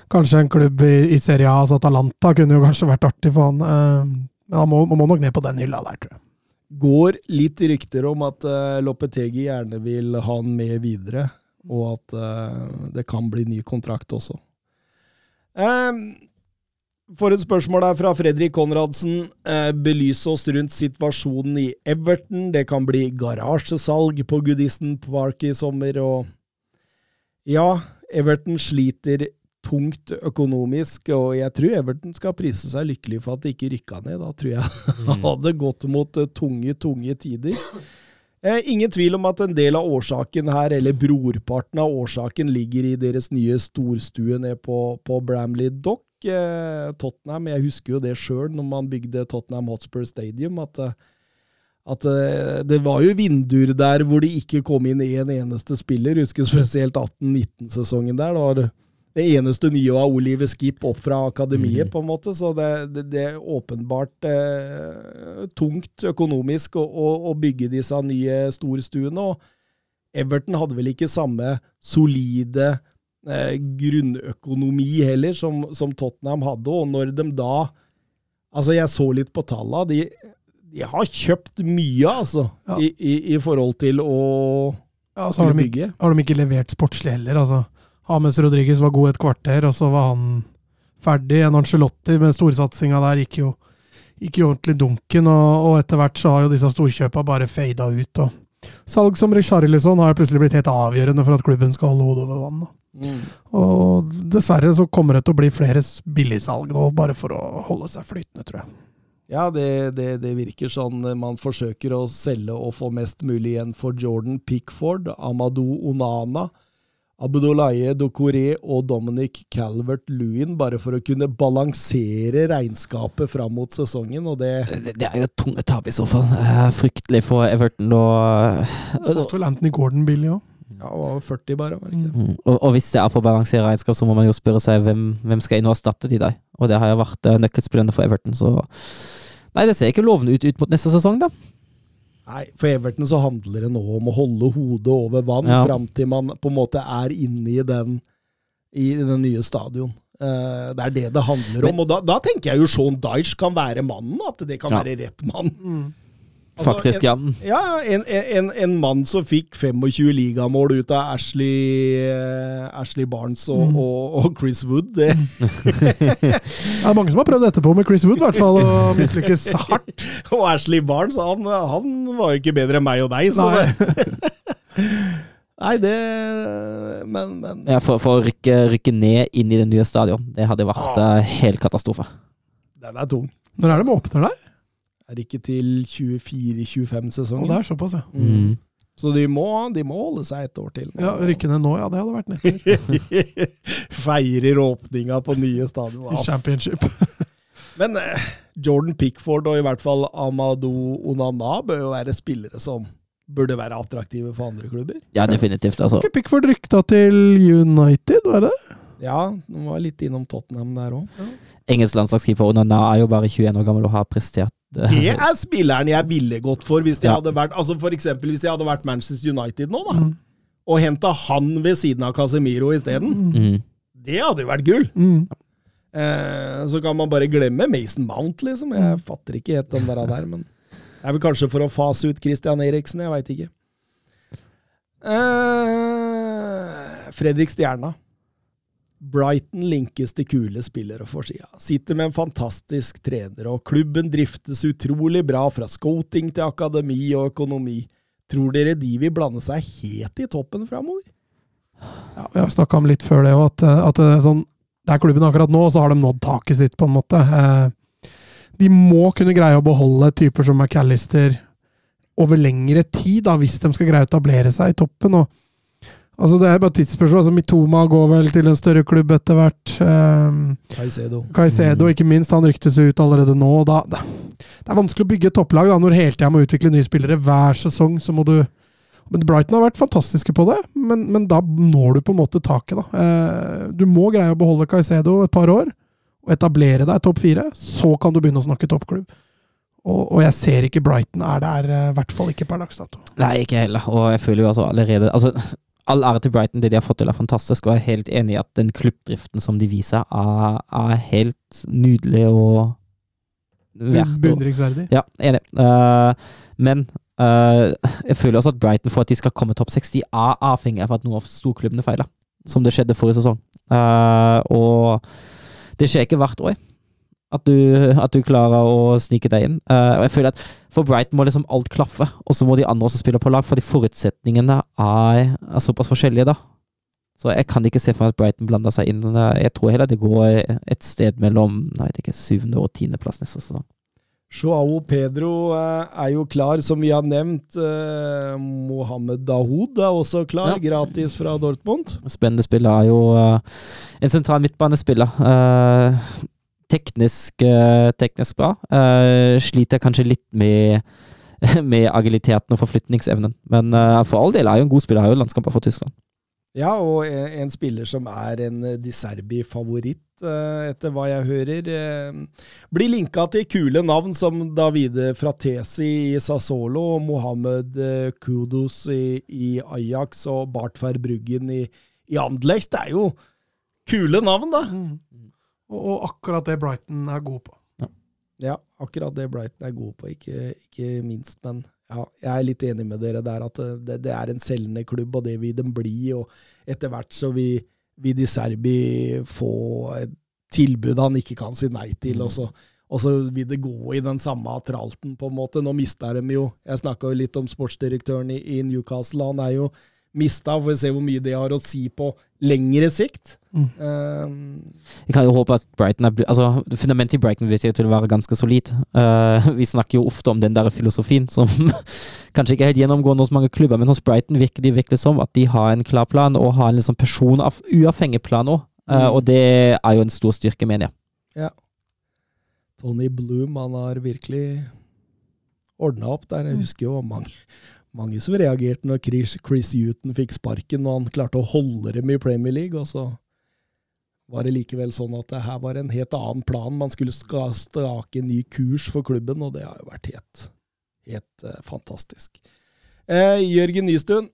Kanskje en klubb i, i Serie A, altså Atalanta kunne jo kanskje vært artig for han. eh, Men han må, må nok ned på den hylla der, tror jeg. Går litt rykter om at uh, Lopetegi gjerne vil ha han med videre, og at uh, det kan bli ny kontrakt også. Um, for et spørsmål her fra Fredrik Konradsen. Uh, Belyse oss rundt situasjonen i Everton. Det kan bli garasjesalg på Goodison Park i sommer, og ja, Everton sliter tungt økonomisk, og jeg tror Everton skal prise seg lykkelig for at det ikke rykka ned. Da tror jeg <laughs> mm. hadde gått mot eh, tunge, tunge tider. Eh, ingen tvil om at en del av årsaken her, eller brorparten av årsaken, ligger i deres nye storstue nede på, på Bramley Dock. Eh, Tottenham, jeg husker jo det sjøl når man bygde Tottenham Hotspur Stadium, at, eh, at eh, det var jo vinduer der hvor det ikke kom inn en eneste spiller. Husker spesielt 18-19-sesongen der. Det var det eneste nye var Olive Skip opp fra akademiet, på en måte. Så det, det, det er åpenbart eh, tungt økonomisk å, å, å bygge disse nye storstuene. Og Everton hadde vel ikke samme solide eh, grunnøkonomi heller som, som Tottenham hadde. Og når de da Altså, jeg så litt på tallene. De, de har kjøpt mye, altså, Ja. i, i, i forhold til å Ja, så har de, bygge. har de ikke levert sportslig heller, altså. James Rodriguez var god et kvarter, og så var han ferdig. En Angelotti med storsatsinga der gikk jo, gikk jo ordentlig dunken, og, og etter hvert så har jo disse storkjøpa bare fada ut. Og salg som Richarlison har jo plutselig blitt helt avgjørende for at klubben skal holde hodet over vann. Mm. Og dessverre så kommer det til å bli flere billigsalg nå, bare for å holde seg flytende, tror jeg. Ja, det, det, det virker sånn man forsøker å selge og få mest mulig igjen for Jordan Pickford, Amadou Onana, Abdoulaye Dokore og Dominic Calvert-Lewin, bare for å kunne balansere regnskapet fram mot sesongen, og det Det, det er jo et tunge tap i så fall. Eh, fryktelig for Everton og, Fått vel Anthony Gordon billig òg. ja, og 40 bare, var det ikke det? Mm, og, og hvis det er for å balansere regnskap, så må man jo spørre seg hvem, hvem skal inn og erstatte de der. Og det har jo vært nøkkelspillende nøkkelspillerne for Everton, så Nei, det ser ikke lovende ut ut mot neste sesong, da. Nei, for Everton så handler det nå om å holde hodet over vann Ja. fram til man på en måte er inne i den, i den nye stadion. Uh, det er det det handler om. Og da, da tenker jeg jo Sean Dyche kan være mannen. At det kan Ja. være rett mann. Altså, Faktisk, ja. Ja, en, en, en mann som fikk 25 ligamål ut av Ashley, eh, Ashley Barnes og, Mm. og, og Chris Wood. Det, <laughs> Det er mange som har prøvd etterpå med Chris Wood, i hvert fall, og mislykkes hardt. <laughs> og Ashley Barnes, han, han var jo ikke bedre enn meg og deg, så Nei. <laughs> Nei, det Men, men ja for, for å rykke, rykke ned inn i det nye stadion, det hadde vært Ah. eh, helt katastrofe. den er tung. Når er det de åpner der? Er ikke til 24-25-sesongen. det er såpass, ja. Mm. Så de må, de må holde seg et år til. nå. ja. Rykke ned nå, ja. Det hadde vært nedtur. <laughs> Feirer åpninga på nye stadion. I championship. <laughs> Men eh, Jordan Pickford og i hvert fall Amadou Onana bør jo være spillere som burde være attraktive for andre klubber. Ja, definitivt. Altså. Ikke Pickford rykta til United, var det? Ja, han var litt innom Tottenham der òg. Engelsk landslagskeeper Onana er jo bare 21 år gammel og har prestert Det er spilleren jeg ville gått for hvis jeg Ja. hadde vært altså for eksempel hvis jeg hadde vært Manchester United nå, da. Mm. Og henta han ved siden av Casemiro isteden. mm. Det hadde jo vært gull! Mm. Eh, så kan man bare glemme Mason Mount, liksom. Jeg fatter ikke helt den der, der men det er vel kanskje for å fase ut Christian Eriksen, jeg veit ikke. Eh, Fredrik Stjerna. Brighton linkes til kule spillere for sida. Sitter med en fantastisk trener, og klubben driftes utrolig bra fra scouting til akademi og økonomi. Tror dere de vil blande seg helt i toppen framover? Ja, vi har snakka om litt før det òg, at, at det er sånn, det er klubben akkurat nå, og så har de nådd taket sitt, på en måte. Eh, De må kunne greie å beholde typer som McAllister over lengre tid, da, hvis de skal greie å etablere seg i toppen. og Altså Det er bare et tidsspørsmål. Altså Mitoma går vel til en større klubb etter hvert. Um, Caicedo. Caicedo, ikke minst, han ryktes ut allerede nå. og Da, det, er vanskelig å bygge et topplag da, når hele tida må utvikle nye spillere. Hver sesong så må du men Brighton har vært fantastiske på det, men, men da når du på en måte taket. da. Uh, du må greie å beholde Caicedo et par år, og etablere deg topp fire. Så kan du begynne å snakke toppklubb. Og, og jeg ser ikke Brighton er der, eh, i hvert fall ikke per dags dato. Nei, ikke heller. Og jeg føler jo altså allerede altså, All ære til Brighton, det de har fått til er fantastisk, og jeg er helt enig i at den klubbdriften som de viser, er, er helt nydelig og Beundringsverdig. Ja, enig. Uh, men uh, jeg føler også at Brighton, for at de skal komme topp seks, de er avhengig av at noen av storklubbene feiler. Som det skjedde forrige sesong. Uh, og det skjer ikke hvert år. At du, at du klarer å snike deg inn. Uh, og jeg føler at For Brighton må liksom alt klaffe, og så må de andre også spille på lag, fordi forutsetningene er, er såpass forskjellige, da. Så jeg kan ikke se for meg at Brighton blander seg inn. Jeg tror heller det går et sted mellom nei, ikke, syvende og tiendeplass neste sesong. Joao Pedro eh, er jo klar, som vi har nevnt. Eh, Mohammed Dahoud er også klar, Ja. gratis fra Dortmund. Spennende spiller er jo en sentral midtbanespiller. Teknisk, eh, teknisk bra. Eh, sliter kanskje litt med, <laughs> med agiliteten og forflytningsevnen. Men eh, for all del er jo en god spiller. Har jo landskamper for Tyskland. Ja, og en, spiller som er en Di Serbi-favoritt, etter hva jeg hører. Blir linka til kule navn som Davide Fratesi i Sassolo, Mohammed Kudos i, i Ajax og Bartfer Bruggen i, i Anderlecht. Det er jo kule navn, da! Mm. Og, og akkurat det Brighton er god på. Ja, akkurat det Brighton er god på, ikke, ikke minst. Men ja, jeg er litt enig med dere der at det, det er en selgende klubb, og det vil den bli. Og etter hvert så vil, vil de Serbi få et tilbud han ikke kan si nei til. Og så, og så vil det gå i den samme tralten, på en måte. Nå mista de jo Jeg snakka jo litt om sportsdirektøren i, i Newcastle. Han er jo mista, får vi se hvor mye det har å si på lengre sikt. Mm. Uh, Jeg kan jo håpe at Brighton er altså, Fundamentet i Brighton virker til å være ganske solid. Uh, <laughs> vi snakker jo ofte om den der filosofien som <laughs> kanskje ikke er helt gjennomgående hos mange klubber, men hos Brighton virker de virkelig som at de har en klar plan, og har en liksom personuavhengig plan òg. Mm. Og det er jo en stor styrke, mener jeg. Tony Bloom, han har virkelig ordna opp der. Jeg husker jo mange, mange som reagerte når Chris, Chris Huton fikk sparken, og han klarte å holde dem i Premier League, og så var det likevel sånn at det her var en helt annen plan. Man skulle stake en ny kurs for klubben, og det har jo vært helt, helt uh, fantastisk. Eh, Jørgen Nystuen,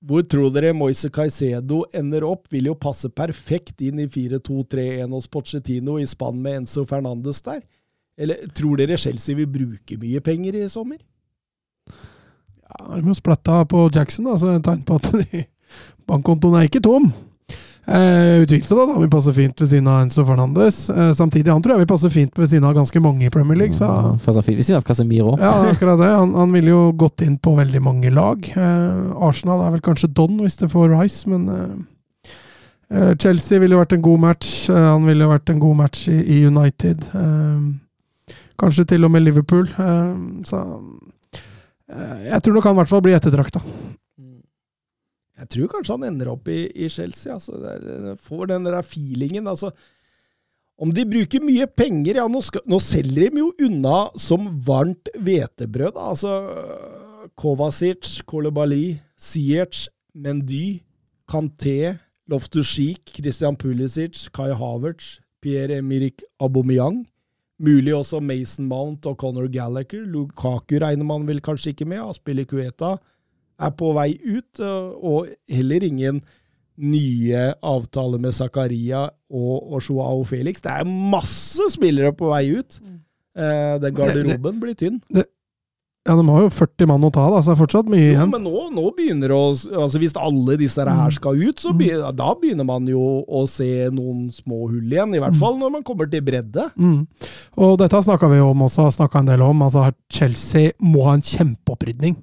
hvor tror dere Moise Caicedo ender opp? Vil jo passe perfekt inn i 4-2-3-1 hos Pochettino i spann med Enzo Fernandes der. Eller tror dere Chelsea vil bruke mye penger i sommer? Ja, de har splatta på Jackson, da, så det er et tegn på at de, bankkontoen er ikke tom. Eh, utvilsomt at han vil passe fint ved siden av Enzo Fernandes. Eh, samtidig, han tror jeg vil passe fint ved siden av ganske mange i Premier League. Så Passer fint ved siden av Casemiro. ja, akkurat det. Han, han ville jo gått inn på veldig mange lag. Eh, Arsenal er vel kanskje Don hvis det får Rice, men eh, eh, Chelsea ville vært en god match. Eh, han ville vært en god match i, i United. Eh, kanskje til og med Liverpool. Så jeg tror nok han i hvert fall blir ettertrakta. Jeg tror kanskje han ender opp i, i Chelsea. Altså. Det er, får den der feelingen. Altså. Om de bruker mye penger Ja, nå, skal, nå selger de jo unna som varmt hvetebrød. Altså Kovacic, Kolobali, Ziyech, Mendy, Kanté, Loftus-Cheek, Christian Pulisic, Kai Havertz, Pierre-Emerick Aubameyang. Mulig også Mason Mount og Conor Gallagher. Lukaku regner man vel kanskje ikke med. Aspille Kueta er på vei ut, og heller ingen nye avtaler med Zakaria og, og Joao Felix. Det er masse spillere på vei ut. Eh, den garderoben blir tynn. Ja, de har jo 40 mann å ta, da, så det er fortsatt mye igjen. Jo, men nå, nå begynner å altså Hvis alle disse her skal ut, så begynner, da begynner man jo å se noen små hull igjen. I hvert fall når man kommer til bredde. Mm. Og dette snakka vi om også, snakka en del om. altså Chelsea må ha en kjempeopprydning.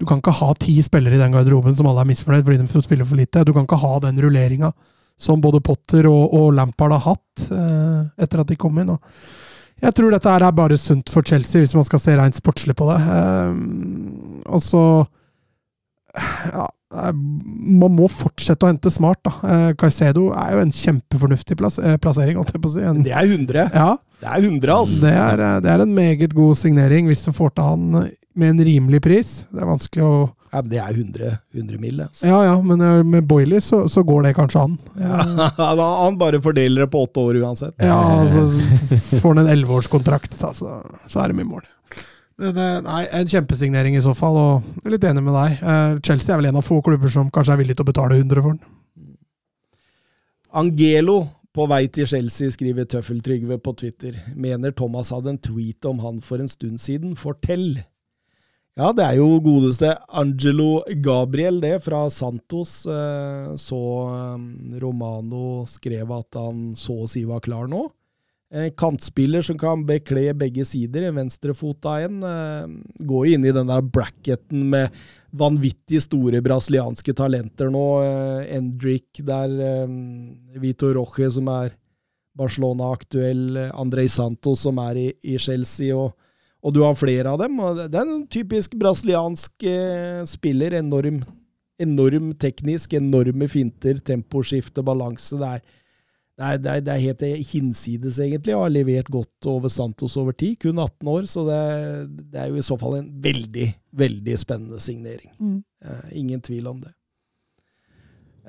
Du kan ikke ha ti spillere i den garderoben som alle er misfornøyd fordi de spiller for lite. Du kan ikke ha den rulleringa som både Potter og, og Lampard har hatt eh, etter at de kom inn. Og jeg tror dette her er bare sunt for Chelsea, hvis man skal se rent sportslig på det. Eh, og så ja, eh, Man må fortsette å hente smart, da. Eh, Caicedo er jo en kjempefornuftig plass, eh, plassering, holdt jeg på å si. En, Det er 100. ja, Det er 100, altså. det er, det er en meget god signering hvis du får til han med en rimelig pris. Det er vanskelig å Ja, men det er 100, 100 mil, det. Altså. Ja ja, men eh, med Boiler så, så går det kanskje an. <laughs> Ja, da, han bare fordeler det på åtte år uansett. Ja, altså får han en elleveårskontrakt, så, så er det i mål. Eh, nei, en kjempesignering i så fall, og jeg er litt enig med deg. Eh, Chelsea er vel en av få klubber som kanskje er villig til å betale 100 for den. Angelo på vei til Chelsea, skriver Tøffeltrygve på Twitter. Mener Thomas hadde en tweet om han for en stund siden. Fortell! Ja, det er jo godeste Angelo Gabriel, det, fra Santos. Eh, Så eh, Romano skrev at han så å si var klar nå. En kantspiller som kan bekle begge sider, venstrefota en. eh, Går jo inn i den der bracketen med vanvittig store brasilianske talenter nå. eh, Endrick der, Vito Roche som er Barcelona-aktuell, eh, Andrej Santos som er i Chelsea, og, og du har flere av dem. og Det er en typisk brasiliansk eh, spiller. Enorm, enorm teknisk, enorme finter, temposkifte, balanse. Det er, det er, det er, det er helt hinsides, egentlig, og har levert godt over Santos over tid. Kun 18 år, så det, det er jo i så fall en veldig, veldig spennende signering. Eh, ingen tvil om det.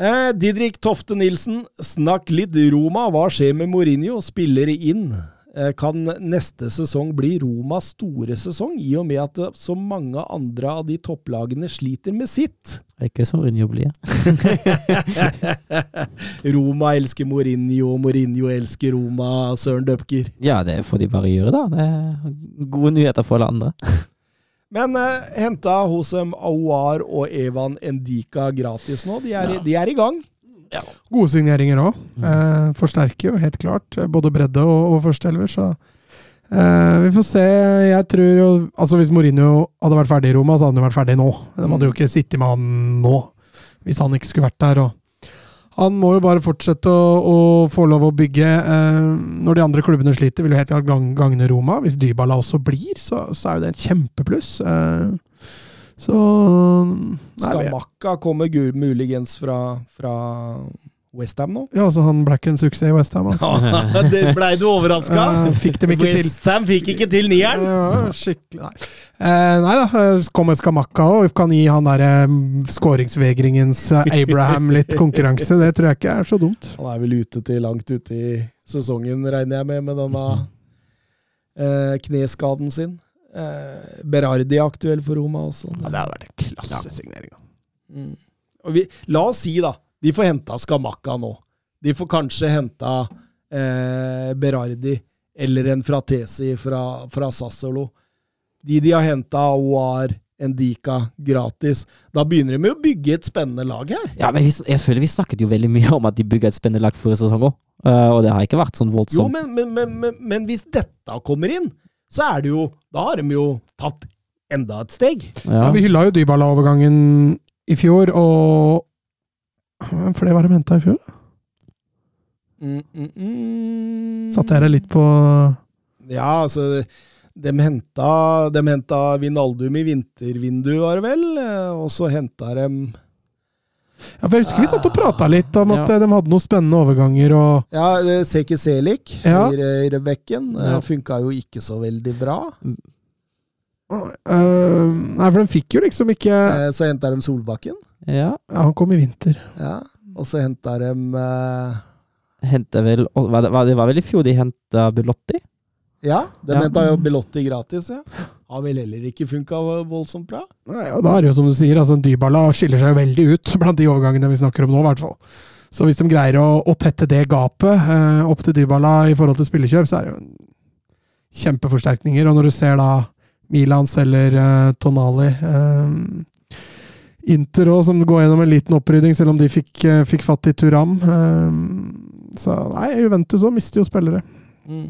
Eh, Didrik Tofte Nilsen, snakk litt Roma. Hva skjer med Mourinho? Spillere inn. Eh, kan neste sesong bli Romas store sesong, i og med at eh, så mange andre av de topplagene sliter med sitt? Det er ikke Mourinho blir. <laughs> Roma elsker Mourinho, Mourinho elsker Roma, Søren Døpker. Ja, det får de bare gjøre, da. Det er gode nyheter for alle andre. Men eh, henta hos Aouar og Evan Endika gratis nå. De er, Ja. de er i gang. Gode signeringer òg. Eh, forsterker jo helt klart både bredde og, og førsteelver, så eh, vi får se. Jeg tror jo Altså Hvis Mourinho hadde vært ferdig i Roma, så hadde han jo vært ferdig nå. De hadde jo ikke sittet med han nå, hvis han ikke skulle vært der. Og han må jo bare fortsette å, å få lov å bygge. Eh, når de andre klubbene sliter, vil jo helt klart gagne Roma. Hvis Dybala også blir, så, så er jo det en kjempepluss. Eh, så Skamakka kommer muligens fra, fra Westham nå. Ja, så han ble ikke en suksess i Westham, altså. Ja, <laughs> det Blei du overraska? Eh. Westham fikk ikke til nieren! Ja, skikkelig Nei. Eh, nei da, eh, kommer Skamakka og kan gi han derre um, skåringsvegringens eh, Abraham <laughs> litt konkurranse. Det tror jeg ikke er så dumt. Han er vel ute til langt ute i sesongen, regner jeg med, med denne eh, kneskaden sin. Eh, Berardi er aktuell for Roma også. Ja, det hadde vært en klassesignering. Mm. Vi, la oss si, da, de får henta Skamakka nå. De får kanskje henta eh, Berardi eller en Fratesi fra, fra Sassolo. De de har henta, Oar, Endika gratis. Da begynner de med å bygge et spennende lag her. Ja, men vi, jeg føler vi snakket jo veldig mye om at de bygger et spennende lag forrige sesong òg. og det har ikke vært sånn Jo, voldsomt. men, men, men, men, men hvis dette kommer inn, så er det jo Da har de jo tatt enda et steg. Ja, Ja. vi hylla jo Dybala-overgangen i fjor, og Hvem det var det de henta i fjor? Mm, mm, mm. Satte jeg deg litt på Ja, altså De henta, de henta Vinaldum i vintervinduet, var det vel? eh, Og så henta de Ja, for Jeg husker vi satt og prata litt om at Ja. eh, de hadde noen spennende overganger og Ja, eh, Seki Selik, Ja. høyrebekken. Ja. Ja. Funka jo ikke så veldig bra. Uh, Nei, for de fikk jo liksom ikke Eh, Så henta de Solbakken. ja. Han kom i vinter. Ja. Og så henta de uh... Hente vel var det, var det var vel i fjor de henta Belotti? Ja, de Ja. henta jo Belotti gratis, ja. Har vel heller ikke funka voldsomt bra. Nei, og da er det jo som du sier, altså Dybala skiller seg jo veldig ut <laughs> blant de overgangene vi snakker om nå, i hvert fall. Så hvis de greier å, å tette det gapet eh, opp til Dybala i forhold til spillekjøp, så er det jo kjempeforsterkninger. Og når du ser da Milan selger eh, Tonali eh, Inter òg, som går gjennom en liten opprydding, selv om de fikk, eh, fikk fatt i Turam. Eh, så nei, Juventus òg mister jo spillere. Mm.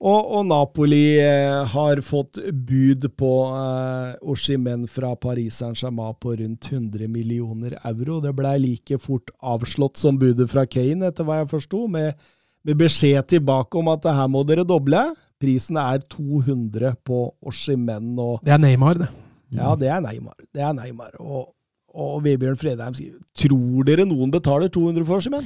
Og, og Napoli eh, har fått bud på eh, Oshimen fra Paris Saint-Germain på rundt 100 millioner euro. Det blei like fort avslått som budet fra Kane, etter hva jeg forsto, med, med beskjed tilbake om at her må dere doble. Prisen er 200 på Oshimen. Det er Neymar, det. ja, det er Neymar. Det er Neymar. Og, og Vebjørn Fredheim skriver Tror dere noen betaler 200 for Oshimen?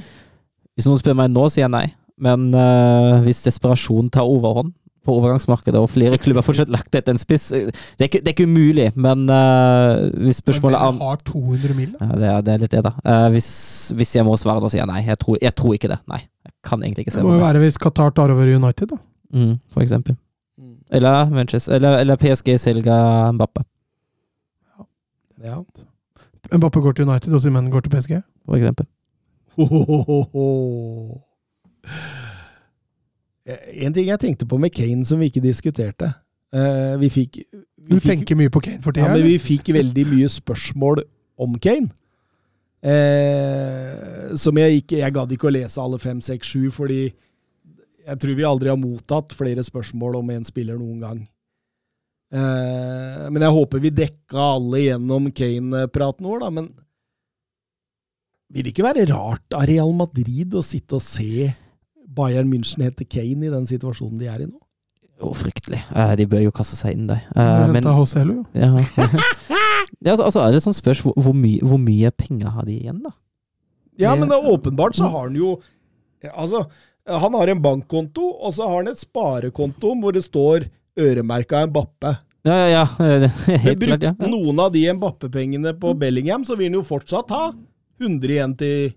Hvis noen spør meg nå, sier jeg nei. Men uh, hvis desperasjon tar overhånd på overgangsmarkedet, og flere klubber fortsatt lagt etter en spiss eh, Det er ikke, det er ikke umulig, men uh, hvis spørsmålet er Hvem har 200 mil, da? ja, det, er, det er litt det, da. Uh, hvis, hvis jeg må svare, da sier jeg nei. Jeg tror, jeg tror ikke det. Nei. Jeg kan egentlig ikke se Det må jo være hvis Qatar tar over United, da. Mm, for eksempel. Eller Manchester, eller, eller PSG selger Mbappe, Ja. Mbappe går til United, og Simen går til PSG. for eksempel. En ting jeg tenkte på med Kane som vi ikke diskuterte. Eh, vi fikk, Du fikk tenker mye på Kane for tida? ja, men vi fikk veldig mye spørsmål om Kane. Eh, som jeg ikke Jeg gadd ikke å lese alle fem, seks, sju, fordi jeg tror vi aldri har mottatt flere spørsmål om en spiller noen gang. Eh, men jeg håper vi dekka alle gjennom Kane-praten vår, da. Men vil det ikke være rart av Real Madrid å sitte og se Bayern München heter Kane i den situasjonen de er i nå? Jo, fryktelig. Eh, de bør jo kaste seg inn de. Du Eh, men jo. <laughs> ja. ja, altså, altså er det sånn spørs hvor, hvor, mye, hvor mye penger har de igjen, da? Ja, Det- men det, er åpenbart så har han jo Altså, han har en bankkonto, og så har han et sparekonto hvor det står øremerka Mbappe. Ja, ja, ja. <laughs> Helt klart, ja. noen av de Mbappe-pengene på Bellingham, så vil han jo fortsatt ha 100 igjen til,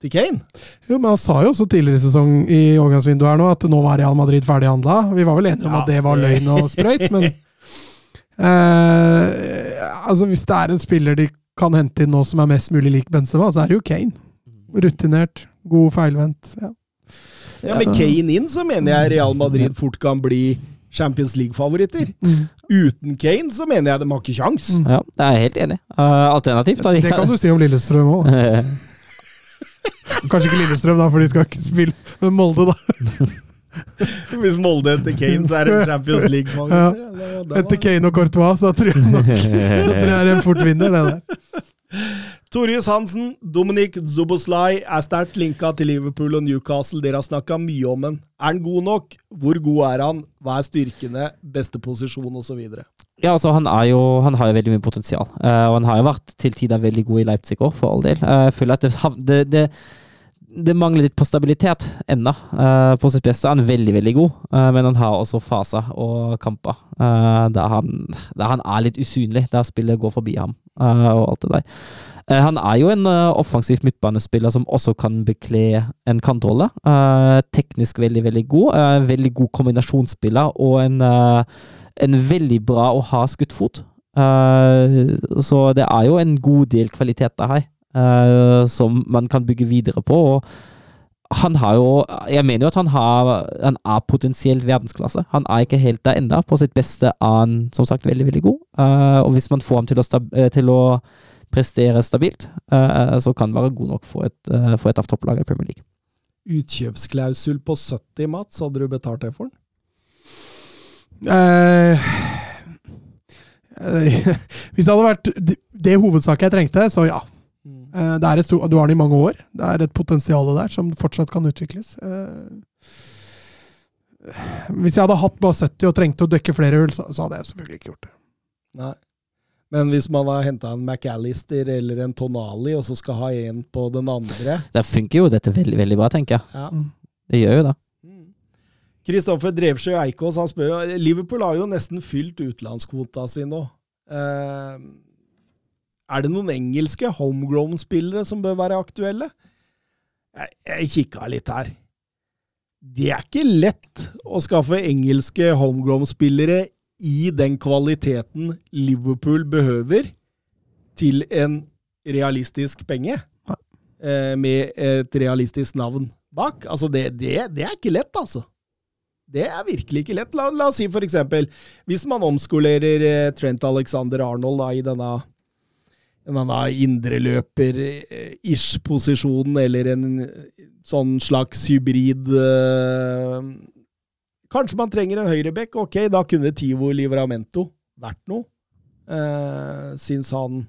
til Kane. Jo, men han sa jo også tidligere i sesong i overgangsvinduet her nå at nå var Real Madrid ferdighandla. Vi var vel enige om Ja, at det var løgn og sprøyt, men <laughs> eh, Altså, hvis det er en spiller de kan hente inn nå som er mest mulig lik Benzema, så er det jo Kane. Rutinert, god feilvendt. Ja. Ja, Med Kane inn så mener jeg Real Madrid fort kan bli Champions League-favoritter. Mm. Uten Kane så mener jeg de har ikke kjangs. Mm. ja, jeg er helt enig. Uh, alternativt, da. de Det kan du si om Lillestrøm òg. <laughs> <laughs> Kanskje ikke Lillestrøm, da, for de skal ikke spille med Molde, da. <laughs> Hvis Molde henter Kane, så er det Champions League-favoritter. Ja. det- det Etter Kane og Courtois, så tror jeg nok <laughs> Så tror jeg er en fort vinner, det der. Torjus Hansen, Dominic Zuboslai er sterkt linka til Liverpool og Newcastle. Dere har snakka mye om han. Er han god nok? Hvor god er han? Hva er styrkene? Beste posisjon, osv. Ja, altså han, jo, han har jo veldig mye potensial. Uh, og han har jo vært til tider veldig god i Leipzig òg, for all del. Uh, jeg føler at det, det, det, det mangler litt på stabilitet ennå. Uh, på sitt beste er han veldig, veldig god, uh, men han har også faser og kamper uh, der, han, der han er litt usynlig, der spillet går forbi ham eh, og alt det der. Eh, han er jo en eh, offensiv midtbanespiller som også kan bekle en kantrolle. Eh, teknisk veldig, veldig god. Eh, veldig god kombinasjonsspiller og en eh, en veldig bra å ha skutt fot. så det er jo en god del kvaliteter her, som man kan bygge videre på. Og han har jo Jeg mener jo at han har Han er potensielt verdensklasse. Han er ikke helt der enda På sitt beste er han som sagt veldig, veldig god. Uh, og hvis man får ham til å, stab eh, til å prestere stabilt, uh, så kan han være god nok for et, uh, for et av topplagene i Premier League. Utkjøpsklausul på 70, Mats. Hadde du betalt det for den? <laughs> Hvis det hadde vært det, det hovedsaket jeg trengte, så ja. Eh, det er et sto- du har den i mange år. Det er et potensial der som fortsatt kan utvikles. Eh, hvis jeg hadde hatt bare 70 og trengte å dekke flere hull, så, hadde jeg selvfølgelig ikke gjort det. Nei. Men hvis man har henta en McAllister eller en Tonali, og så skal ha en på den andre Da funker jo dette veldig, veldig bra, tenker jeg. ja. Mm. Det gjør jo det. Kristoffer Drevsjø Eikås han spør jo Liverpool har jo nesten fylt utenlandskvota si nå. Eh, er det noen engelske homegrown-spillere som bør være aktuelle? Jeg, jeg kikka litt her. Det er ikke lett å skaffe engelske homegrown-spillere i den kvaliteten Liverpool behøver til en realistisk penge. Eh, med et realistisk navn bak. Altså, det, det, det er ikke lett, altså. Det er virkelig ikke lett. La, la oss si for eksempel, hvis man omskolerer eh, Trent Alexander Arnold da, i denne, denne indreløper-ish-posisjon, eller en sånn slags hybrid eh, Kanskje man trenger en høyrebekk. Ok, da kunne Tivo Livramento vært noe. Eh, syns han,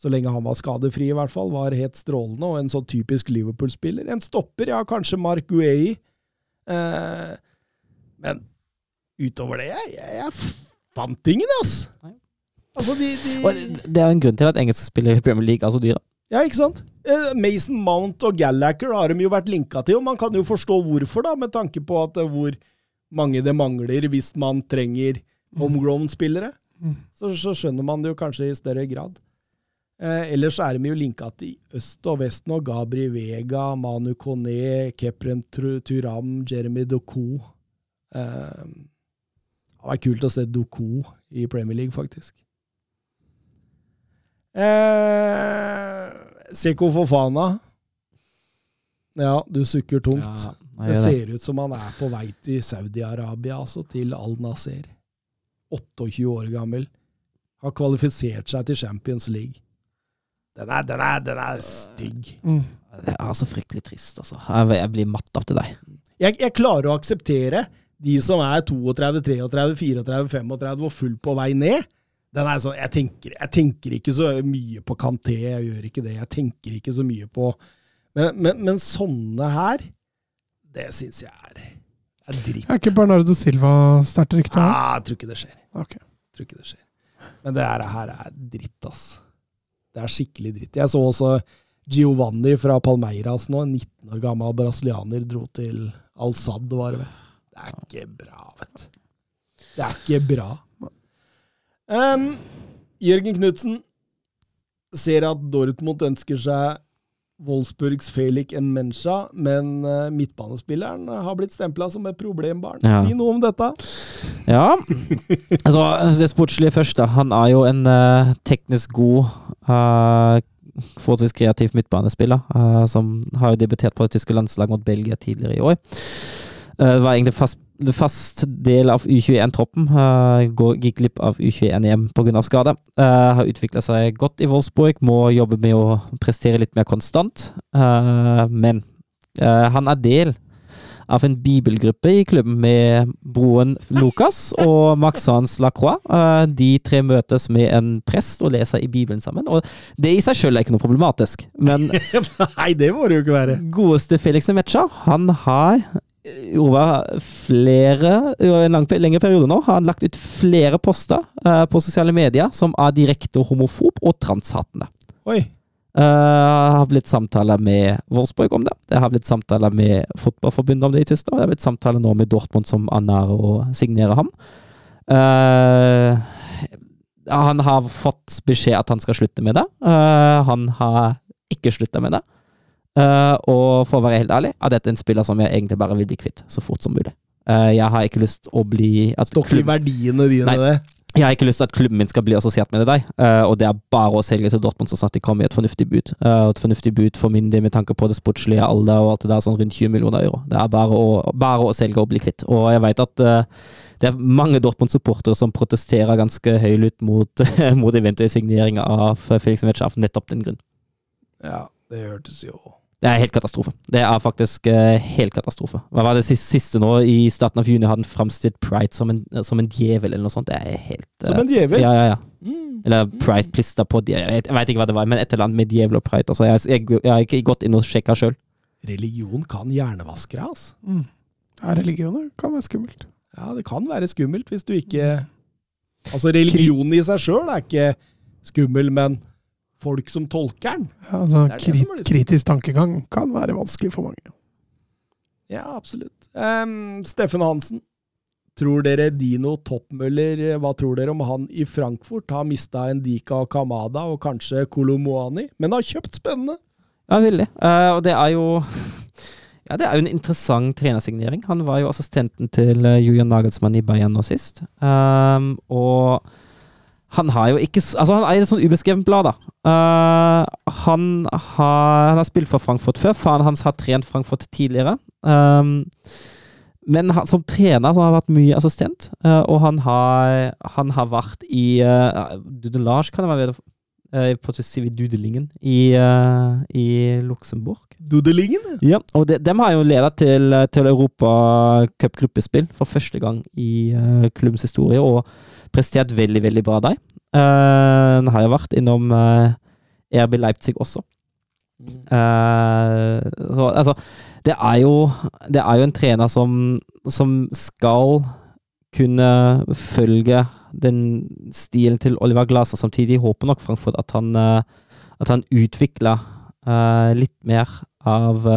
så lenge han var skadefri i hvert fall, var helt strålende, og en sånn typisk Liverpool-spiller. En stopper, ja, kanskje Mark Guei. Eh, men utover det, jeg, jeg, jeg fant ingen, ass. Nei. Altså, de, de Og det er en grunn til at engelske spillere i Premier League er så dyre. Ja, ikke sant? Eh, Mason Mount og Gallacher har de jo vært linka til, og man kan jo forstå hvorfor, da, med tanke på at eh, hvor mange det mangler hvis man trenger homegrown-spillere. Mm. Så, så skjønner man det jo kanskje i større grad. Eh, ellers er de jo linka til øst og vest nå. Gabri Vega, Manu Kone, Kepren Turam, Jeremy Doku. Eh, det hadde vært kult å se Doku i Premier League, faktisk. Eh, Seko Fofana. Ja, du sukker tungt. Ja, Det det. ser ut som han er på vei til Saudi-Arabia, altså til Al-Nasser. 28 år gammel. Har kvalifisert seg til Champions League. Den er, den er, den er stygg. Mm. Det er så fryktelig trist, altså. Jeg, jeg blir matt av til deg. Jeg, jeg klarer å akseptere de som er 32, 33, 34, 35 og full på vei ned. Den er sånn, jeg tenker, jeg tenker ikke så mye på Kanté, jeg gjør ikke det. Jeg tenker ikke så mye på Men, men, men sånne her, det syns jeg er, er dritt. Er ikke Bernardo Silva sterkt rykte? Ja, Ah, jeg tror ikke det skjer. Ok. tror ikke det skjer. Men det her, er dritt, ass. Det er skikkelig dritt. Jeg så også Giovanni fra Palmeiras nå, en 19 år gammel brasilianer, dro til Al-Sad, var det vel. Det er ikke bra, vet du. Det er ikke bra. Um, Jørgen Knutsen ser at Dortmund ønsker seg Wolfsburgs Felix Mensha, men eh, midtbanespilleren har blitt stempla som et problembarn. Ja. Si noe om dette. Ja, altså det sportslige først da. Han er jo en uh, teknisk god, uh, forholdsvis kreativ midtbanespiller, uh, som har jo debutert på det tyske landslaget mot Belgia tidligere i år. Eh, var egentlig fast, fast del av U21-troppen. Uh, gikk glipp av U21-EM pga. skade. Uh, har utvikla seg godt i Wolfsburg, må jobbe med å prestere litt mer konstant. Eh, men eh, han er del av en bibelgruppe i klubben med broren Lukas <laughs> og Max Hans Lacroix. Eh, De tre møtes med en prest og leser i Bibelen sammen. Og det i seg selv er ikke noe problematisk, men <laughs> Nei, det må det jo ikke være. godeste Felix Nemetja, han har over flere over en lang, lengre periode nå har han lagt ut flere poster uh, på sosiale medier som er direkte homofob og transhatende. Oi. Det har blitt samtaler med Wolfsburg om det. Det har blitt samtaler med Fotballforbundet om det i Tyskland. Det har blitt samtaler nå med Dortmund, som er nær å signere ham. Uh, han har fått beskjed at han skal slutte med det. Uh, han har ikke slutta med det. Eh, og for å være helt ærlig, er dette en spiller som jeg egentlig bare vil bli kvitt så fort som mulig. Uh, jeg har ikke lyst å bli at Står ikke verdiene dine, Nei. det. Jeg har ikke lyst til at klubben min skal bli assosiert med deg, uh, og det er bare å selge til Dortmund så snart de kommer i et fornuftig bud. Uh, et fornuftig bud for min del med tanke på det sportslige alder og alt det der, sånn rundt 20 millioner euro. Det er bare å, bare å selge og bli kvitt. Og jeg vet at uh, det er mange Dortmund-supportere som protesterer ganske høylytt mot, <laughs> mot eventuell signering av Felix Metsj av nettopp den grunn. Ja, det hørtes jo det er helt katastrofe. Det er faktisk uh, helt katastrofe. Hva var det siste nå? I starten av juni hadde han framstilt Pride som en, som en djevel eller noe sånt. Det er helt uh, Som en djevel? Ja, ja, ja. Mm. Eller Pride plista på Jeg vet, jeg vet ikke hva det var, men et eller annet med djevel og pride. Altså, jeg, jeg, jeg, har ikke gått inn og sjekka sjøl. Religion kan hjernevaske deg, altså. Mm. Ja, religioner kan være skummelt. Ja, det kan være skummelt hvis du ikke Altså, religionen i seg sjøl er ikke skummel, men folk som tolker den. Ja, altså, kri liksom. kritisk tankegang kan være vanskelig for mange. Ja, absolutt. Um, Steffen Hansen. Tror dere Dino Toppmøller, hva tror dere om han i Frankfurt? Har mista Endika og Kamada og kanskje Kolomoani, men har kjøpt spennende? Ja, veldig. Uh, og det er jo <laughs> ja, det er jo en interessant trenersignering. Han var jo assistenten til uh, Julian Nagelsmann i Bayern nå sist. Um, og han har jo ikke Altså, han er et sånn ubeskrevet blad, da. Uh, han, har, han, har, spilt for Frankfurt før. Faren hans har trent Frankfurt tidligere. Um, men han, som trener så har han vært mye assistent, uh, og han har, han har vært i uh, Dudelage, kan det være? Uh, på Dudelingen i, uh, i Luxembourg. Dudelingen? Ja, og de, dem har jo ledet til, til Europacup-gruppespill for første gang i uh, klubbens historie. og prestert veldig, veldig bra der. Uh, han har jo vært innom uh, RB Leipzig også. Uh, så altså det er, jo, det er jo en trener som, som skal kunne følge den stilen til Oliver Glaser. Samtidig håper nok Frankfurt at han, at han utvikler litt mer av,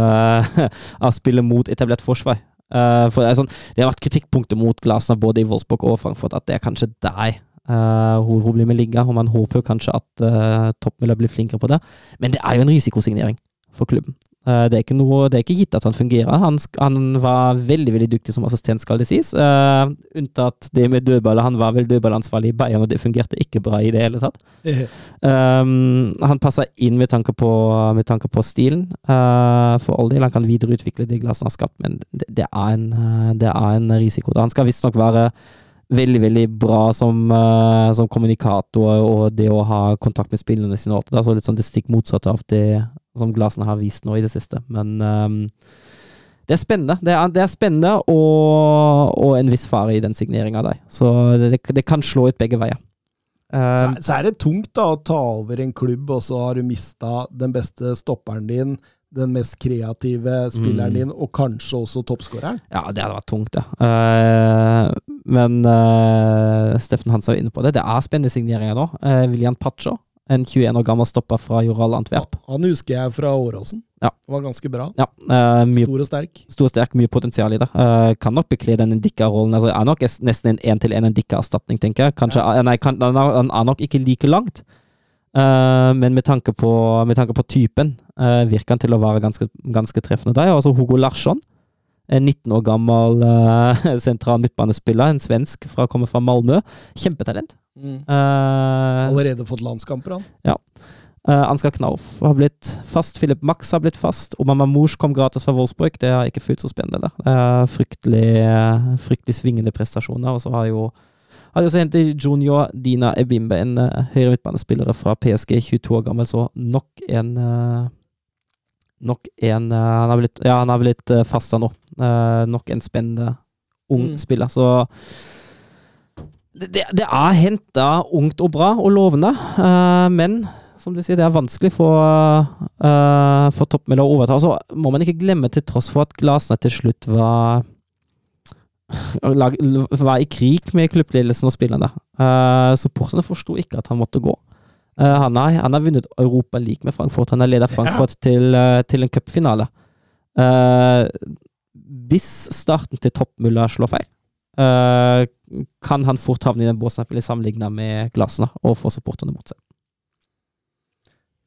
<laughs> av spillet mot etablert forsvar. Uh, for det, sånn, det har vært kritikkpunkter mot Glasner både i Wolfsburg og Frankfurt, at det er kanskje der uh, hovedproblemet ligger. Og man håper kanskje at uh, Toppmøller blir flinkere på det. Men det er jo en risikosignering for klubben. Uh, det, er noe, det, er ikke gitt at han fungerer. Han, han, var veldig veldig dyktig som assistent, skal det sies. Uh, unntatt det med dødballer. Han var vel dødballansvarlig i Bayern, og det fungerte ikke bra i det hele tatt. Um, han passer inn med tanke på, med tanke på stilen. Uh, for all del, han kan videreutvikle det glasset han har skapt, men det, det, er en, det er en risiko. Han skal visstnok være veldig veldig bra som, uh, som, kommunikator og det å ha kontakt med spillerne sine. Det så litt sånn det stikk motsatte av det som Glasene har vist nå i det siste. Men um, det er spennende. Det er, det er spennende og, og, en viss fare i den signeringa der. Så det, det, kan slå ut begge veier. Uh, så, så, er det tungt da å ta over en klubb, og så har du mista den beste stopperen din, den mest kreative spilleren mm. din, og kanskje også toppskåreren? Ja, det hadde vært tungt, ja. Uh, men uh, Steffen Hans er inne på det. Det er spennende signeringer nå. Uh, William Pacho en 21 år gammel stopper fra Joral Antwerp. Han husker jeg fra Åråsen. Ja. Var ganske bra. Ja, uh, mye, stor og sterk. Stor og sterk, Mye potensial i det. Uh, kan nok bekle den Ndikka-rollen. Altså, er nok nesten en én-til-én Ndikka-erstatning, tenker jeg. Kanskje, ja. nei, kan, han, er, nok ikke like langt. Uh, men med tanke på, med tanke på typen virker han til å være ganske, ganske treffende der. også Hugo Larsson. En 19 år gammel <laughs> sentral midtbanespiller, en svensk fra, kommer fra Malmö. Kjempetalent. Mm. Uh, Allerede fått landskamper, han. Ja. Uh, Ansgar Knauf har blitt fast. Philip Max har blitt fast. Omama Mors kom gratis fra Wolfsburg. Det har ikke fullt så spennende. Det er fryktelig, fryktelig svingende prestasjoner. Og så har jo har også hentet Junior Dina Ebimbe, en uh, høyre midtbanespiller fra PSG, 22 år gammel, så nok en uh, Nok en uh, han, har blitt, ja, han har blitt uh, fasta nå. nok en spennende ung mm. spiller. Så det, det er henta ungt og bra og lovende, uh, men som du sier, det er vanskelig for, uh, for toppmiljøet å overta. Så må man ikke glemme, til tross for at Glasene til slutt var <laughs> var i krig med klubbledelsen og spillerne. Uh, supporterne forsto ikke at han måtte gå. Uh, han, har, han, har, vunnet Europa League med Frankfurt. Han har ledet Frankfurt ja. til, uh, til, en cupfinale. Uh, hvis starten til toppmulla slår feil, uh, kan han fort havne i den båsen bli sammenligna med glassene og få supporterne mot seg.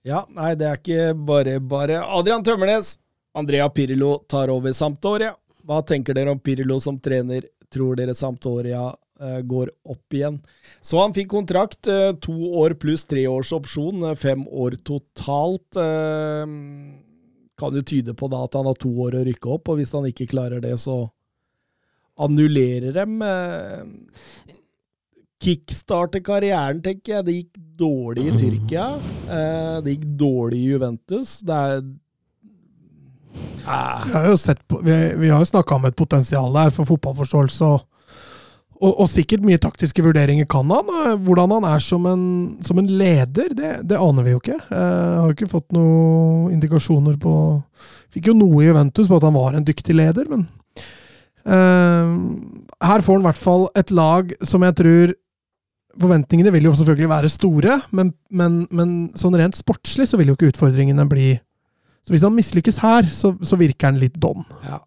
Ja, nei, det er ikke bare bare. Adrian Tømmernes, Andrea Pirlo tar over Sampdoria. Hva tenker dere om Pirlo som trener? Tror dere Sampdoria eh, går opp igjen. Så han fikk kontrakt. eh, To år pluss tre års opsjon. eh, Fem år totalt. eh, Kan jo tyde på da at han har to år å rykke opp, og hvis han ikke klarer det, så annullerer dem. Kickstarte Kickstarter karrieren, tenker jeg. Det gikk dårlig i Tyrkia. eh, Det gikk dårlig i Juventus. Det er Ah, Vi har jo, vi, vi har jo snakka om et potensial der for fotballforståelse, og, og, og sikkert mye taktiske vurderinger kan han. Hvordan han er som en, som en leder, det, det aner vi jo ikke. Jeg har jo ikke fått noen indikasjoner på Fikk jo noe i Juventus på at han var en dyktig leder, men eh, her får han i hvert fall et lag som jeg tror Forventningene vil jo selvfølgelig være store, men, men, men sånn rent sportslig så vil jo ikke utfordringene bli så hvis han mislykkes her, så, så virker han litt don. ja.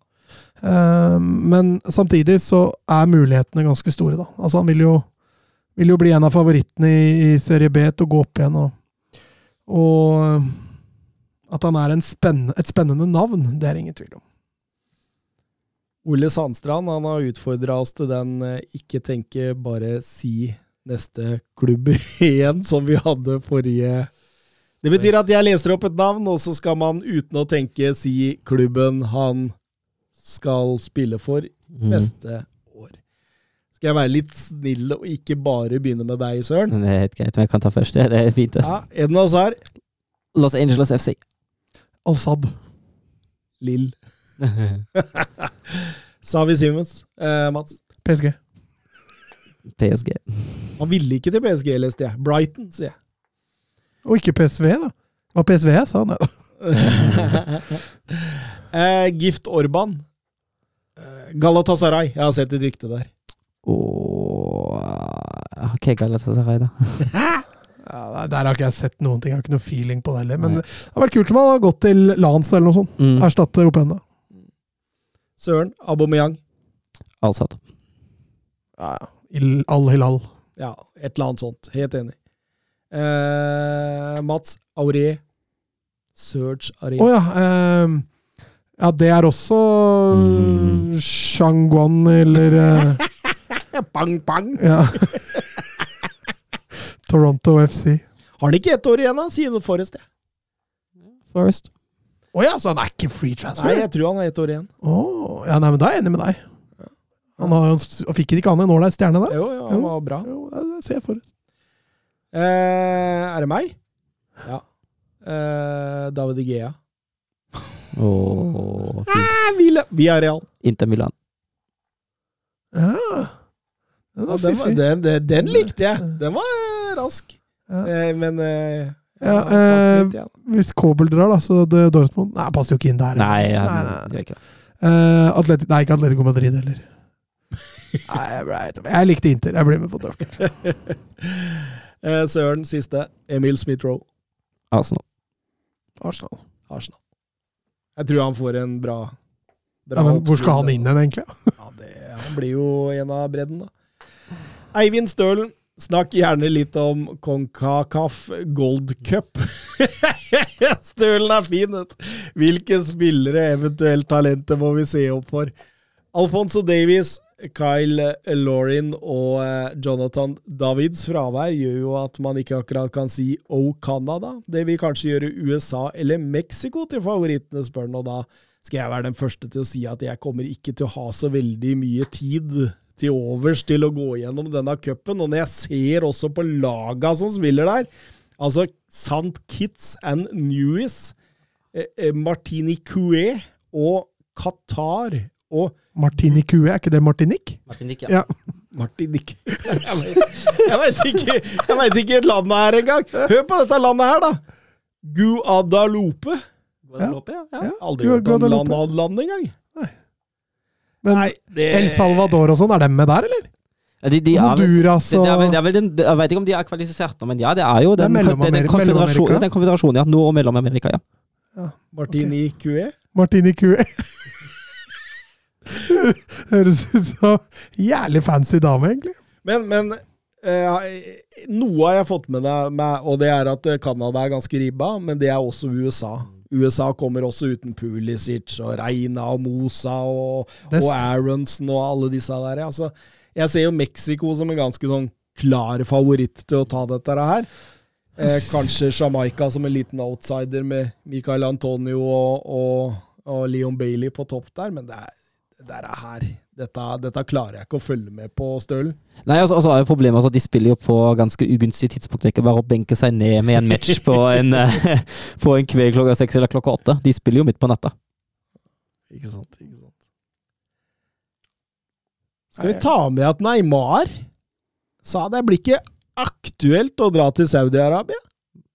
Eh, men samtidig så er mulighetene ganske store, da. Altså han vil jo, vil jo bli en av favorittene i, i Serie B til å gå opp igjen, og, og at han er en spenn, et spennende navn, det er ingen tvil om. Ole Sandstrand han har utfordra oss til den eh, ikke tenke, bare si neste klubb <laughs> igjen, som vi hadde forrige Det betyr at jeg leser opp et navn, og så skal man uten å tenke si klubben han skal spille for Mm. neste år. Skal jeg være litt snill og ikke bare begynne med deg, Søren? Det er helt greit, men jeg kan ta først. Det er fint. Ja, Eden Hazar, Los Angeles FC. Al-Sad. Lill. <laughs> Savi Simons, eh, Mats. PSG. PSG. Han ville ikke til PSG, leste jeg. Brighton, sier jeg. Og ikke PSV, da. Hva var PSV jeg sa, nei da. <laughs> eh, Gift Orban. Eh, Galatasaray. Jeg har sett et rykte der. Oh, Ok, Galatasaray, da. Ja, der har ikke jeg sett noen ting. Jeg har ikke noe feeling på det heller. Men det har vært kult om han har gått til Lans eller noe sånt. Mm. Erstatte Openda. Søren. Aubameyang. Alsatt. Ja, ja. Al-Hilal. Ja, et eller annet sånt. Helt enig. Eh, Mats Aurier. Serge Å oh, ja. Eh, ja, det er også Mm. Shanguan eller eh, <laughs> Bang, bang! Ja. <laughs> Toronto FC. Har han ikke ett år igjen, da? Sier noe Forrest, jeg. Forest. Å ja, så han er ikke free transfer? Nei, jeg tror han har ett år igjen. Åh, ja, nei, men da er jeg enig med deg. Han har, fikk ikke han en ålreit stjerne der? Jo, jo, han var bra. Jo, det ser jeg for Eh, er det meg? Ja. Eh, David Igea. Og fint. Eh, Villa- Villarreal. Inter Milan. Ja. Den Ja, var den, var- den, den, den likte jeg. Den var rask. Ja. Eh, men eh, Ja, litt, eh, ja. Hvis Kobel drar, da, så det Dortmund Nei, passer jo ikke inn der. Nei, han nei, nei. Det ikke. Eh, Atleti nei, ikke Atletico Madrid heller. <laughs> nei, jeg, ble, jeg likte Inter. Jeg blir med på Dortmund. <laughs> Eh, Søren, siste. Emil Smith-Roe. Arsenal. Arsenal. Arsenal. Jeg tror han får en bra, bra Ja, men hvor skal han inn hen, egentlig? Ja, det, han blir jo en av bredden, da. Eivind Stølen, snakk gjerne litt om Konkakaf Gold Cup. <laughs> Stølen er fin, vet. Hvilke spillere, eventuelt talenter, må vi se opp for? Alfonso Davies, Kyle Lauren og eh, Jonathan Davids fravær gjør jo at man ikke akkurat kan si «Oh, Canada». Det vil kanskje gjøre USA eller Mexico til favorittene, spør han, og da skal jeg være den første til å si at jeg kommer ikke til å ha så veldig mye tid til overs til å gå gjennom denne cupen. Og når jeg ser også på laga som spiller der, altså St. Kitts and Nevis, eh, eh, Martinique og Qatar og Martinique, er ikke det Martinique? Martinique, Ja. <laughs> Martinique Jeg vet, jeg ikke Jeg vet ikke landet her engang. Hør på dette landet her, da! Guadalupe. Guadalupe, ja. ja. Ja. Aldri hørt om Guadalupe. land, land engang. Men Nei, det El Salvador og sånn, er dem med der, eller? Ja, De, de Honduras og det er vel den, jeg vet ikke om de er kvalifisert men ja, det er jo Det er den, den, konfederasjonen, den konfederasjonen, ja. Nord- og Mellom-Amerika, ja. Martinique. Martinique. <laughs> Høres ut som jævlig fancy dame, egentlig. Men, men eh, noe har jeg fått med meg, og det er at Canada er ganske ribba, men det er også USA. USA kommer også uten Pulisic og Reina og Mosa og, og Aronsen og alle disse der. Altså, Jeg ser jo Mexico som en ganske sånn klar favoritt til å ta dette her. Eh, kanskje Jamaica som en liten outsider med Michael Antonio og, og, og Leon Bailey på topp der, men det er, det er her. Dette, dette klarer jeg ikke å følge med på, Stølen. Nei, altså, altså er jo problemet altså, De spiller jo på ganske ugunstig tidspunkt. Det er ikke bare å benke seg ned med en match på en, <laughs> på en kveld klokka seks eller klokka åtte. De spiller jo midt på natta. Ikke sant, ikke sant. Skal vi ta med at Neymar sa det blir ikke aktuelt å dra til Saudi-Arabia?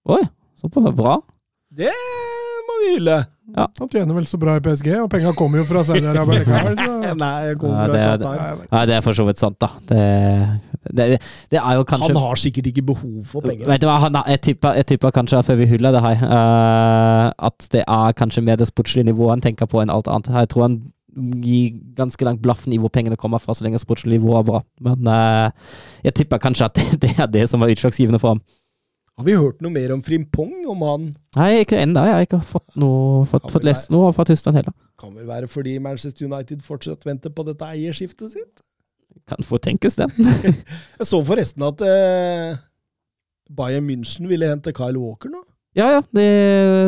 Oi, såpass bra. Det må vi hylle. Han tjener vel så bra i PSG, og penga kommer jo fra Saudi-Arabia likevel. <laughs> Nei, Ja, det er- Nei, det er for så vidt sant, da. Det, det, det er jo kanskje Han har sikkert ikke behov for penger. Vet du hva, han, jeg, tipper, jeg tipper kanskje, før vi hyller det her, uh, at det er kanskje mer det sportslige nivået han tenker på enn alt annet. Jeg tror han gir ganske langt blaffen i hvor pengene kommer fra, så lenge sportslig nivå er bra. Men uh, jeg tipper kanskje at det, <laughs> det er det som var utslagsgivende for ham. Har vi hørt noe mer om Frimpong? Om han Nei, ikke ennå. Jeg har ikke fått, noe, fått, fått lest noe fra Tyskland heller. kan vel være fordi Manchester United fortsatt venter på dette eierskiftet sitt? Kan få tenkes, det. <laughs> Jeg så forresten at eh, Bayern München ville hente Kyle Walker nå. Ja, ja, De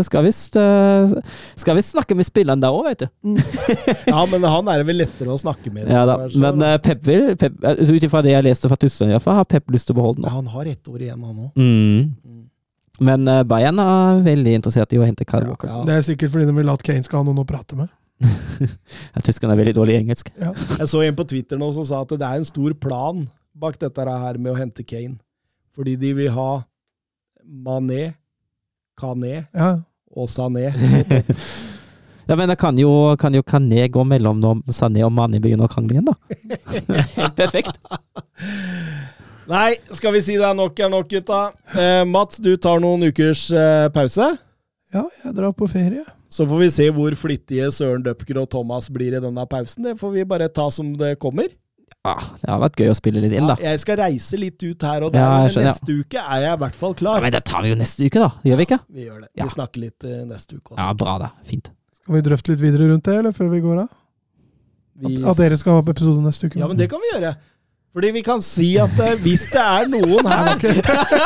skal visst eh, Skal visst snakke med spilleren der òg, vet du. <laughs> Ja, men han er det vel lettere å snakke med. Ja, da. Men eh, Pep vil Pep, eh, Ut ifra det jeg leste fra Tyskland, i hvert fall, har Pep lyst til å beholde den. ja, han har ett år igjen, han òg. Mm. Men eh, Bayern er veldig interessert i å hente Kyle Walker. Ja. Det er sikkert fordi de vil at Kane skal ha noen å prate med. <laughs> Ja, Tyskerne er veldig dårlig i engelsk. <laughs> Jeg så en på Twitter nå som sa at det er en stor plan bak dette her med å hente Kane. Fordi de vil ha Mané, Kané Ja. og Sané. <laughs> Ja, men det kan jo, kan jo Kané gå mellom når Sané og Mani begynner å krangle igjen, da. <laughs> Perfekt. <laughs> Nei, skal vi si det er nok er nok, gutta. Eh, Mats, du tar noen ukers eh, pause. ja, jeg drar på ferie. Så får vi se hvor flittige Søren Døpker og Thomas blir i denne pausen. Det får vi bare ta som det kommer. Ah, det har vært gøy å spille litt inn, da. Ja, jeg skal reise litt ut her og der, Ja, men skjønner, ja. neste uke er jeg i hvert fall Ja, klar. men det tar vi jo neste uke, da. Gjør vi ikke? Vi gjør det. Ja. Vi snakker litt uh, neste uke også. Ja, bra, da. Fint. Skal vi drøfte litt videre rundt det, eller før vi går av? Vi- At, at dere skal ha episode neste uke? Ja, men det kan vi gjøre. Fordi vi kan si at uh, hvis det er noen <laughs> her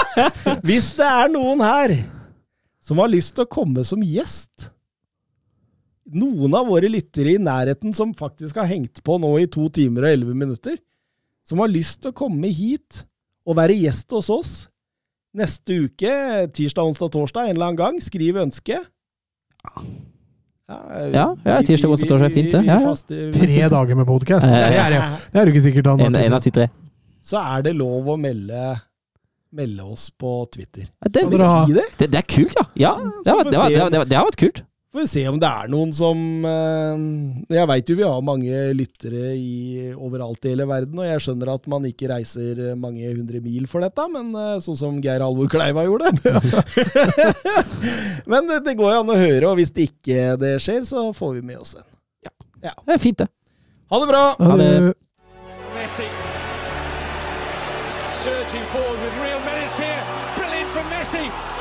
<laughs> Hvis det er noen her som har lyst til å komme som gjest Noen av våre lyttere i nærheten som faktisk har hengt på nå i to timer og elleve minutter, som har lyst til å komme hit og være gjest hos oss neste uke, tirsdag, onsdag, torsdag, en eller annen gang, skriv ønske. Ja, Ja, ja, tirsdag, onsdag, torsdag er fint, det. Ja, ja. Tre dager med podkast? Det er jo er ikke sikkert han En, en av de tre. så er det lov å melde, melde oss på Twitter. Ja, Det, Kan dere Si det? det, det er kult, ja. Ja, det har, det har, det om- det har vært kult. Får vi se om det er noen som eh, Jeg veit jo vi har mange lyttere i, overalt i hele verden, og jeg skjønner at man ikke reiser mange hundre mil for dette, men eh, sånn som Geir Halvor Kleiva gjorde. <laughs> men det, det går jo an å høre, og hvis det ikke det skjer, så får vi med oss en. Det er fint, det. Ha det bra! Ha det. Messi surging forward with real menace here. Brilliant from Messi.